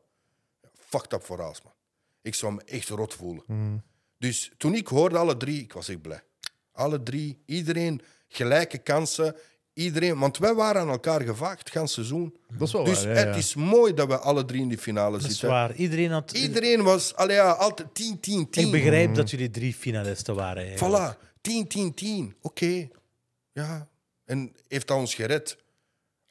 Fucked up voor alles, man. Ik zou me echt rot voelen. Dus toen ik hoorde alle drie, ik was echt blij. Alle drie, iedereen gelijke kansen. Iedereen, want wij waren aan elkaar gevaagd het hele seizoen. Dat is wel Dus waar, ja, ja. het is mooi dat we alle drie in die finale Dat is zitten. waar. Iedereen had... Iedereen was allee, ja, altijd 10, 10, 10. Ik begrijp dat jullie drie finalisten waren. eigenlijk. Voilà, 10, 10, 10. Oké. Ja. En heeft dat ons gered?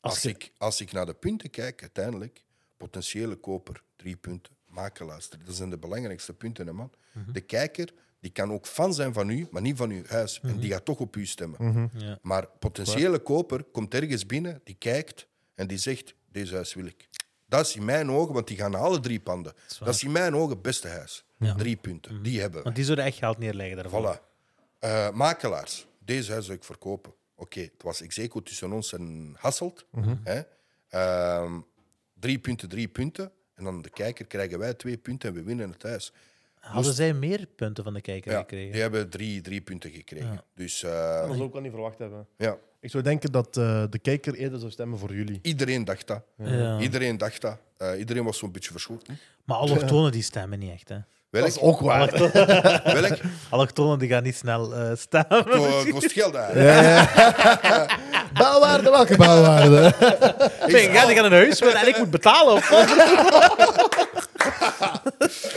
Als Als, je- ik, als ik naar de punten kijk, uiteindelijk, potentiële koper, drie punten. Makelaars, dat zijn de belangrijkste punten, hè, man. Mhm. De kijker, die kan ook fan zijn van u, maar niet van uw huis. En die gaat toch op u stemmen. Mhm. Ja. Maar potentiële koper komt ergens binnen, die kijkt en die zegt: Deze huis wil ik. Dat is in mijn ogen, want die gaan naar alle drie panden. Dat is in mijn ogen het beste huis. Drie punten, die hebben we. Want die zouden echt geld neerleggen daarvoor. Voilà. Eh, makelaars, deze huis zou ik verkopen. Oké, het was execo tussen ons en Hasselt. Hè? Ehm, drie punten, drie punten. En dan de kijker krijgen wij twee punten en we winnen het huis. Hadden zij meer punten van de kijker Ja, gekregen? die hebben drie, drie punten gekregen. Dus eh, Dat zou ik wel niet verwacht hebben. ja, Ik zou denken dat eh, de kijker eerder zou stemmen voor jullie. iedereen dacht dat. Ja. Iedereen dacht dat. Eh, iedereen was zo'n beetje verschoten. Maar allochtonen die stemmen niet echt. Hè. Dat is ook waar. Welk? Allochtonen die gaan niet snel eh stemmen. Ko- Kost geld uit. Bouwwaarde, welke bouwwaarde? Nee, ja, die gaan een huis en ik moet betalen. Of?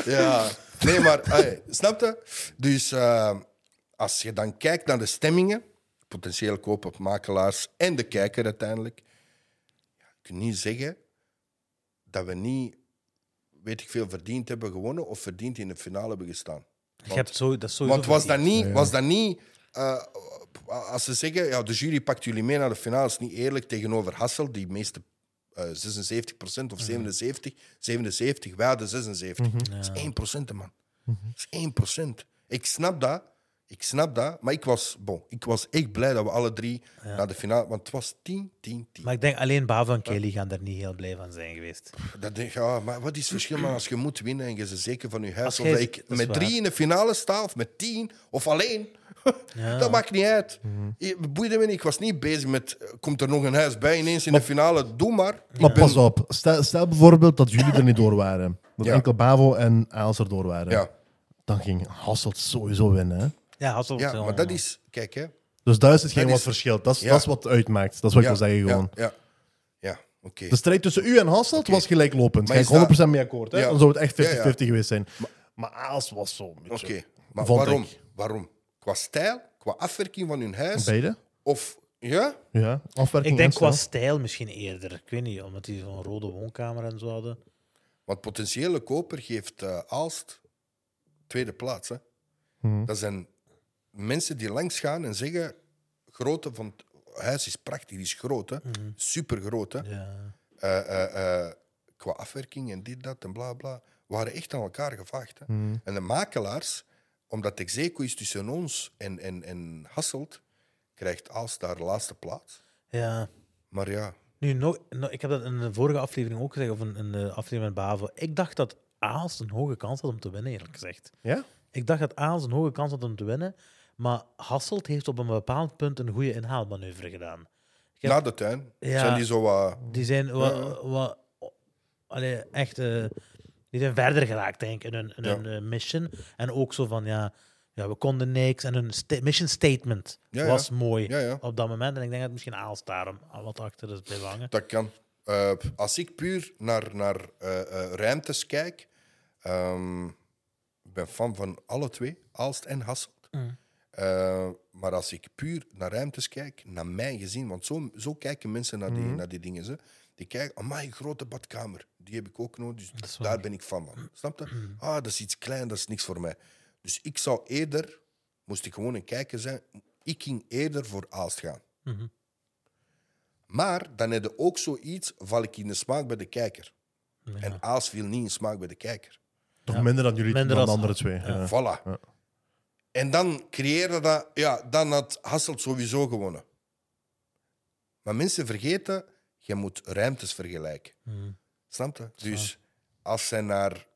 Ja, nee, maar ey, snap je? Dus eh, als je dan kijkt naar de stemmingen, potentieel kopen makelaars en de kijker uiteindelijk, ja, je kunt niet zeggen dat we niet, weet ik veel, verdiend hebben gewonnen of verdiend in de finale hebben gestaan. Je hebt zo, dat is sowieso Want was dat niet, was dat niet eh, als ze zeggen, ja, de jury pakt jullie mee naar de finale, is niet eerlijk tegenover Hassel, die meeste eh 76% of 77, 77, wij hadden 76. Dat is 1%, man. Dat is 1%. Ik snap dat. Ik snap dat, maar ik was, bon, ik was echt blij dat we alle drie naar de finale... Want het was 10, 10, 10. Maar ik denk alleen Bavo en Kelly gaan er niet heel blij van zijn geweest. Dat denk, ik, ja, maar wat is het verschil man, als je moet winnen en je ze zeker van je huis... Als Of dat ik dat met waar. drie in de finale sta, of met tien, of alleen... Ja. Dat maakt niet uit. Het boeide me niet. Ik was niet bezig met... Komt er nog een huis bij ineens in de finale? Doe maar. Ik Maar ben- pas op. Stel, stel bijvoorbeeld dat jullie er niet door waren. Dat Ja. enkel Bavo en Aals er door waren. Ja, Dan ging Hasselt sowieso winnen. Hè? Ja, Hasselt, ja, maar dat is... Kijk, hè. Dus daar is hetgeen Dat wat verschilt. Dat is, Ja. dat is wat uitmaakt. Dat is wat ik wil zeggen gewoon. Ja, oké. De strijd tussen u en Hasselt was gelijklopend. Ga is ik 100% mee akkoord. Hè? Ja. Dan zou het echt 50-50 Ja, ja. geweest zijn. Maar Aals was zo. een Oké, beetje- maar Vond waarom? ik. Waarom? Qua stijl, qua afwerking van hun huis? Beide? Of... Ja? Ja, afwerking Ik denk en qua stijl. stijl misschien eerder. Ik weet niet, omdat die zo'n rode woonkamer en zo hadden. Want potentiële koper geeft eh Aalst tweede plaats. Hè? Mhm. Dat zijn mensen die langs gaan en zeggen... Grootte van het huis is prachtig, die is groot. Hè? Super groot. Hè? Ja. Eh, eh, eh, qua afwerking en dit, dat en bla bla. waren echt aan elkaar gevaagd. Hè? Mhm. En de makelaars, omdat Execo is tussen ons en, en, en Hasselt, krijgt Aalst daar de laatste plaats. ja. Maar ja, Nu, nog, nog- ik heb dat in de vorige aflevering ook gezegd, of in, in de aflevering met Bavo. Ik dacht dat Aalst een hoge kans had om te winnen, eerlijk gezegd. Ja? Ik dacht dat Aalst een hoge kans had om te winnen, maar Hasselt heeft op een bepaald punt een goede inhaalmanoeuvre gedaan. Heb- na de tuin Ja. zijn die zo wat... Die zijn wat, wat, allee, echt eh, die zijn verder geraakt, denk ik, in hun, in Ja. hun eh, mission. En ook zo van, ja, ja we konden niks. En hun sta- mission statement Ja, ja. was mooi Ja, op dat moment. En ik denk dat misschien Aalst daarom wat achter is blijven hangen. Dat kan. Eh, als ik puur naar, naar eh, ruimtes kijk, ehm, ik ben fan van alle twee, Aalst en Hasselt. Mm. Maar als ik puur naar ruimtes kijk, naar mijn gezin, want zo, zo kijken mensen naar die, naar die dingen. Ze. Die kijken, oh een grote badkamer, die heb ik ook nodig, dus daar ben ik van. Snap je? Ah, dat is iets klein, dat is niks voor mij. Dus ik zou eerder, moest ik gewoon een kijker zijn, ik ging eerder voor Aalst gaan. Mhm. Maar dan heb je ook zoiets, val ik in de smaak bij de kijker. Ja. En Aals viel niet in smaak bij de kijker. Toch Ja. minder dan jullie Minder dan de andere twee. Ja. Voilà. Ja. En dan creëerde dat... Ja, dan had Hasselt sowieso gewonnen. Maar mensen vergeten, je moet ruimtes vergelijken. Mhm. Snap je? Dus als zij naar...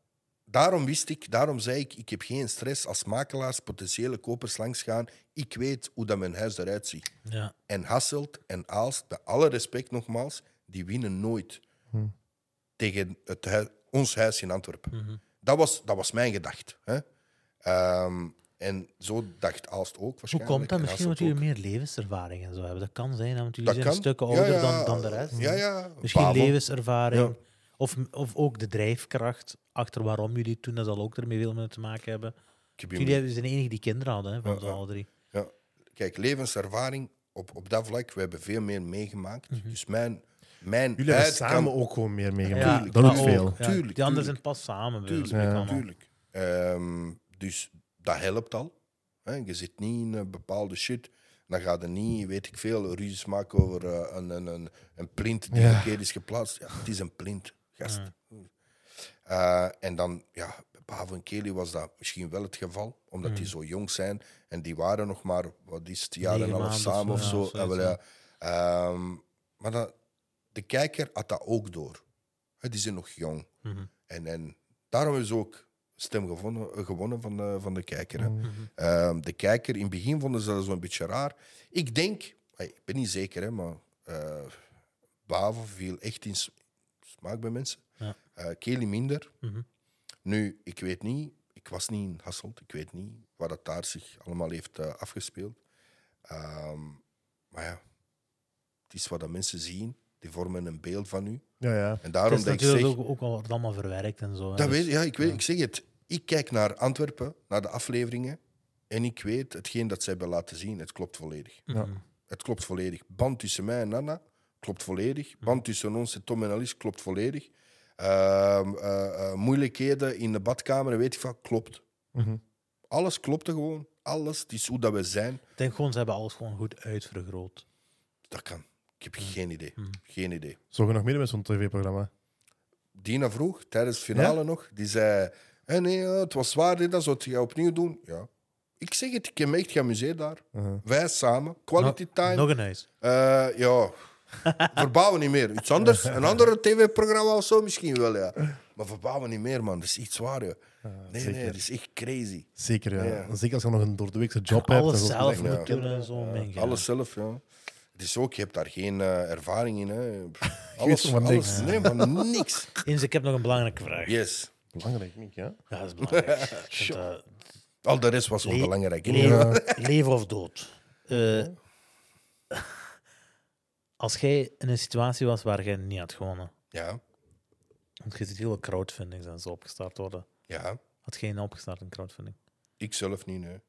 Daarom wist ik, daarom zei ik, ik heb geen stress als makelaars potentiële kopers langs gaan. Ik weet hoe dat mijn huis eruit ziet. Ja. En Hasselt en Aalst, bij alle respect nogmaals, die winnen nooit tegen het hui- ons huis in Antwerpen. Mhm. dat, was, dat was mijn gedachte. Hè? Ehm, en zo dacht Aalst ook Hoe waarschijnlijk. komt dat? en Misschien omdat jullie meer levenservaring en zo hebben. Dat kan zijn, want jullie Dat zijn kan. stukken Ja, ouder ja, dan, dan de rest. Ja, ja. Misschien levenservaring. Ja. Of, of ook de drijfkracht achter waarom jullie het doen. Dat zal ook ermee veel mee te maken hebben. Jullie hebben- zijn de enige die kinderen hadden, hè, van Ja, ja. alle drie. Ja. Kijk, levenservaring op, op dat vlak, we hebben veel meer meegemaakt. Mhm. Dus mijn, mijn Jullie hebben samen kan- ook gewoon meer Ja, meegemaakt. tuurlijk. dat veel. ook, ja. Tuurlijk, Die anderen zijn pas samen. Tuurlijk, Ja. tuurlijk. Ehm, dus dat helpt al. Hè? Je zit niet in een bepaalde shit. Dan ga je niet, weet ik veel, ruzies maken over eh, een, een, een, een plint die Ja. een keer is geplaatst. Ja, het is een plint, gast. Eh, en dan, ja, bij Bavo en Kelly was dat misschien wel het geval, omdat die zo jong zijn. En die waren nog maar, wat is het, jaar en half samen of zo, ja. Ehm, maar dat, de kijker had dat ook door. Die zijn nog jong. Mhm. En, en daarom is ook stem gewonnen, gewonnen van, de, van de kijker. Hè. Mhm. Ehm, de kijker, in het begin vonden ze dat zo'n beetje raar. Ik denk, hey, ik ben niet zeker, hè, maar eh Bavo viel echt in smaak bij mensen. Ja. Eh, Kelly minder. Mhm. Nu, ik weet niet, ik was niet in Hasselt, ik weet niet waar dat daar zich allemaal heeft eh, afgespeeld. Ehm, maar ja, het is wat dat mensen zien, die vormen een beeld van u. Ja, ja. En Het daarom is dat ik zeg... ook, ook al wordt allemaal verwerkt en zo. Dat dus- weet, ja, ik, weet, ik zeg het. Ik kijk naar Antwerpen, naar de afleveringen. En ik weet, hetgeen dat zij hebben laten zien, het klopt volledig. Mhm. Het klopt volledig. Band tussen mij en Nana klopt volledig. Band tussen ons en Tom en Alice klopt volledig. Ehm, eh, eh, moeilijkheden in de badkamer, weet ik van, klopt. Mhm. Alles klopte gewoon. Alles. Het is hoe dat we zijn. Ik denk gewoon, ze hebben alles gewoon goed uitvergroot. Dat kan. Ik heb geen idee. Geen idee. Zou je nog meer met zo'n tv-programma? Dina vroeg, tijdens de finale nog, die zei... "Eh, nee, het was zwaar, dit, dat zou je opnieuw doen? Ja. Ik zeg het, ik heb me echt geamuseerd daar. Uh-huh. Wij samen. Quality time. Nog een huis. Eh, ja, verbouwen niet meer. Iets anders. Een ander tv-programma of zo misschien wel, ja. Maar verbouwen niet meer, man. Dat is iets zwaar, ja. Nee, zeker. nee, dat is echt crazy. Zeker, ja. Ja. Zeker als je nog een doordeweekse job hebt. Alles zo zelf moet ja. doen en zo. mijn god. Alles zelf, ja. Het is ook, je hebt daar geen eh, ervaring in, hè. Alles, van alles. niks. Nee, van niks. Eens, ik heb nog een belangrijke vraag. Yes. Belangrijk, niet, ja. Ja, dat is belangrijk. Eh, Al de rest was Le- onbelangrijk. hè. leven, leven of dood. Eh, als jij in een situatie was waar jij niet had gewonnen, Ja, want je ziet heel veel crowdfundings en zo opgestart worden, ja. had jij een opgestart in crowdfunding? Ik zelf niet, nee.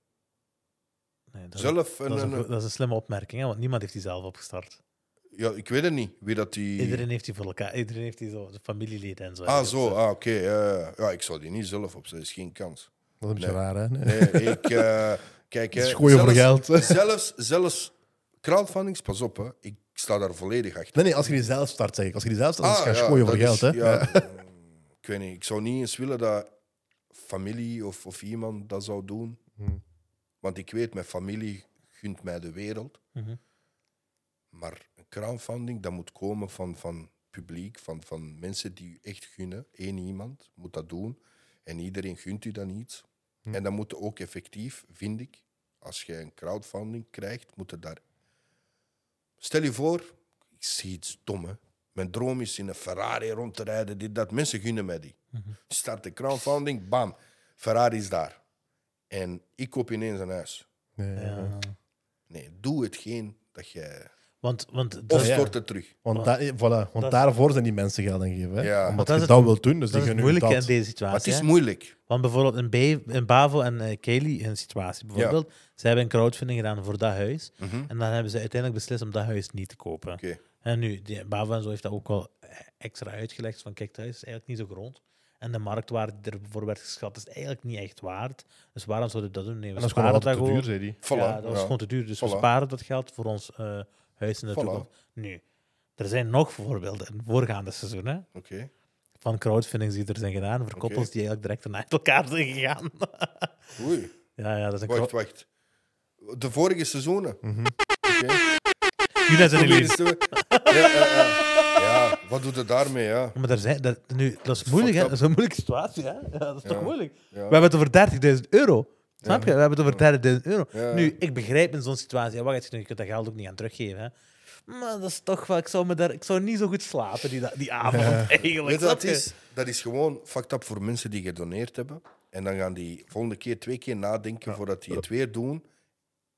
Nee, dat, Zelf is, een... dat, is een, dat is een slimme opmerking, hè, want niemand heeft die zelf opgestart. Ja, ik weet het niet. Wie dat die... Iedereen heeft die voor elkaar, iedereen heeft die zo, de familieleden en zo. Ah, zo. Ah, oké. ja, ja. ja, ik zou die niet zelf opzetten. Dat is geen kans. Dat is een beetje Nee. raar, hè? Nee. Nee, ik... eh, kijk, hè. Het is gooien voor zelfs- geld. Zelfs, zelfs crowdfundings, pas op, hè. Ik sta daar volledig achter. Nee, nee, als je die zelf start, zeg ik. Als je die zelf start, dan Ah, ga je ja, gooien voor geld, hè? Ja, ik weet niet. Ik zou niet eens willen dat familie of, of iemand dat zou doen. Hmm. Want ik weet, mijn familie gunt mij de wereld. Mhm. Maar crowdfunding, dat moet komen van, van publiek, van, van mensen die u echt gunnen. Eén iemand moet dat doen. En iedereen gunt u dan iets. En dan moet ook effectief, vind ik, als je een crowdfunding krijgt, moet het daar... Stel je voor, ik zie iets dom, hè. Mijn droom is in een Ferrari rond te rijden, dit, dat. Mensen gunnen mij die. Start de crowdfunding, bam, Ferrari is daar. En ik koop ineens een huis. Nee, ja. ja. Nee, doe hetgeen dat jij... Want, want Of ja. stort het terug. Want, da- eh, voilà, want Dat- daarvoor zijn die mensen geld aan geven. Hè? Ja. Omdat dat je is dat wilt doen, dus dat die is gaan nu moeilijk dat. in deze Maar situatie. het is hè. moeilijk. Want bijvoorbeeld in, Bavo en eh Kelly een situatie bijvoorbeeld, ze hebben een crowdfunding gedaan voor dat huis. Mhm. En dan hebben ze uiteindelijk beslist om dat huis niet te kopen. Oké. En nu, die, Bavo en zo heeft dat ook wel extra uitgelegd van kijk, dat huis is eigenlijk niet zo groot. En de marktwaarde die ervoor werd geschat is eigenlijk niet echt waard. Dus waarom zouden we dat doen? Nee, we En dat is gewoon sparen altijd dat te duur, zei die. Voilà. ja, dat was ja. gewoon te duur. Dus we sparen dat geld voor ons eh, huis in de Voilà. toekomst. Nu, er zijn nog voorbeelden in voorgaande seizoenen Oké. van crowdfundings die er zijn gedaan voor Oké. koppels die eigenlijk direct naar elkaar zijn gegaan. Oei. ja, ja, dat is een Wacht, wacht. De vorige seizoenen. Oké. En Probeer Elise. eens te- Ja, ja, ja. Ja, wat doet het daarmee? Ja. Maar er zijn, dat, nu, dat is moeilijk, hè? Dat is een moeilijke situatie, hè? Ja, dat is toch moeilijk? Ja. We hebben het over 30.000 euro. Snap je? We hebben het over 30.000 euro. Nu, ik begrijp in zo'n situatie, ja, wacht, je kunt dat geld ook niet aan teruggeven. Hè? Maar dat is toch wel, ik zou, me daar, ik zou niet zo goed slapen die, die avond eigenlijk. Weet wat je? is? Dat is gewoon fucked up voor mensen die gedoneerd hebben. En dan gaan die volgende keer twee keer nadenken voordat die het weer doen.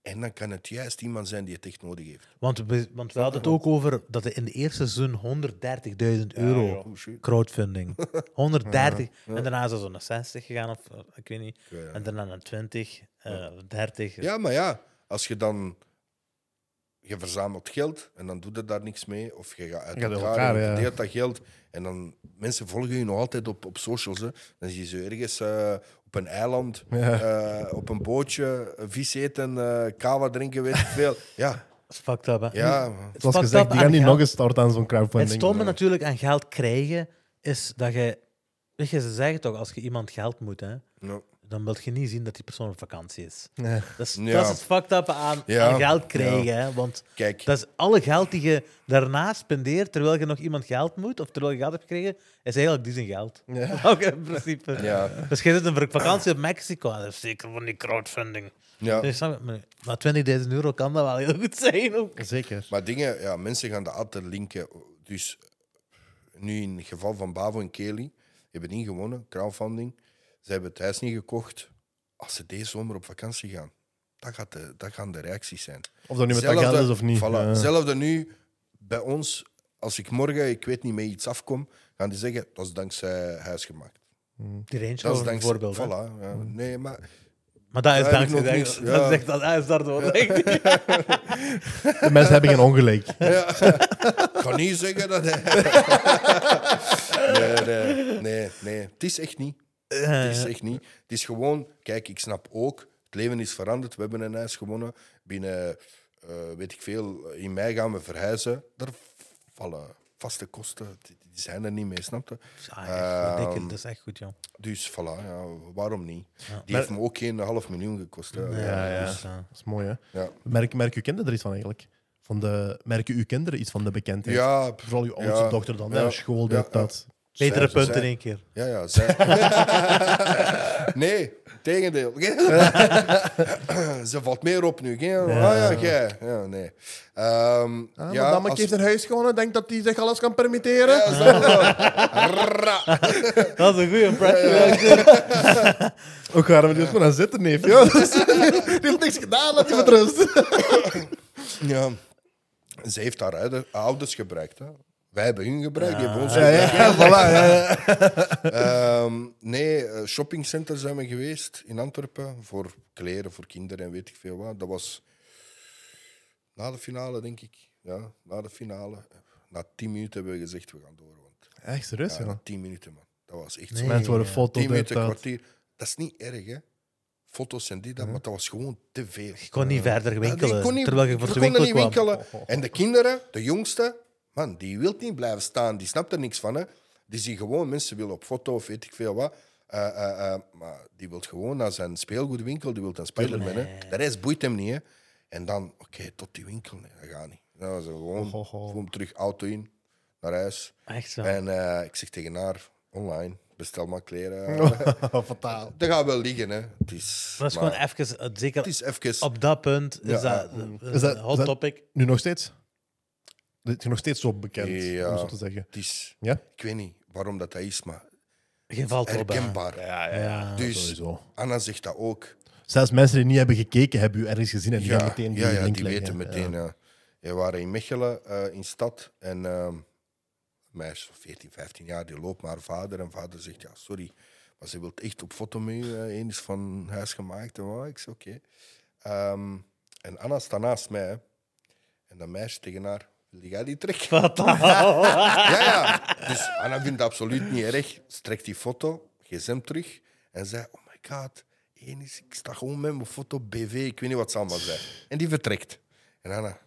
En dan kan het juist iemand zijn die het echt nodig heeft. Want we, want we hadden het ook over dat er in de eerste seizoen 130.000 euro ja. Oh crowdfunding. 130. En daarna is dat zo naar 60 gegaan, of eh, ik weet niet. Ja, ja. En daarna naar 20, eh 30. Ja, maar ja, als je dan. Je verzamelt geld en dan doet het daar niks mee. Of je gaat uit elkaar, elkaar, en je ja. verdeelt dat geld. En dan mensen volgen je nog altijd op, op socials. Hè. Dan zie je ze ergens eh, op een eiland, Ja. eh, op een bootje, vis eten, eh kava drinken, weet ik veel. Ja, Dat is fucked up, hè? ja. Zoals fucked gezegd, up die aan gaan niet nog eens starten aan zo'n Het crowdfunding. stomme natuurlijk aan geld krijgen is dat je. Weet je, ze zeggen toch, als je iemand geld moet, hè, Ja. Dan wil je niet zien dat die persoon op vakantie is. Nee. Dat is, Ja. dat is het fucked up aan, Ja. aan geld krijgen. Hè, want Kijk, dat is alle geld die je daarna spendeert terwijl je nog iemand geld moet, of terwijl je geld hebt gekregen, is eigenlijk die zijn geld. Ja. Ook in principe. ja, Dus je zit een vakantie op Mexico, dat is zeker van die crowdfunding. ja. Dus, maar maar 20.000 euro kan dat wel heel goed zijn ook. Zeker. Maar dingen, ja, mensen gaan dat altijd linken. Dus nu in het geval van Bavo en Kelly, hebben niet gewonnen, crowdfunding. Ze hebben het huis niet gekocht. Als ze deze zomer op vakantie gaan, dat, gaat de, dat gaan de reacties zijn. Of dat nu met dat Zelfde- is of niet. Voilà. Ja. Hetzelfde nu bij ons. Als ik morgen, ik weet niet, met iets afkom, gaan die zeggen, dat is dankzij huisgemaakt. Die Range Dat is dankzij... hè. Voilà, ja. Nee, maar... Maar dat is Daar dankzij... nog Dat, niks, dat ja. is echt dat is daardoor. De mensen hebben geen ongelijk. Ik kan niet zeggen dat hij... nee, nee, nee, nee. Het is echt niet. Het is echt niet. Het is gewoon... Kijk, ik snap ook, het leven is veranderd. We hebben een huis gewonnen. Binnen, eh, weet ik veel, in mei gaan we verhuizen. Daar vallen vaste kosten, die, zijn er niet mee, snap je? Ah, echt goed, dikke, Ehm, dat is echt goed, joh. Dus voilà, ja, waarom niet? Ja. Die heeft me ook geen half miljoen gekost. Ja, ja. Dus, eh, Dat is mooi, hè? Ja. Merk, merk uw kinderen er iets van eigenlijk? Van de, merken uw kinderen iets van de bekendheid? Ja, Vooral uw oudste Ja, dochter dan, ja, hè? School, ja, dit, dat. Betere Zij- punten zij- in één keer. Ja, ja. Zij... nee, tegendeel. Ze valt meer op nu. Geen... Ah ja, jij. Ja, nee. Ehm, Ah, ja, als- heeft een huis gewonnen, denkt dat hij zich alles kan permitteren. Ja, je? Ra. Dat is een goede impression. Ook gaan we die gewoon aan zitten, neef. Ja. die heeft niks gedaan, laat hij met rust. Ja. Ze heeft haar ouder- ouders gebruikt. Hè. Wij hebben hun gebruikt. Die hebben ons Ja, ja, ja, voilà, ja, ja. Ehm, nee, shoppingcenter zijn we geweest in Antwerpen voor kleren voor kinderen en weet ik veel wat. Dat was na de finale, denk ik. Ja, na de finale. Na tien minuten hebben we gezegd, we gaan door. Want, Echt serieus, ja, na tien minuten, man. Dat was echt Nee. zo. Mensen worden ja. foto's Tien minuten, kwartier. Dat is niet erg, hè. Foto's en dit, dat, maar dat was gewoon te veel. Ik kon niet verder Ja, winkelen, die kon niet- terwijl je voor de winkel niet kwam. winkelen. En de kinderen, de jongste, man, die wil niet blijven staan. Die snapt er niks van. Hè. Die zien gewoon mensen willen op foto of weet ik veel wat. Eh, eh, eh, maar die wil gewoon naar zijn speelgoedwinkel, die wil een Spider-Man. hè. De rest boeit hem niet. Hè. En dan, oké, tot die winkel. Nee, dat gaat niet. Dan zo gewoon, Ho, ho, ho. gewoon terug auto in, naar huis. Echt zo. En eh, ik zeg tegen haar, online, bestel maar kleren. Oh, Fataal. dat gaat wel liggen, hè. Het is, Dat is maar gewoon even, zeker Het is even... op dat punt, is Ja, dat Is hot is dat- topic. Nu nog steeds? Dit is nog steeds zo bekend, Ja. om zo te zeggen. Het is... Ja? Ik weet niet waarom dat, dat is, maar Je valt herkenbaar. Ja, Ja. Dus Sowieso. Anna zegt dat ook. Zelfs mensen die niet hebben gekeken, hebben u ergens gezien en die gaan Ja, meteen die ja, ja, link die weten meteen. Ja. We waren in Mechelen, eh, in stad. En ehm een meisje van 14, 15 jaar, die loopt naar haar vader. En vader zegt, ja, sorry, maar ze wil echt op foto mee. eh, Eén is van huis gemaakt. En wat, ik zeg, oké. Ehm, en Anna staat naast mij. hè. En dat meisje tegen haar, wil jij die? Fataal. Ja, ja. Dus Anna vindt het absoluut niet erg. Strekt die foto, gsm terug en zei: Oh my god, één is, ik sta gewoon met mijn foto BV. Ik weet niet wat ze allemaal zei. En die vertrekt. En Anna,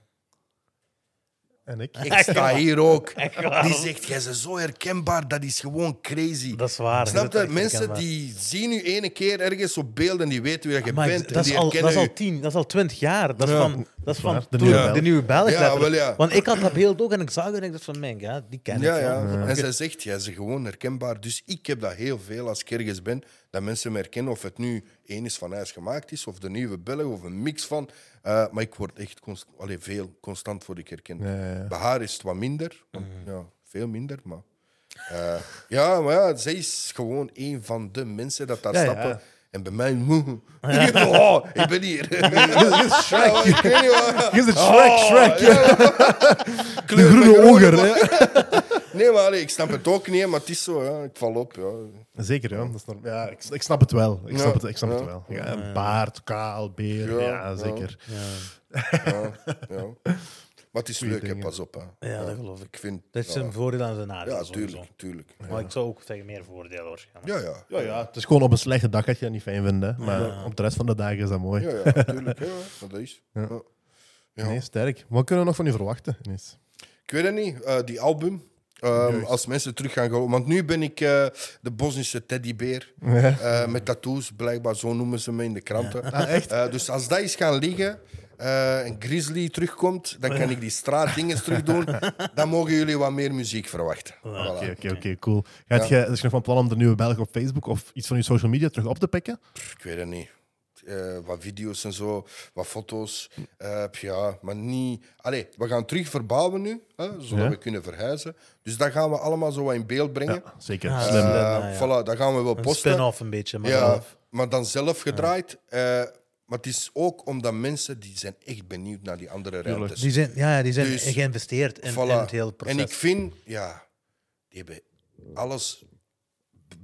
En ik? ik sta hier ook. Die zegt: Jij bent zo herkenbaar, dat is gewoon crazy. Dat is waar. Snap dat je? Mensen herkenbaar. die zien u ene keer ergens op beeld en die weten wie dat je bent. en dat, die is al, dat is al tien, dat is al twintig jaar. Dat is Ja, van, dat is van De toen, Nieuwe Belg. de nieuwe Belg. Ja, letterlijk. wel, ja. Want ik had dat beeld ook en ik zag het en ik dacht van, mijn god, die ken ik. Ja, wel. ja. En zij zegt, jij ze gewoon herkenbaar. Dus ik heb dat heel veel als ik ergens ben, dat mensen me herkennen of het nu één is van huis gemaakt is, of de nieuwe Belg, of een mix van. Eh, maar ik word echt const allee, veel constant word ik herkend. Ja, ja, ja. Bij haar is het wat minder, want, ja, veel minder, maar... eh, ja, maar ja, zij is gewoon een van de mensen dat daar Ja, ja. En bij mij... oh, ik ben hier. Ik weet niet wat- Hier is het Shrek, Oh, Shrek. ja. De groene oger. Nee, maar allee, ik snap het ook niet, maar het is zo. Ja. Ik val op. Ja. Zeker, ja. Dat is norm- ja ik, ik snap het wel. Ik Ja, snap, het, ik snap het ja. wel. Ja, een baard, kaal, beer. Ja, Ja, ja. zeker. Ja, ja. Maar het is leuk, hè, pas op. Hè. Ja, dat geloof ik. Ik vind... Dat is ja, zijn voordeel en zijn nadeel. ja, tuurlijk, tuurlijk. Maar ik zou ook zeggen meer voordelen waarschijnlijk. Ja, ja. Ja, ja. Het is gewoon op een slechte dag dat je dat niet fijn vindt. Hè. Maar op de rest van de dagen is dat mooi. Ja, ja, tuurlijk. Dat is. Ja. Ja. Nee, sterk. Wat kunnen we nog van u verwachten? Ineens? Ik weet het niet, eh, die album. ehm, als mensen terug gaan gaan. Want nu ben ik eh, de Bosnische teddybeer. eh, met tattoos, blijkbaar zo noemen ze me in de kranten. Ah, echt? Eh, dus als dat is gaan liggen eh, en Grizzly terugkomt, dan kan ik die straatdingen terug doen. Dan mogen jullie wat meer muziek verwachten. Voilà. Oké, oké, oké, cool. Gaat je, is je nog van plan om de nieuwe Belg op Facebook of iets van je social media terug op te pikken? Ik weet het niet. Eh, wat video's en zo, wat foto's. Eh, ja, maar niet. Allee, we gaan terug verbouwen nu, hè, zodat Ja. we kunnen verhuizen. Dus dat gaan we allemaal zo wat in beeld brengen. Ja, zeker. Ja, Slim. Ja, ja. Voilà, dat gaan we wel Een posten. spin-off een beetje. Maar Ja, zelf. maar dan zelf gedraaid. Maar het is ook omdat mensen die zijn echt benieuwd naar die andere ruimtes. Die zijn, ja, ja, die zijn Dus, geïnvesteerd in, Voilà. in het hele proces. En ik vind, ja, die hebben alles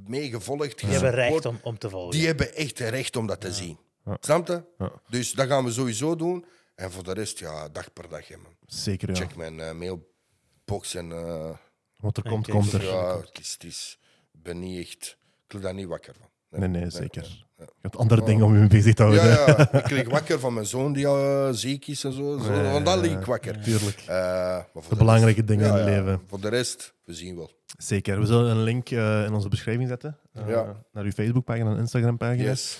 meegevolgd. die hebben recht om, om te volgen. Die hebben echt recht om dat te zien. Snap je? Ja. Dus dat gaan we sowieso doen. En voor de rest, ja, dag per dag. Hè, man. Zeker, ja. Check mijn eh, mailbox en eh, Wat er komt, komt er. ja, het is, het is, ik ben niet echt, ik word daar niet wakker van. Nee, nee, zeker. nee. Je hebt andere dingen om je mee bezig te houden. Ja, ja, ik kreeg wakker van mijn zoon die uh, ziek is en zo. zo Ja, want dan ja, liep ik wakker. Tuurlijk. Uh, maar voor De belangrijke dingen ja, in het ja, leven. Voor de rest, we zien wel. Zeker. We zullen een link uh, in onze beschrijving zetten. Uh, Ja. Naar uw Facebookpagina en Instagram-pagina. Yes.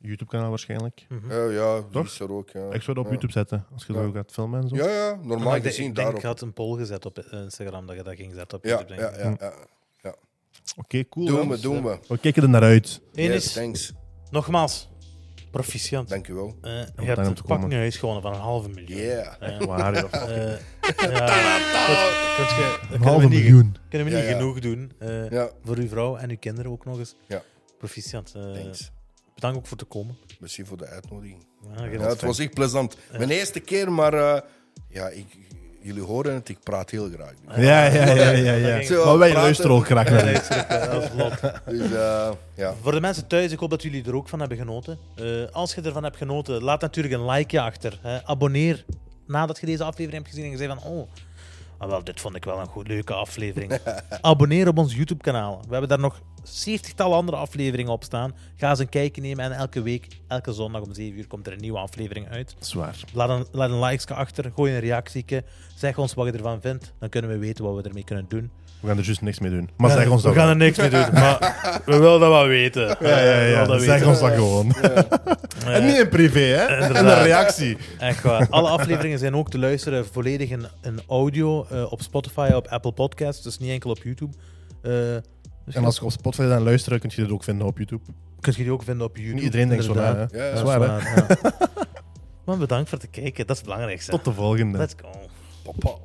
YouTube-kanaal waarschijnlijk. Mhm. Ja, Toch? is er ook. Ja. Ik zou dat op Ja. YouTube zetten, als je Ja. zo gaat filmen en zo. Ja, ja, normaal ik denk, gezien ik daarop. ik had een poll gezet op Instagram dat je dat ging zetten op Ja, YouTube. ja, denk ik. ja, ja. Oké, cool. Doen we, doen we. We kijken er naar uit. Yes, is, thanks. Nogmaals, proficiat. Dank u wel. Eh, je hebt een komen. fucking huis gewonnen van een halve miljoen. Yeah. Eh, Waar, ja. eh, dat- Een kunnen we halve niet, miljoen. kunnen we niet ja. genoeg doen. eh, Ja, Voor uw vrouw en uw kinderen ook nog eens. Ja. Proficiat. eh, thanks. bedankt ook voor te komen. Merci voor de uitnodiging. Ja, het was echt plezant. Mijn eerste keer, maar eh, ja, ik, jullie horen het, ik praat heel graag. Ja, ja, ja, ja. ja. Zo, Maar wij praten. luisteren ook graag naar dat is vlot. Dus eh, ja, Voor de mensen thuis, ik hoop dat jullie er ook van hebben genoten. Eh, als je ervan hebt genoten, laat natuurlijk een likeje achter. Hè. Abonneer nadat je deze aflevering hebt gezien en je zei van... Oh, ah, wel, dit vond ik wel een goed, leuke aflevering. Abonneer op ons YouTube-kanaal. We hebben daar nog 70-tal andere afleveringen op staan. Ga eens een kijkje nemen en elke week, elke zondag om 7 uur komt er een nieuwe aflevering uit. Zwaar. Laat een, laat een likes achter, gooi een reactie. Zeg ons wat je ervan vindt. Dan kunnen we weten wat we ermee kunnen doen. We gaan er juist niks mee doen. Maar zeg ons we dat gaan wel. er niks mee doen, maar we willen dat wel weten. Ja, ja, We ja. dat Zeg weten. ons dat gewoon. En niet in privé, hè? En een reactie. Echt waar. Alle afleveringen zijn ook te luisteren volledig in, in audio eh, op Spotify, op Apple Podcasts, dus niet enkel op YouTube. Eh dus En als je op Spotify dan luistert, kun je dit ook vinden op YouTube. kun je die ook vinden op YouTube. Niet iedereen denkt zo na, inderdaad. hè? Ja, Dat is waar, hè? waar, ja. Maar bedankt voor het kijken, dat is het belangrijkste. Tot de volgende. Let's go. papa.